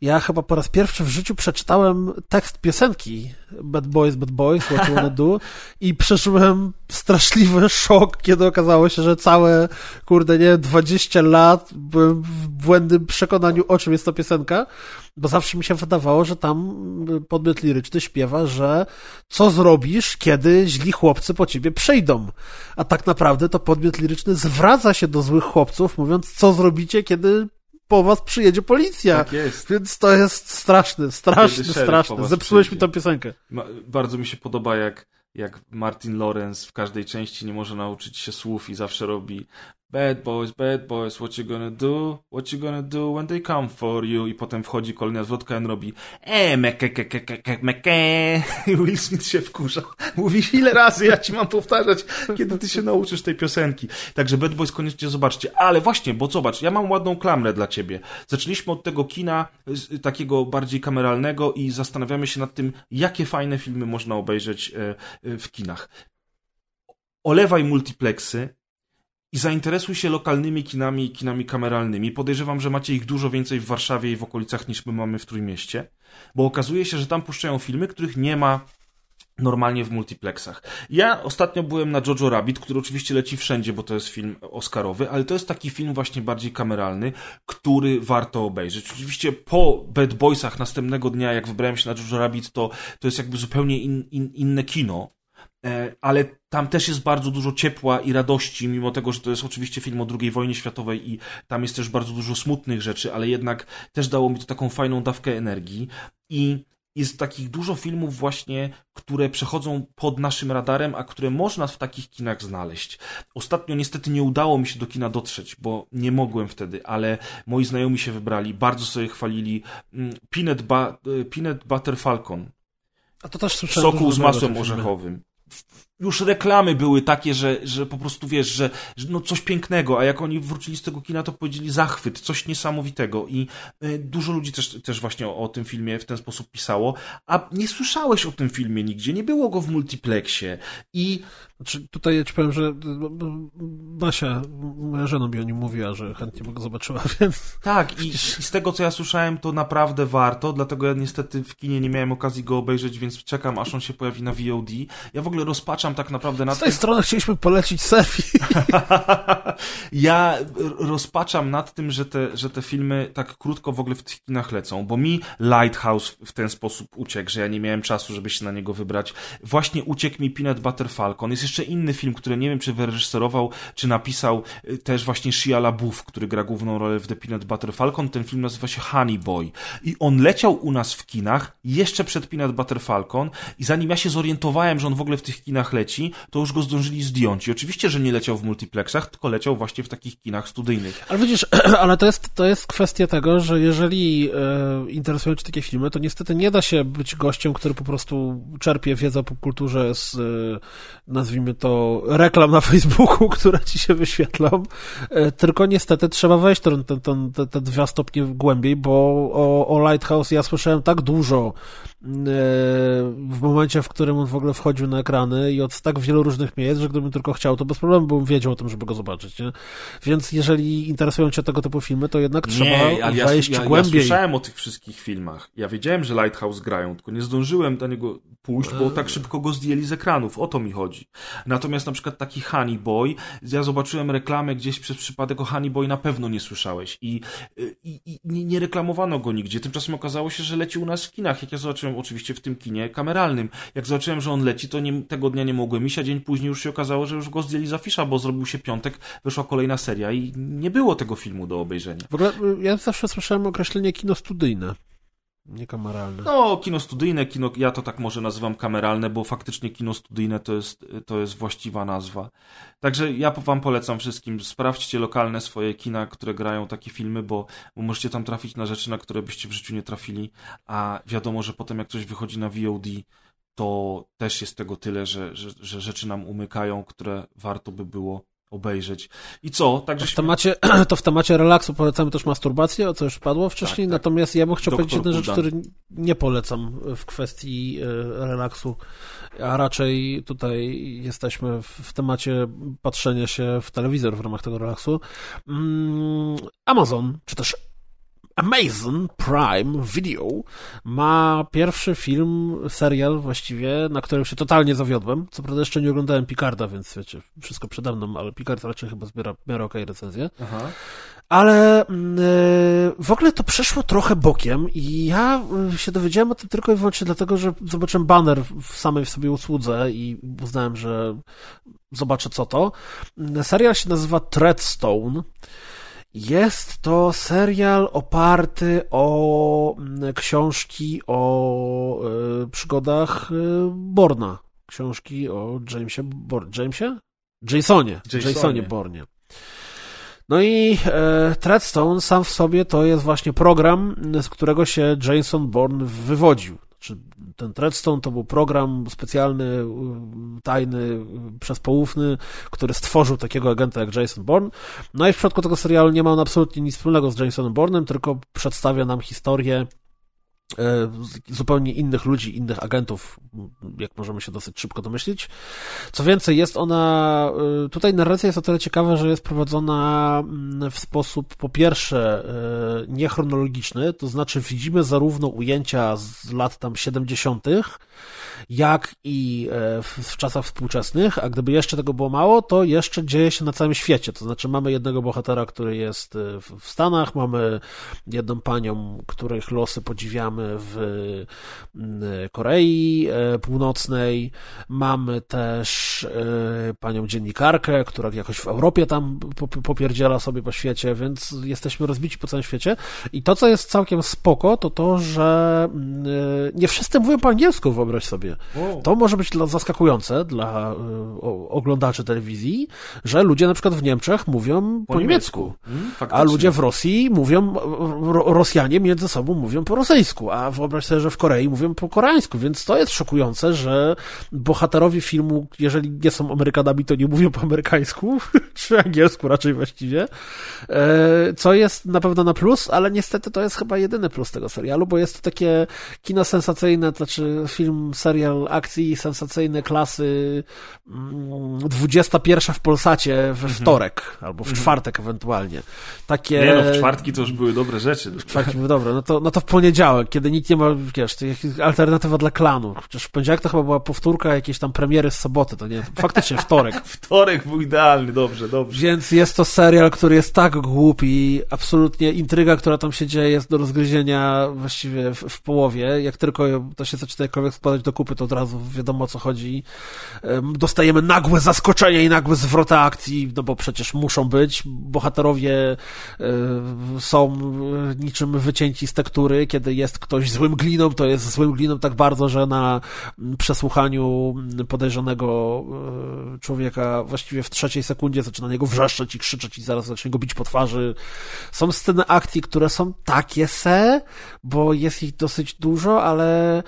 ja chyba po raz pierwszy w życiu przeczytałem tekst piosenki Bad Boys, Bad Boys, What You Wanna Do i przeżyłem straszliwy szok, kiedy okazało się, że całe, kurde, nie, 20 lat byłem w błędnym przekonaniu, o czym jest ta piosenka, bo zawsze mi się wydawało, że tam podmiot liryczny śpiewa, że co zrobisz, kiedy źli chłopcy po ciebie przejdą. A tak naprawdę to podmiot liryczny zwraca się do złych chłopców, mówiąc, co zrobicie, kiedy po was przyjedzie policja. Tak jest. Więc to jest straszne, straszne, straszne. Zepsułeś mi tę piosenkę. Bardzo mi się podoba, jak, jak Martin Lawrence w każdej części nie może nauczyć się słów i zawsze robi Bad boys, bad boys, what you gonna do? What you gonna do when they come for you? I potem wchodzi kolejna zwrotka i robi e meke, ke, ke, ke, meke. I Will Smith się wkurza. Mówi, ile razy ja ci mam powtarzać, kiedy ty się nauczysz tej piosenki. Także Bad Boys koniecznie zobaczcie. Ale właśnie, bo zobacz, ja mam ładną klamrę dla ciebie. Zaczęliśmy od tego kina takiego bardziej kameralnego i zastanawiamy się nad tym, jakie fajne filmy można obejrzeć e, e, w kinach. Olewaj multiplexy, i zainteresuj się lokalnymi kinami i kinami kameralnymi. Podejrzewam, że macie ich dużo więcej w Warszawie i w okolicach niż my mamy w Trójmieście, bo okazuje się, że tam puszczają filmy, których nie ma normalnie w multiplexach. Ja ostatnio byłem na Jojo Rabbit, który oczywiście leci wszędzie, bo to jest film oscarowy, ale to jest taki film właśnie bardziej kameralny, który warto obejrzeć. Oczywiście po Bad Boysach następnego dnia, jak wybrałem się na Jojo Rabbit, to, to jest jakby zupełnie in, in, inne kino, ale tam też jest bardzo dużo ciepła i radości, mimo tego, że to jest oczywiście film o II wojnie światowej i tam jest też bardzo dużo smutnych rzeczy, ale jednak też dało mi to taką fajną dawkę energii i jest takich dużo filmów właśnie, które przechodzą pod naszym radarem, a które można w takich kinach znaleźć. Ostatnio niestety nie udało mi się do kina dotrzeć, bo nie mogłem wtedy, ale moi znajomi się wybrali, bardzo sobie chwalili mm, Peanut, ba y, Peanut Butter Falcon. A to też słyszałem. Soku z masłem orzechowym już reklamy były takie, że, że po prostu wiesz, że, że no coś pięknego, a jak oni wrócili z tego kina, to powiedzieli zachwyt, coś niesamowitego. I y, dużo ludzi też, też właśnie o, o, tym filmie w ten sposób pisało, a nie słyszałeś o tym filmie nigdzie, nie było go w multiplexie. I znaczy, tutaj ja ci powiem, że Basia, moja żona mi o nim mówiła, że chętnie by go zobaczyła, więc... Tak, i, i, z tego, co ja słyszałem, to naprawdę warto, dlatego ja niestety w kinie nie miałem okazji go obejrzeć, więc czekam, aż on się pojawi na VOD. Ja w ogóle rozpaczam tak naprawdę nad Z tej tym... strony chcieliśmy polecić selfie. ja rozpaczam nad tym, że te, że te filmy tak krótko w ogóle w tych kinach lecą, bo mi Lighthouse w ten sposób uciekł, że ja nie miałem czasu, żeby się na niego wybrać. Właśnie uciekł mi Peanut Butter Falcon. Jest jeszcze inny film, który nie wiem, czy wyreżyserował, czy napisał y, też właśnie Shia LaBeouf, który gra główną rolę w The Peanut Butter Falcon. Ten film nazywa się Honey Boy. I on leciał u nas w kinach jeszcze przed Peanut Butter Falcon i zanim ja się zorientowałem, że on w ogóle w tych kinach leci, to już go zdążyli zdjąć. I oczywiście, że nie leciał w multiplexach, tylko leciał właśnie w takich kinach studyjnych. Ale widzisz, ale to jest, to jest kwestia tego, że jeżeli e, interesują cię takie filmy, to niestety nie da się być gościem, który po prostu czerpie wiedzę o popkulturze z, e, nazwijmy nazwijmy to, reklam na Facebooku, które ci się wyświetlą, e, tylko niestety trzeba wejść ten, ten, ten, te, dwa stopnie głębiej, bo o, o Lighthouse ja słyszałem tak dużo w momencie, w którym on w ogóle wchodził na ekrany i od tak wielu różnych miejsc, że gdybym tylko chciał, to bez problemu bym wiedział o tym, żeby go zobaczyć. Nie? Więc jeżeli interesują cię tego typu filmy, to jednak trzeba nie, ale wejść ja, ja, głębiej. Ja słyszałem o tych wszystkich filmach. Ja wiedziałem, że Lighthouse grają, tylko nie zdążyłem do niego pójść, bo tak szybko go zdjęli z ekranów. O to mi chodzi. Natomiast na przykład taki Honey Boy, ja zobaczyłem reklamę gdzieś przez przypadek o Honey Boy na pewno nie słyszałeś i, i, i nie reklamowano go nigdzie. Tymczasem okazało się, że leci u nas w kinach. Jak ja zobaczyłem oczywiście w tym kinie kameralnym. Jak zobaczyłem, że on leci, to nie, tego dnia nie mogłem iść, a dzień później już się okazało, że już go zdjęli za fisza, bo zrobił się piątek, wyszła kolejna seria i nie było tego filmu do obejrzenia. W ogóle ja zawsze słyszałem określenie kino studyjne. Nie kameralne. No, kino studyjne, kino, ja to tak może nazywam kameralne, bo faktycznie kino studyjne to jest, to jest właściwa nazwa. Także ja wam polecam wszystkim, sprawdźcie lokalne swoje kina, które grają takie filmy, bo, bo możecie tam trafić na rzeczy, na które byście w życiu nie trafili, a wiadomo, że potem jak coś wychodzi na VOD, to też jest tego tyle, że, że, że rzeczy nam umykają, które warto by było obejrzeć. I co? Także w temacie, to w temacie relaksu polecamy też masturbację, o co już padło wcześniej, tak, tak. natomiast ja bym chciał Doktor powiedzieć jedną rzecz, której nie polecam w kwestii e, relaksu, a raczej tutaj jesteśmy w temacie patrzenia się w telewizor w ramach tego relaksu. Mm, Amazon, czy też Amazon Prime Video ma pierwszy film, serial właściwie, na którym się totalnie zawiodłem. Co prawda jeszcze nie oglądałem Picarda, więc wiecie, wszystko przede mną, ale Picard raczej chyba zbiera w miarę okej okay recenzję. Aha. Ale yy, w ogóle to przeszło trochę bokiem i ja y, się dowiedziałem o tym tylko i wyłącznie dlatego, że zobaczyłem banner w samej w sobie usłudze i uznałem, że zobaczę co to. Serial się nazywa Treadstone. Jest to serial oparty o mm, książki o y, przygodach y, Borna. Książki o Jamesie, Bor Jamesie? Jasonie. Jasonie. Jasonie Bornie. No i e, Treadstone sam w sobie to jest właśnie program, z którego się Jason Bourne wywodził czy ten Treadstone to był program specjalny, tajny, przezpołówny, który stworzył takiego agenta jak Jason Bourne. No i w przypadku tego serialu nie ma on absolutnie nic wspólnego z Jasonem Bournem, tylko przedstawia nam historię zupełnie innych ludzi, innych agentów, jak możemy się dosyć szybko domyślić. Co więcej, jest ona, e, tutaj narracja jest o tyle ciekawa, że jest prowadzona mm, w sposób po pierwsze e, niechronologiczny, to znaczy widzimy zarówno ujęcia z lat tam 70., jak i w, w czasach współczesnych, a gdyby jeszcze tego było mało, to jeszcze dzieje się na całym świecie, to znaczy mamy jednego bohatera, który jest w Stanach, mamy jedną panią, których losy podziwiamy w Korei e, Północnej. Mamy też e, panią dziennikarkę, która jakoś w Europie tam popierdziela sobie po świecie, więc jesteśmy rozbici po całym świecie. I to, co jest całkiem spoko, to to, że e, nie wszyscy mówią po angielsku, wyobraź sobie. To może być dla, zaskakujące dla oglądaczy telewizji, że ludzie na przykład w Niemczech mówią po, po niemiecku, niemiecku. Hmm, a ludzie w Rosji mówią, Rosjanie między sobą mówią po rosyjsku, a wyobraź sobie, że w Korei mówią po koreańsku, więc to jest szokujące, że bohaterowie filmu, jeżeli nie są Amerykanami, to nie mówią po amerykańsku, czy angielsku raczej właściwie, e, co jest na pewno na plus, ale niestety to jest chyba jedyny plus tego serialu, bo jest to takie kino sensacyjne, to znaczy film, serial akcji sensacyjne klasy 21 mm, w Polsacie we mhm. wtorek, albo w mhm. czwartek ewentualnie. Takie... Nie no, w czwartki to już były dobre rzeczy. W czwartki były dobre, no to, no to w poniedziałek, kiedy nikt nie ma, wiesz, alternatywa dla klanu. Chociaż w poniedziałek to chyba była powtórka jakiejś tam premiery z soboty, to nie, faktycznie wtorek. wtorek był idealny, dobrze, dobrze. Więc jest to serial, który jest tak głupi, absolutnie intryga, która tam się dzieje, jest do rozgryzienia właściwie w, w połowie. Jak tylko to się zaczyna jakkolwiek składać do kupy, to od razu wiadomo o co chodzi. Dostajemy nagłe zaskoczenie i nagłe zwroty akcji, no bo przecież muszą być. Bohaterowie są niczym wycięci z tektury, kiedy jest ktoś złym gliną, to jest złym gliną tak bardzo, że na przesłuchaniu podejrzanego e, człowieka właściwie w trzeciej sekundzie zaczyna niego wrzeszczeć i krzyczeć i zaraz zacznie go bić po twarzy. Są sceny akcji, które są takie se, bo jest ich dosyć dużo, ale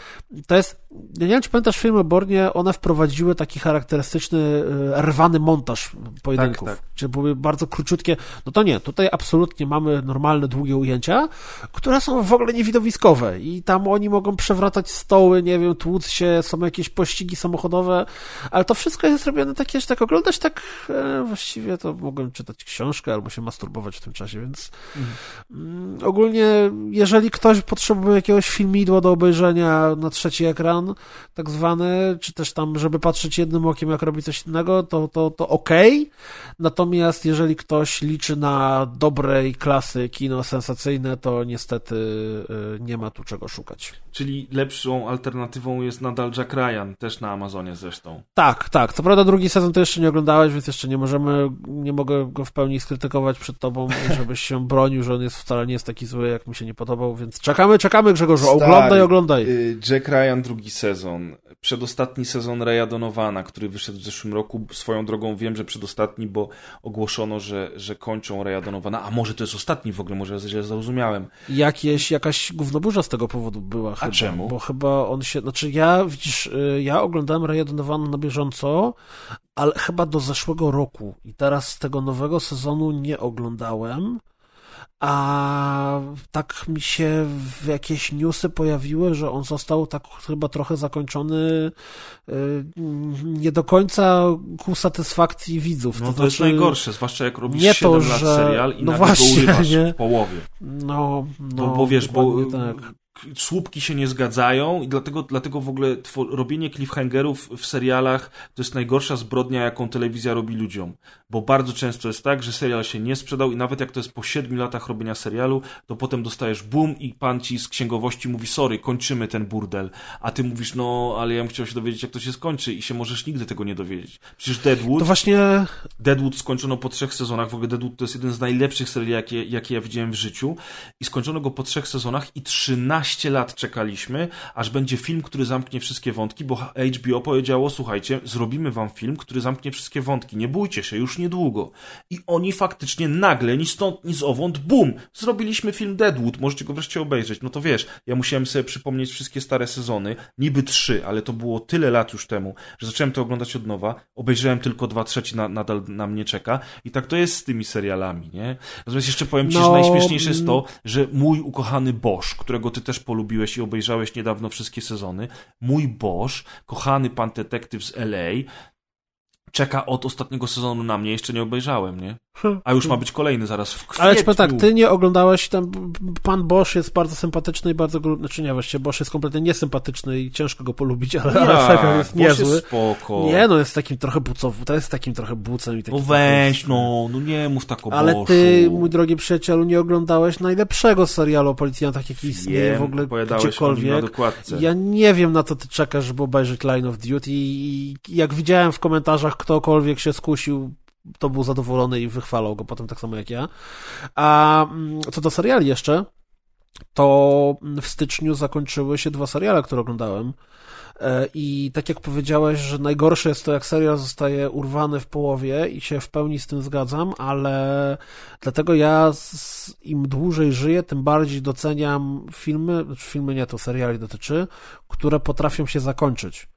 to jest nie wiem, czy pamiętasz filmy Bornie, one wprowadziły taki charakterystyczny, e, rwany montaż pojedynków. Tak, tak. Czyli były bardzo króciutkie. No to nie, tutaj absolutnie mamy normalne, długie ujęcia, które są w ogóle niewidowiskowe i tam oni mogą przewracać stoły, nie wiem, tłuc się, są jakieś pościgi samochodowe, ale to wszystko jest robione takie, że tak oglądać tak e, właściwie to mogłem czytać książkę albo się masturbować w tym czasie, więc mhm. mm, ogólnie jeżeli ktoś potrzebuje jakiegoś filmidła do obejrzenia na trzeci ekran, tak zwane, czy też tam, żeby patrzeć jednym okiem, jak robi coś innego, to, to, to okej. Okay. Natomiast jeżeli ktoś liczy na dobrej klasy kino sensacyjne, to niestety y, nie ma tu czego szukać. Czyli lepszą alternatywą jest nadal Jack Ryan, też na Amazonie zresztą. Tak, tak. Co prawda drugi sezon to jeszcze nie oglądałeś, więc jeszcze nie możemy, nie mogę go w pełni skrytykować przed tobą, żebyś się bronił, że on jest wcale nie jest taki zły, jak mi się nie podobał, więc czekamy, czekamy Grzegorzu, Stary, oglądaj, oglądaj. Y, Jack Ryan drugi sezon, przedostatni sezon Raya Donowana, który wyszedł w zeszłym roku, swoją drogą wiem, że przedostatni, bo ogłoszono, że, że kończą Raya Donowana, a może to jest ostatni w ogóle, może ja źle zrozumiałem. Jakieś, jakaś gównoburza z tego powodu była a czemu? Bo chyba on się, znaczy ja, widzisz, y, ja oglądałem Raya Donowana na bieżąco, ale chyba do zeszłego roku i teraz z tego nowego sezonu nie oglądałem a tak mi się w jakieś newsy pojawiły, że on został tak chyba trochę zakończony y, nie do końca ku satysfakcji widzów. No to, to znaczy, jest najgorsze, zwłaszcza jak robisz nie 7 to, lat że... serial i no nagle właśnie, go urywasz nie? w połowie. No, no, bo, bo wiesz, bo tak słupki się nie zgadzają i dlatego, dlatego w ogóle robienie cliffhangerów w serialach to jest najgorsza zbrodnia, jaką telewizja robi ludziom. Bo bardzo często jest tak, że serial się nie sprzedał i nawet jak to jest po siedmiu latach robienia serialu, to potem dostajesz boom i pan ci z księgowości mówi sorry, kończymy ten burdel. A ty mówisz, no ale ja bym chciał się dowiedzieć, jak to się skończy i się możesz nigdy tego nie dowiedzieć. Przecież Deadwood... To właśnie... Deadwood skończono po trzech sezonach. W ogóle Deadwood to jest jeden z najlepszych seriali, jakie, jakie ja widziałem w życiu. I skończono go po trzech sezonach i 13 15 lat czekaliśmy, aż będzie film, który zamknie wszystkie wątki, bo HBO powiedziało, słuchajcie, zrobimy wam film, który zamknie wszystkie wątki, nie bójcie się, już niedługo. I oni faktycznie nagle, ni stąd, ni z owąd, bum, zrobiliśmy film Deadwood, możecie go wreszcie obejrzeć. No to wiesz, ja musiałem sobie przypomnieć wszystkie stare sezony, niby trzy, ale to było tyle lat już temu, że zacząłem to oglądać od nowa, obejrzałem tylko dwa trzeci, na, nadal na mnie czeka. I tak to jest z tymi serialami, nie? Natomiast jeszcze powiem ci, no... że najśmieszniejsze jest to, że mój ukochany Bosch, którego ty też też polubiłeś i obejrzałeś niedawno wszystkie sezony. Mój Bosch, kochany pan detektyw z LA, czeka od ostatniego sezonu na mnie, jeszcze nie obejrzałem, nie? A już ma być kolejny zaraz w kwietniu. Ale ci tak, ty nie oglądałeś tam, pan Bosch jest bardzo sympatyczny i bardzo znaczy nie, właściwie Bosch jest kompletnie niesympatyczny i ciężko go polubić, ale, ale jest Bosch niezły. Jest spoko. Nie, no jest takim trochę bucowym, to jest takim trochę bucem i takim... No weź, no, no nie mów tak o Ale Boschu. ty, mój drogi przyjacielu, nie oglądałeś najlepszego serialu o policjantach, jaki istnieje w ogóle gdziekolwiek. Ja nie wiem, na co ty czekasz, żeby obejrzeć Line of Duty i jak widziałem w komentarzach, ktokolwiek się skusił, to był zadowolony i wychwalał go potem tak samo jak ja. A mm, co do seriali jeszcze, to w styczniu zakończyły się dwa seriale, które oglądałem. E, I tak jak powiedziałeś, że najgorsze jest to, jak serial zostaje urwany w połowie i się w pełni z tym zgadzam, ale dlatego ja z, im dłużej żyję, tym bardziej doceniam filmy, znaczy filmy nie, to seriali dotyczy, które potrafią się zakończyć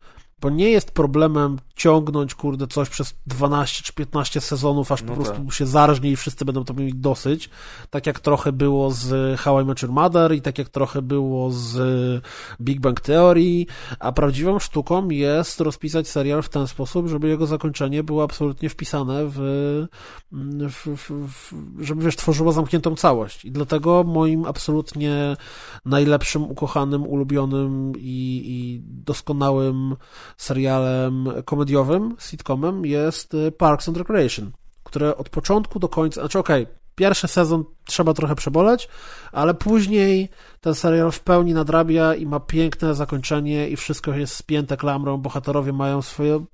bo nie jest problemem ciągnąć, kurde, coś przez 12 czy 15 sezonów, aż no po prostu tak. się zarżnie i wszyscy będą to mieli dosyć. Tak jak trochę było z How I Met Your Mother i tak jak trochę było z Big Bang Theory, a prawdziwą sztuką jest rozpisać serial w ten sposób, żeby jego zakończenie było absolutnie wpisane w, w, w, w żeby, wiesz, tworzyło zamkniętą całość. I dlatego moim absolutnie najlepszym, ukochanym, ulubionym i, i doskonałym serialem komediowym, sitcomem jest y, Parks and Recreation, które od początku do końca, znaczy okej, okay, pierwszy sezon trzeba trochę przeboleć, ale później ten serial w pełni nadrabia i ma piękne zakończenie i wszystko jest spięte klamrą, bohaterowie mają swoje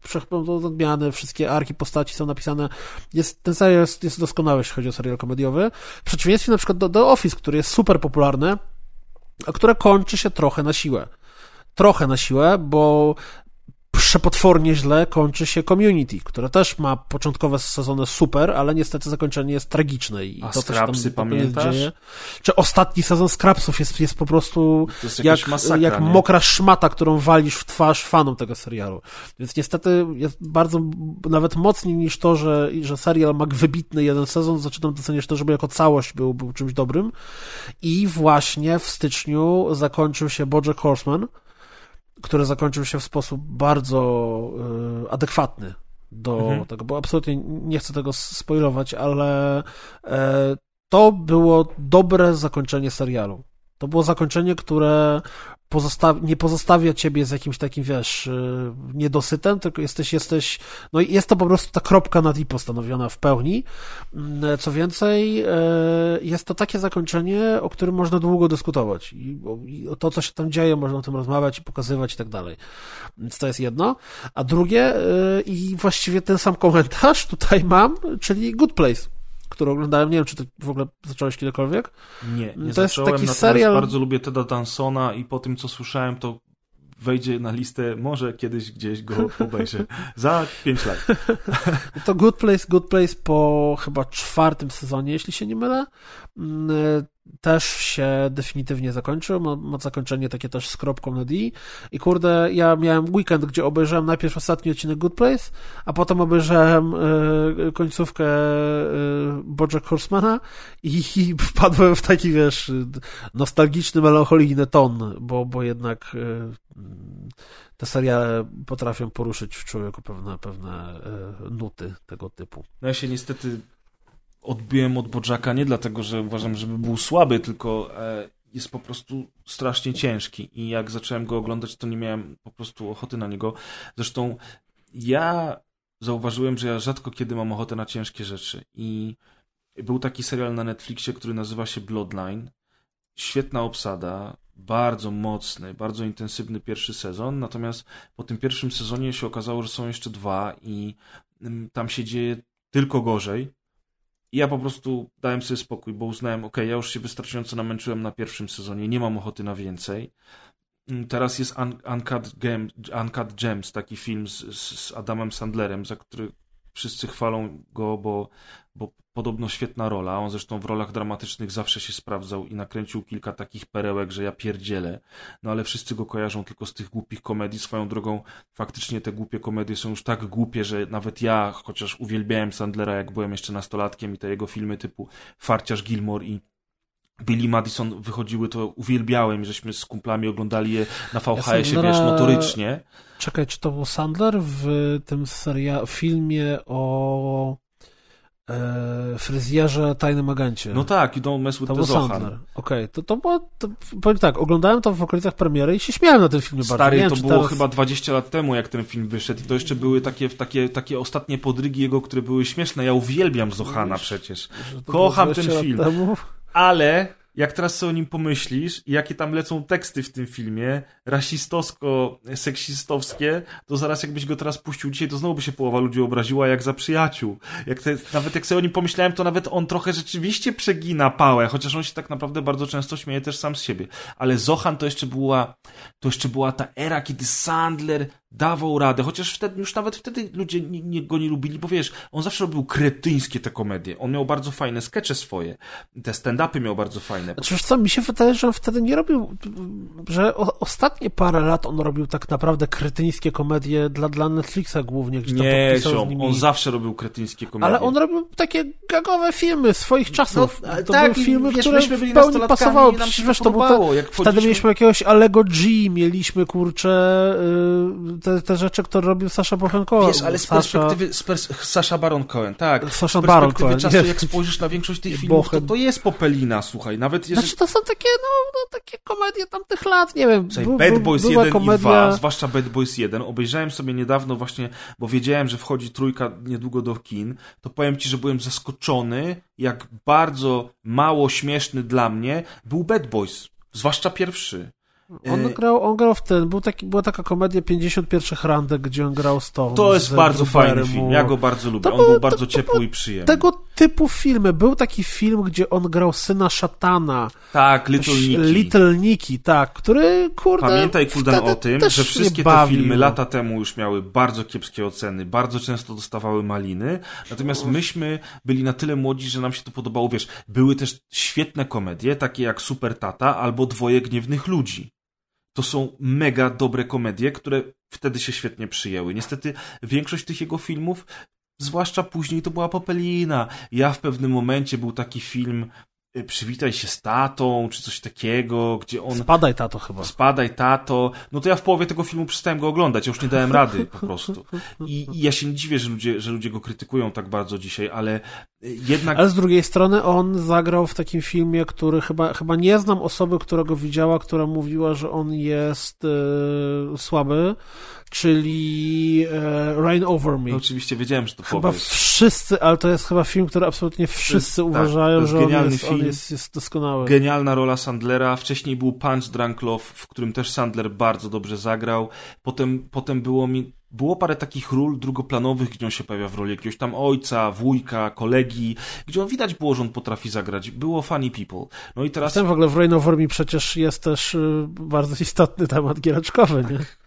odmiany, wszystkie arki postaci są napisane. Jest, ten serial jest, jest doskonały, jeśli chodzi o serial komediowy. W przeciwieństwie na przykład do, do Office, który jest super popularny, a które kończy się trochę na siłę trochę na siłę, bo przepotwornie źle kończy się Community, które też ma początkowe sezony super, ale niestety zakończenie jest tragiczne. I A to Scrapsy pamiętasz? Dzieje. Czy ostatni sezon Scrapsów jest, jest po prostu jest jak, masakra, jak mokra szmata, którą walisz w twarz fanom tego serialu. Więc niestety jest bardzo, nawet mocniej niż to, że, że serial ma wybitny jeden sezon, zaczynam doceniać to, żeby jako całość był, był czymś dobrym. I właśnie w styczniu zakończył się Bojack Horseman, który zakończył się w sposób bardzo y, adekwatny do mhm. tego, bo absolutnie nie chcę tego spoilować, ale e, to było dobre zakończenie serialu. To było zakończenie, które pozosta nie pozostawia ciebie z jakimś takim, wiesz, y, niedosytem, tylko jesteś, jesteś, no i jest to po prostu ta kropka nad i postanowiona w pełni. Mm, co więcej, y, jest to takie zakończenie, o którym można długo dyskutować i, i to, co się tam dzieje, można o tym rozmawiać pokazywać i tak dalej. Więc to jest jedno. A drugie, y, i właściwie ten sam komentarz tutaj mam, czyli Good Place który oglądałem. Nie wiem, czy ty w ogóle zacząłeś kiedykolwiek? Nie, nie to zacząłem, jest taki serial. Bardzo lubię Teda Dansona i po tym, co słyszałem, to wejdzie na listę, może kiedyś gdzieś go obejrzę. Za 5 lat. to Good Place, Good Place po chyba czwartym sezonie, jeśli się nie mylę. Też się definitywnie zakończył. Ma, ma, zakończenie takie też z kropką na D. I kurde, ja miałem weekend, gdzie obejrzałem najpierw ostatni odcinek Good Place, a potem obejrzałem y, końcówkę y, Bojack Horsemana i, i, wpadłem w taki, wiesz, nostalgiczny, melancholijny ton, bo, bo jednak y, te seriale potrafią poruszyć w człowieku pewne, pewne nuty tego typu. No ja się niestety odbiłem od Bojacka nie dlatego, że uważam, żeby był słaby, tylko e, jest po prostu strasznie ciężki i jak zacząłem go oglądać, to nie miałem po prostu ochoty na niego. Zresztą ja zauważyłem, że ja rzadko kiedy mam ochotę na ciężkie rzeczy i był taki serial na Netflixie, który nazywa się Bloodline. Świetna obsada, bardzo mocny, bardzo intensywny pierwszy sezon, natomiast po tym pierwszym sezonie się okazało, że są jeszcze dwa i mm, tam się dzieje tylko gorzej. Ja po prostu dałem sobie spokój, bo uznałem, ok, ja już się wystarczająco namęczyłem na pierwszym sezonie, nie mam ochoty na więcej. Mm, teraz jest Un Uncut, Gem Uncut Gems, taki film z, z Adamem Sandlerem, za który wszyscy chwalą go, bo, bo podobno świetna rola. On zresztą w rolach dramatycznych zawsze się sprawdzał i nakręcił kilka takich perełek, że ja pierdzielę. No ale wszyscy go kojarzą tylko z tych głupich komedii. Swoją drogą, faktycznie te głupie komedie są już tak głupie, że nawet ja, chociaż uwielbiałem Sandlera, jak byłem jeszcze nastolatkiem i te jego filmy typu Farciarz Gilmore i Billy Madison wychodziły, to uwielbiałem, żeśmy z kumplami oglądali je na VHS-ie, wiesz, notorycznie. Czekaj, czy to był Sandler w tym seria, filmie o e, fryzjerze Tajnym Agencie? No tak, i Don't Mess with To the Zohan. Okej, to, to było, to, powiem tak, oglądałem to w okolicach premiery i się śmiałem na tym filmie bardzo. Stary, Nie wiem, to było teraz... chyba 20 lat temu, jak ten film wyszedł i to jeszcze były takie, takie, takie ostatnie podrygi jego, które były śmieszne. Ja uwielbiam Zohana przecież. kocham ten 20 lat film. Temu. Ale jak teraz sobie o nim pomyślisz jakie tam lecą teksty w tym filmie, rasistowsko-seksistowskie, to zaraz jakbyś go teraz puścił dzisiaj, to znowu by się połowa ludzi obraziła jak za przyjaciół. Jak te, nawet jak sobie o nim pomyślałem, to nawet on trochę rzeczywiście przegina pałę, chociaż on się tak naprawdę bardzo często śmieje też sam z siebie. Ale Zohan to jeszcze była, to jeszcze była ta era, kiedy Sandler dawał radę, chociaż wtedy, już nawet wtedy ludzie nie, nie, go nie lubili, bo wiesz, on zawsze robił kretyńskie te komedie. On miał bardzo fajne skecze swoje. Te stand-upy miał bardzo fajne. Znaczy, co, mi się wydaje, że on wtedy nie robił, że o, ostatnie parę lat on robił tak naprawdę kretyńskie komedie dla, dla Netflixa głównie, gdzie tam Nie, ziom, nimi... on zawsze robił kretyńskie komedie. Ale on robił takie gagowe filmy swoich czasów. No, to tak, były filmy, wiesz, które myśmy byli w pełni pasowały. nam Przecież to wiesz, te, wtedy mieliśmy jakiegoś Allego G, mieliśmy, kurczę, y, te, te rzeczy, które robił Baron Cohen. Wiesz, ale z perspektywy, z pers Sasha Baron Cohen, tak. Sasha z Baron perspektywy Cohen, czasu, jak spojrzysz na większość tych filmów, to, to jest popelina, słuchaj. Nawet jeżeli... Znaczy to są takie, no, no takie komedie tamtych lat, nie wiem. Słuchaj, Bad Boys była 1 i komedia... 2, zwłaszcza Bad Boys 1, obejrzałem sobie niedawno właśnie, bo wiedziałem, że wchodzi trójka niedługo do kin, to powiem ci, że byłem zaskoczony, jak bardzo mało śmieszny dla mnie był Bad Boys, zwłaszcza pierwszy. On E, grał, on grał w ten, był taki, była taka komedia 51 randek, gdzie on grał z tą. To jest bardzo fajny film, ja go bardzo lubię, To on był- był to- bardzo to ciepły był i przyjemny. Tego typu filmy. Był taki film, gdzie on grał syna szatana. Tak, Little Nicky. Little Nicky, tak, który, kurde... Pamiętaj, wtedy o tym, że wszystkie te filmy lata temu już miały bardzo kiepskie oceny, bardzo często dostawały maliny, natomiast myśmy byli na tyle młodzi, że nam się to podobało, wiesz, były też świetne komedie, takie jak Super Tata albo Dwoje Gniewnych Ludzi. To są mega dobre komedie, które wtedy się świetnie przyjęły. Niestety większość tych jego filmów, zwłaszcza później, to była popelina. Ja w pewnym momencie był taki film y, Przywitaj się z tatą, czy coś takiego, gdzie on Spadaj, tato, chyba. Spadaj, tato. No to ja w połowie tego filmu przestałem go oglądać, ja już nie dałem rady po prostu. I, i ja się nie dziwię, że ludzie, że ludzie go krytykują tak bardzo dzisiaj, ale y, jednak. Ale z drugiej strony on zagrał w takim filmie, który chyba, chyba nie znam osoby, która go widziała, która mówiła, że on jest e, słaby, czyli e, Rain Over Me. No, oczywiście wiedziałem, że to Chyba powiesz. wszyscy, ale to jest chyba film, który absolutnie wszyscy tak, uważają, to jest że on genialny jest, on film. jest, jest doskonały. Genialna rola Sandlera. Wcześniej był Punch Drunk Love, w którym też Sandler bardzo dobrze zagrał. Potem, potem było mi. Było parę takich ról drugoplanowych, gdzie on się pojawia w roli jakiegoś tam ojca, wujka, kolegi, gdzie on widać było, że on potrafi zagrać. Było funny people. No i teraz. Ten w ogóle w Rain Over Me przecież jest też y, bardzo istotny temat giereczkowy, nie? Tak,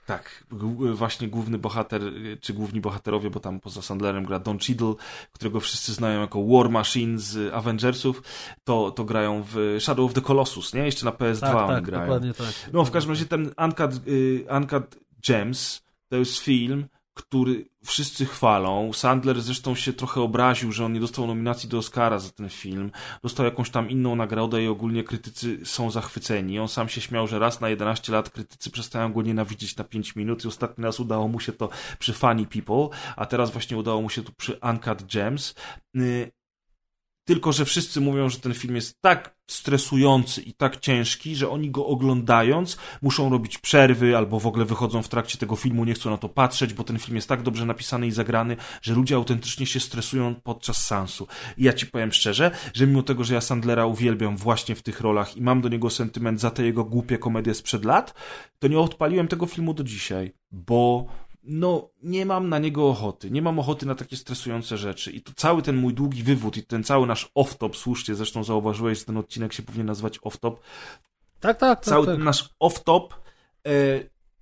g- właśnie główny bohater, czy główni bohaterowie, bo tam poza Sandlerem gra Don Cheadle, którego wszyscy znają jako War Machine z Avengersów, to, to grają w Shadow of the Colossus, nie? Jeszcze na PS2 Tak, tak, grają. dokładnie tak. No, w każdym razie ten Uncut, y, Uncut Gems to jest film, który wszyscy chwalą. Sandler zresztą się trochę obraził, że on nie dostał nominacji do Oscara za ten film. Dostał jakąś tam inną nagrodę i ogólnie krytycy są zachwyceni. On sam się śmiał, że raz na 11 lat krytycy przestają go nienawidzieć na 5 minut i ostatni raz udało mu się to przy Funny People, a teraz właśnie udało mu się to przy Uncut Gems. Tylko, że wszyscy mówią, że ten film jest tak stresujący i tak ciężki, że oni go oglądając muszą robić przerwy albo w ogóle wychodzą w trakcie tego filmu, nie chcą na to patrzeć, bo ten film jest tak dobrze napisany i zagrany, że ludzie autentycznie się stresują podczas seansu. I ja ci powiem szczerze, że mimo tego, że ja Sandlera uwielbiam właśnie w tych rolach i mam do niego sentyment za te jego głupie komedie sprzed lat, to nie odpaliłem tego filmu do dzisiaj, bo no, nie mam na niego ochoty. Nie mam ochoty na takie stresujące rzeczy. I to cały ten mój długi wywód i ten cały nasz off-top, słusznie zresztą zauważyłeś, że ten odcinek się powinien nazywać off-top. Tak, tak, tak. Cały tak. ten nasz off-top e,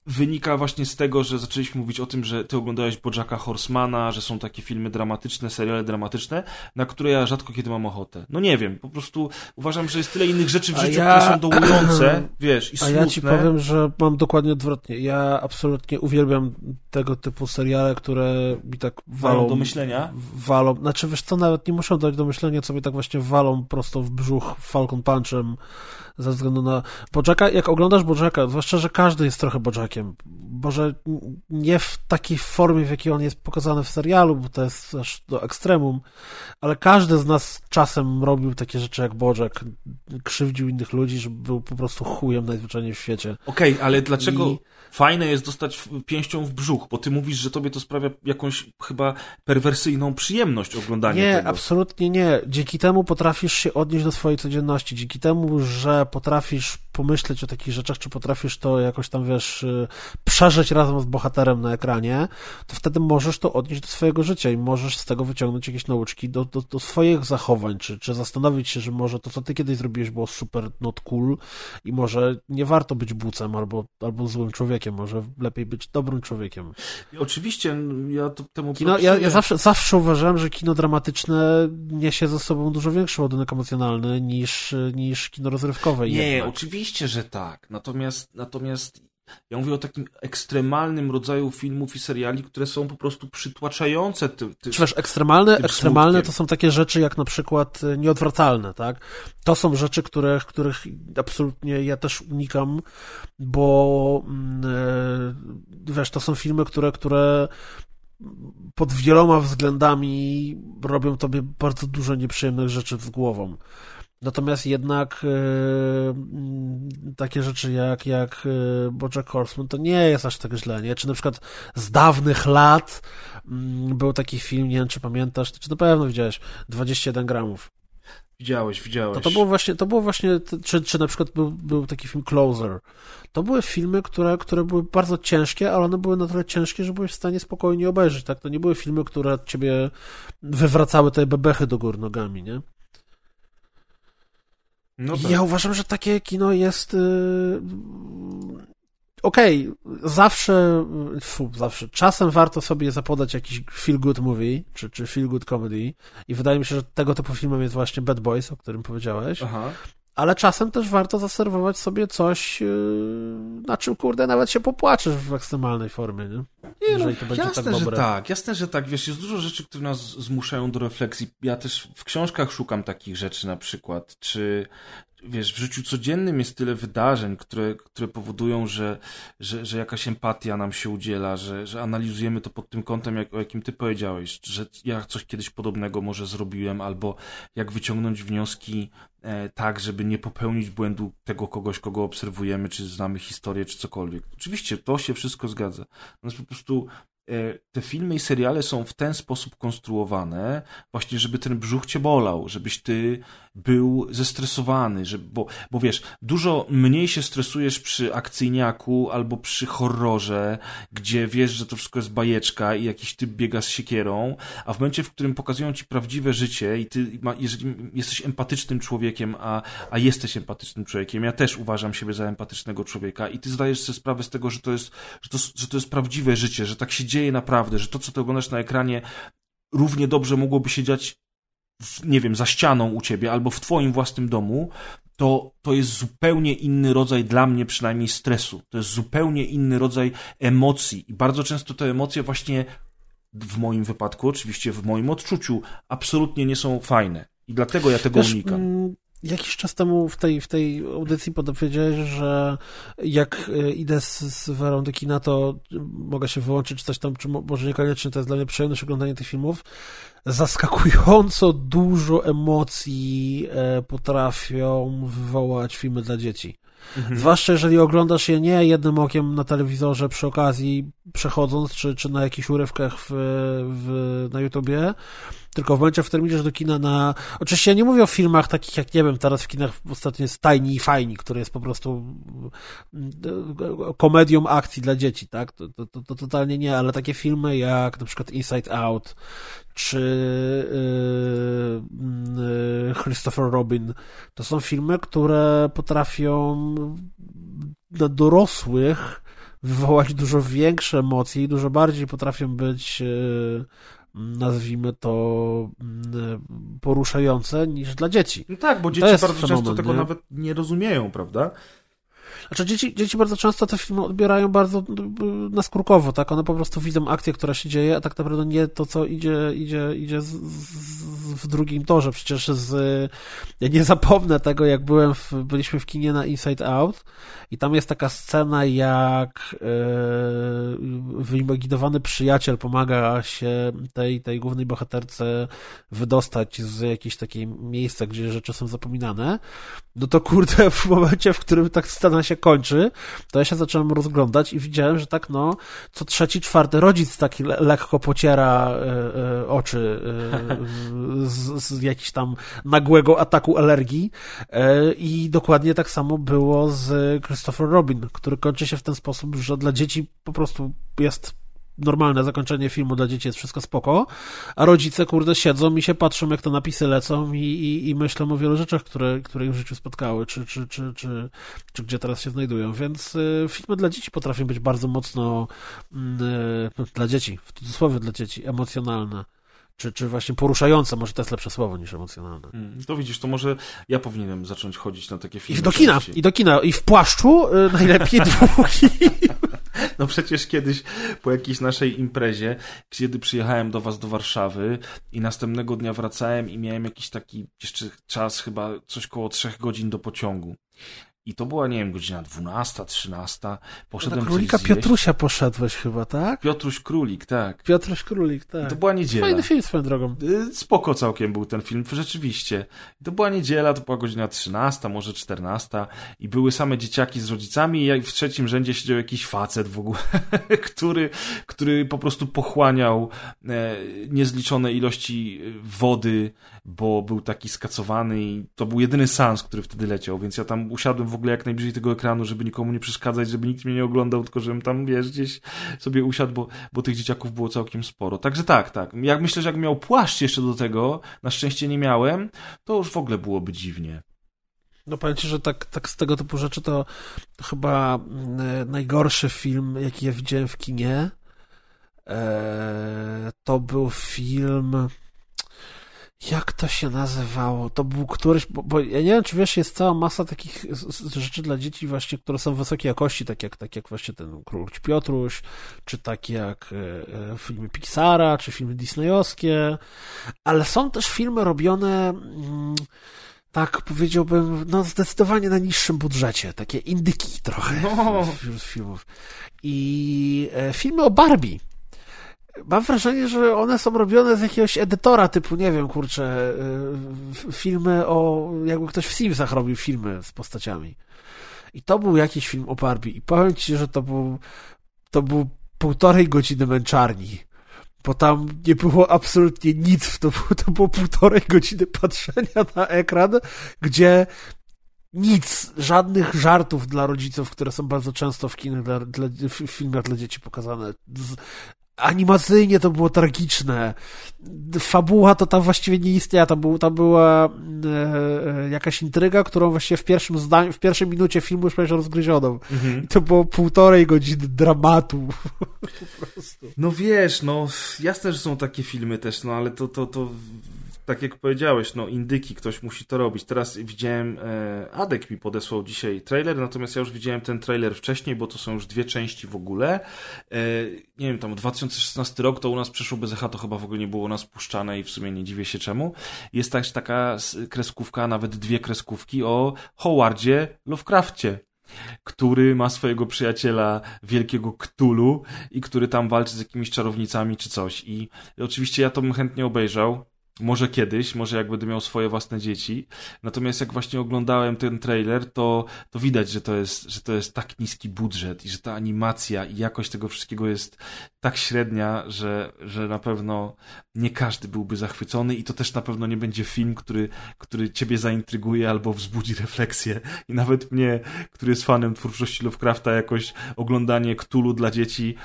wynika właśnie z tego, że zaczęliśmy mówić o tym, że ty oglądałeś Bojacka Horsemana, że są takie filmy dramatyczne, seriale dramatyczne, na które ja rzadko kiedy mam ochotę. No nie wiem, po prostu uważam, że jest tyle innych rzeczy w życiu, ja... które są dołujące, wiesz, i A ja ci powiem, że mam dokładnie odwrotnie. Ja absolutnie uwielbiam tego typu seriale, które mi tak walą... Walą do myślenia? Walą, znaczy wiesz co, nawet nie muszą dać do myślenia, co mi tak właśnie walą prosto w brzuch Falcon Punchem, ze względu na Bojacka. Jak oglądasz Bojacka, zwłaszcza, że każdy jest trochę Bojackiem, może nie w takiej formie, w jakiej on jest pokazany w serialu, bo to jest aż do ekstremum, ale każdy z nas czasem robił takie rzeczy jak Bojack, krzywdził innych ludzi, żeby był po prostu chujem najzwyczajniej w świecie. Okej, okay, ale dlaczego... I fajne jest dostać pięścią w brzuch, bo ty mówisz, że tobie to sprawia jakąś chyba perwersyjną przyjemność oglądania nie, tego. Nie, absolutnie nie. Dzięki temu potrafisz się odnieść do swojej codzienności. Dzięki temu, że potrafisz pomyśleć o takich rzeczach, czy potrafisz to jakoś tam, wiesz, y, przeżyć razem z bohaterem na ekranie, to wtedy możesz to odnieść do swojego życia i możesz z tego wyciągnąć jakieś nauczki do, do, do swoich zachowań, czy, czy zastanowić się, że może to, co ty kiedyś zrobiłeś, było super not cool i może nie warto być bucem albo, albo złym człowiekiem, może lepiej być dobrym człowiekiem. Oczywiście, ja to, temu kino, ja, ja zawsze, zawsze uważałem, że kino dramatyczne niesie ze sobą dużo większy ładunek emocjonalny niż, niż kino rozrywkowe. Nie, jednak. oczywiście, że tak. Natomiast, natomiast ja mówię o takim ekstremalnym rodzaju filmów i seriali, które są po prostu przytłaczające tym. Ty, Wiesz, ekstremalne, ekstremalne to są takie rzeczy jak na przykład e, nieodwracalne, tak? To są rzeczy, których, których absolutnie ja też unikam, bo yy, wiesz, to są filmy, które, które pod wieloma względami robią tobie bardzo dużo nieprzyjemnych rzeczy z głową. Natomiast jednak yy, takie rzeczy jak, jak yy, Bojack Horseman to nie jest aż tak źle, nie? Czy na przykład z dawnych lat yy, był taki film, nie wiem czy pamiętasz, czy na pewno widziałeś, 21 gramów. Widziałeś, widziałeś. To, to było właśnie, to było właśnie czy, czy na przykład był, był taki film Closer. To były filmy, które, które były bardzo ciężkie, ale one były na tyle ciężkie, że byłeś w stanie spokojnie obejrzeć, tak? To nie były filmy, które ciebie wywracały te bebechy do gór nogami, nie? No tak. Ja uważam, że takie kino jest. Yy... Okej, okay, zawsze, fu, zawsze, czasem warto sobie zapodać jakiś feel good movie, czy, czy feel good comedy i wydaje mi się, że tego typu filmem jest właśnie Bad Boys, o którym powiedziałeś. Aha ale czasem też warto zaserwować sobie coś, yy, na czym, kurde, nawet się popłaczesz w ekstremalnej formie, nie? Nie, no, to będzie jasne, tak że tak, jasne, że tak, wiesz, jest dużo rzeczy, które nas zmuszają do refleksji. Ja też w książkach szukam takich rzeczy na przykład, czy wiesz, w życiu codziennym jest tyle wydarzeń, które, które powodują, że, że, że jakaś empatia nam się udziela, że, że analizujemy to pod tym kątem, jak, o jakim ty powiedziałeś, że ja coś kiedyś podobnego może zrobiłem, albo jak wyciągnąć wnioski e, tak, żeby nie popełnić błędu tego kogoś, kogo obserwujemy, czy znamy historię, czy cokolwiek. Oczywiście to się wszystko zgadza. Natomiast po prostu te filmy i seriale są w ten sposób konstruowane, właśnie, żeby ten brzuch cię bolał, żebyś ty był zestresowany, że, bo, bo wiesz, dużo mniej się stresujesz przy akcyjniaku albo przy horrorze, gdzie wiesz, że to wszystko jest bajeczka i jakiś typ biega z siekierą, a w momencie, w którym pokazują ci prawdziwe życie i ty, jeżeli jesteś empatycznym człowiekiem, a, a jesteś empatycznym człowiekiem, ja też uważam siebie za empatycznego człowieka i ty zdajesz sobie sprawę z tego, że to jest, że to, że to jest prawdziwe życie, że tak się dzieje naprawdę, że to, co ty oglądasz na ekranie, równie dobrze mogłoby się dziać, w, nie wiem, za ścianą u ciebie albo w twoim własnym domu, to, to jest zupełnie inny rodzaj, dla mnie przynajmniej, stresu. To jest zupełnie inny rodzaj emocji. I bardzo często te emocje właśnie w moim wypadku, oczywiście w moim odczuciu, absolutnie nie są fajne. I dlatego ja tego Wiesz, unikam. Jakiś czas temu w tej, w tej audycji powiedziałeś, że jak e, idę z, z Werą do kina, to mogę się wyłączyć coś tam, czy może niekoniecznie, to jest dla mnie przyjemność oglądanie tych filmów. Zaskakująco dużo emocji e, potrafią wywołać filmy dla dzieci. Mhm. Zwłaszcza jeżeli oglądasz je nie jednym okiem na telewizorze przy okazji przechodząc, czy, czy na jakichś urywkach w, w, na YouTubie, tylko w momencie, w którym idziesz do kina na... Oczywiście ja nie mówię o filmach takich jak, nie wiem, teraz w kinach ostatnio jest Tajni i Fajni, który jest po prostu mm, komedią akcji dla dzieci, tak? To, to, to, to totalnie nie, ale takie filmy jak na przykład Inside Out, czy yy, yy, Christopher Robin, to są filmy, które potrafią na dorosłych wywołać dużo większe emocje i dużo bardziej potrafią być nazwijmy to poruszające niż dla dzieci. No tak, bo dzieci bardzo często tego nie? nawet nie rozumieją, prawda? Znaczy dzieci, dzieci bardzo często te filmy odbierają bardzo naskórkowo, tak? One po prostu widzą akcję, która się dzieje, a tak naprawdę nie to, co idzie, idzie, idzie z, z, w drugim torze. Przecież z... Ja nie zapomnę tego, jak byłem w, byliśmy w kinie na Inside Out i tam jest taka scena, jak yy, wyimaginowany przyjaciel pomaga się tej, tej głównej bohaterce wydostać z jakiegoś takiego miejsca, gdzie rzeczy są zapominane. No to kurde, w momencie, w którym ta scena się kończy, to ja się zacząłem rozglądać i widziałem, że tak no, co trzeci, czwarty rodzic taki le lekko pociera y, y, oczy y, z, z tam nagłego ataku alergii i dokładnie tak samo było z Christopher Robin, który kończy się w ten sposób, że dla dzieci po prostu jest normalne zakończenie filmu dla dzieci jest wszystko spoko, a rodzice, kurde, siedzą i się patrzą, jak te napisy lecą i, i, i myślą o wielu rzeczach, które, które ich w życiu spotkały, czy, czy, czy, czy, czy gdzie teraz się znajdują. Więc y, filmy dla dzieci potrafią być bardzo mocno y, dla dzieci, w cudzysłowie dla dzieci, emocjonalne czy, czy właśnie poruszające, może to jest lepsze słowo niż emocjonalne. Mm, to widzisz, to może ja powinienem zacząć chodzić na takie filmy. I do kina, i do kina, i w płaszczu y, najlepiej długi. No przecież kiedyś po jakiejś naszej imprezie, kiedy przyjechałem do was do Warszawy i następnego dnia wracałem i miałem jakiś taki jeszcze czas, chyba coś koło trzech godzin do pociągu. I to była, nie wiem, godzina 12, 13. Poszedłem Na królika Piotrusia poszedłeś chyba, tak? Piotruś Królik, tak. Piotruś Królik, tak. I to była niedziela. Fajny film swoją drogą. Y, spoko całkiem był ten film, rzeczywiście. I to była niedziela, to była godzina 13, może 14 i były same dzieciaki z rodzicami i w trzecim rzędzie siedział jakiś facet w ogóle, który, który po prostu pochłaniał e, niezliczone ilości wody, bo był taki skacowany i to był jedyny sans, który wtedy leciał, więc ja tam usiadłem w ogóle jak najbliżej tego ekranu, żeby nikomu nie przeszkadzać, żeby nikt mnie nie oglądał, tylko żebym tam, wiesz, gdzieś sobie usiadł, bo, bo tych dzieciaków było całkiem sporo. Także tak, tak. Jak myślę, że jak miał płaszcz jeszcze do tego, na szczęście nie miałem, to już w ogóle byłoby dziwnie. No powiem ci, że tak, tak z tego typu rzeczy to, chyba mm, najgorszy film, jaki ja widziałem w kinie, e, to był film jak to się nazywało? To był któryś, bo, bo, ja nie wiem, czy wiesz, jest cała masa takich rzeczy dla dzieci właśnie, które są wysokiej jakości, tak jak, tak jak właśnie ten Król Piotruś, czy tak jak e, e, filmy Pixara, czy filmy disneyowskie, ale są też filmy robione mm, tak powiedziałbym, no zdecydowanie na niższym budżecie, takie indyki trochę no. filmów. I e, filmy o Barbie mam wrażenie, że one są robione z jakiegoś edytora typu, nie wiem, kurczę, y, filmy o, jakby ktoś w Simsach robił filmy z postaciami. I to był jakiś film o Barbie. I powiem ci, że to był, to był półtorej godziny męczarni. Bo tam nie było absolutnie nic. To było, to było półtorej godziny patrzenia na ekran, gdzie nic, żadnych żartów dla rodziców, które są bardzo często w kinach, dla, dla, w filmach dla dzieci pokazane animacyjnie to było tragiczne. Fabuła to tam właściwie nie istniała. Tam, był, tam była e, e, jakaś intryga, którą właściwie w pierwszym zdaniu, w pierwszej minucie filmu już prawie rozgryzioną. Mhm. I to było półtorej godziny dramatu. no wiesz, no jasne, że są takie filmy też, no ale to, to, to tak jak powiedziałeś, no indyki, ktoś musi to robić. Teraz widziałem, e, Adek mi podesłał dzisiaj trailer, natomiast ja już widziałem ten trailer wcześniej, bo to są już dwie części w ogóle. E, nie wiem, tam 2016 rok to u nas przeszło bez echa, to chyba w ogóle nie było u nas puszczane i w sumie nie dziwię się czemu. Jest też taka kreskówka, nawet dwie kreskówki o Howardzie Lovecraftie który ma swojego przyjaciela wielkiego Ktulu i który tam walczy z jakimiś czarownicami czy coś. I oczywiście ja to bym chętnie obejrzał. Może kiedyś, może jak będę miał swoje własne dzieci. Natomiast jak właśnie oglądałem ten trailer, to, to widać, że to, jest, że to jest tak niski budżet i że ta animacja i jakość tego wszystkiego jest tak średnia, że, że na pewno nie każdy byłby zachwycony i to też na pewno nie będzie film, który, który ciebie zaintryguje albo wzbudzi refleksję. I nawet mnie, który jest fanem twórczości Lovecrafta, jakoś oglądanie Ktulu dla dzieci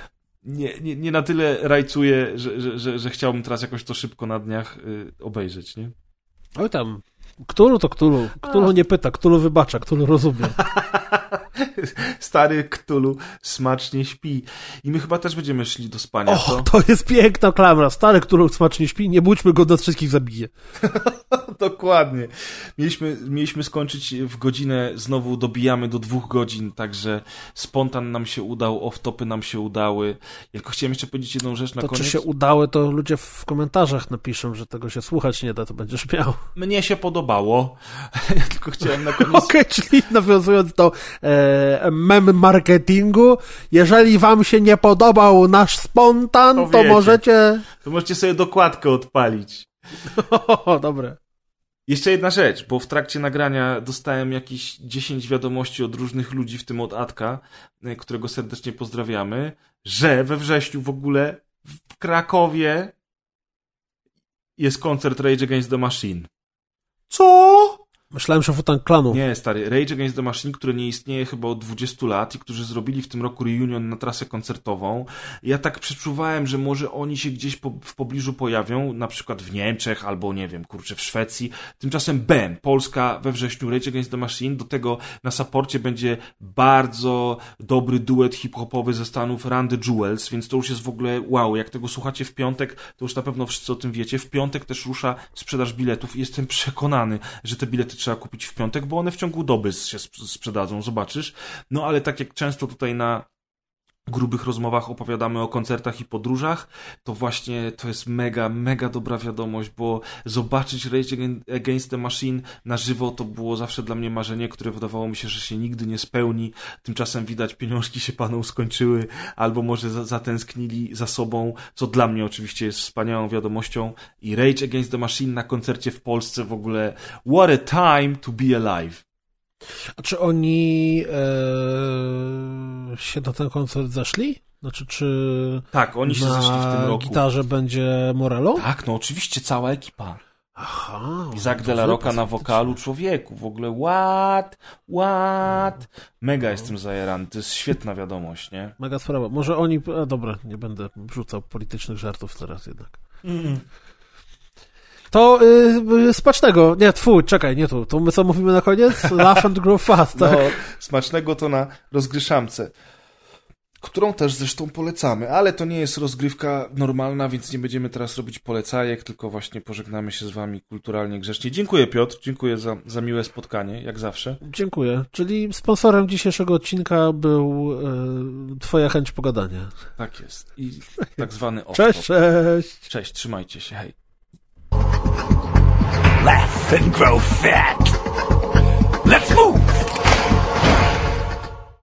nie, nie, nie na tyle rajcuję, że, że, że, że chciałbym teraz jakoś to szybko na dniach y, obejrzeć, nie? Oj tam, Ktulu to Ktulu. Ktulu nie pyta, Ktulu wybacza, Ktulu rozumie. Stary Ktulu smacznie śpi. I my chyba też będziemy szli do spania. Och, co? to jest piękna klamra. Stary, który smacznie śpi, nie budźmy go, nas wszystkich zabije. Dokładnie. Mieliśmy, mieliśmy skończyć w godzinę, znowu dobijamy do dwóch godzin, także spontan nam się udał, off-topy nam się udały. Tylko chciałem jeszcze powiedzieć jedną rzecz na To koniec. czy się udały, to ludzie w komentarzach napiszą, że tego się słuchać nie da, to będziesz miał. Mnie się podobało. Ja tylko chciałem na koniec... Okej, czyli nawiązując do e, mem marketingu, jeżeli wam się nie podobał nasz spontan, To to, możecie... To możecie sobie dokładkę odpalić. O, dobre. Jeszcze jedna rzecz, bo w trakcie nagrania dostałem jakieś 10 wiadomości od różnych ludzi, w tym od Atka, e, którego serdecznie pozdrawiamy, że we wrześniu w ogóle w Krakowie jest koncert Rage Against the Machine. Co? Myślałem, że Wutan Klanu. Nie, stary, Rage Against the Machine, które nie istnieje chyba od 20 lat i którzy zrobili w tym roku reunion na trasę koncertową. Ja tak przeczuwałem, że może oni się gdzieś po, w pobliżu pojawią, na przykład w Niemczech albo, nie wiem, kurczę, w Szwecji. Tymczasem Ben, Polska we wrześniu, Rage Against the Machine, do tego na saporcie będzie bardzo dobry duet hip-hopowy ze Stanów Randy Jewels, więc to już jest w ogóle wow. Jak tego słuchacie w piątek, to już na pewno wszyscy o tym wiecie. W piątek też rusza sprzedaż biletów i jestem przekonany, że te bilety trzeba kupić w piątek, bo one w ciągu doby się sp- sprzedadzą, zobaczysz. No ale tak jak często tutaj na grubych rozmowach opowiadamy o koncertach i podróżach, to właśnie to jest mega, mega dobra wiadomość, bo zobaczyć Rage Against- the Machine na żywo to było zawsze dla mnie marzenie, które wydawało mi się, że się nigdy nie spełni. Tymczasem widać, pieniążki się panom skończyły, albo może za- zatęsknili za sobą, co dla mnie oczywiście jest wspaniałą wiadomością. I Rage Against the Machine na koncercie w Polsce w ogóle what a time to be alive. A czy oni e, się na ten koncert zeszli? Znaczy, czy Tak, oni się zeszli w tym roku. gitarze będzie Morello? Tak, no oczywiście cała ekipa. Aha. Izak to de la Rocka na wokalu człowieku. W ogóle what? What? Mega jestem zajarany. To jest świetna wiadomość, nie? Mega sprawa. Może oni... A dobra, nie będę rzucał politycznych żartów teraz jednak. To y, smacznego. Nie, twój, czekaj, nie tu. To my co mówimy na koniec? Laugh and grow fast, tak? No, smacznego to na rozgryszamce. Którą też zresztą polecamy, ale to nie jest rozgrywka normalna, więc nie będziemy teraz robić polecajek, tylko właśnie pożegnamy się z wami kulturalnie, grzecznie. Dziękuję Piotr, dziękuję za, za miłe spotkanie, jak zawsze. Dziękuję. Czyli sponsorem dzisiejszego odcinka był y, twoja chęć pogadania. Tak jest. I tak zwany off Cześć, cześć! Cześć, trzymajcie się, hej. Laugh and grow fat. Let's move!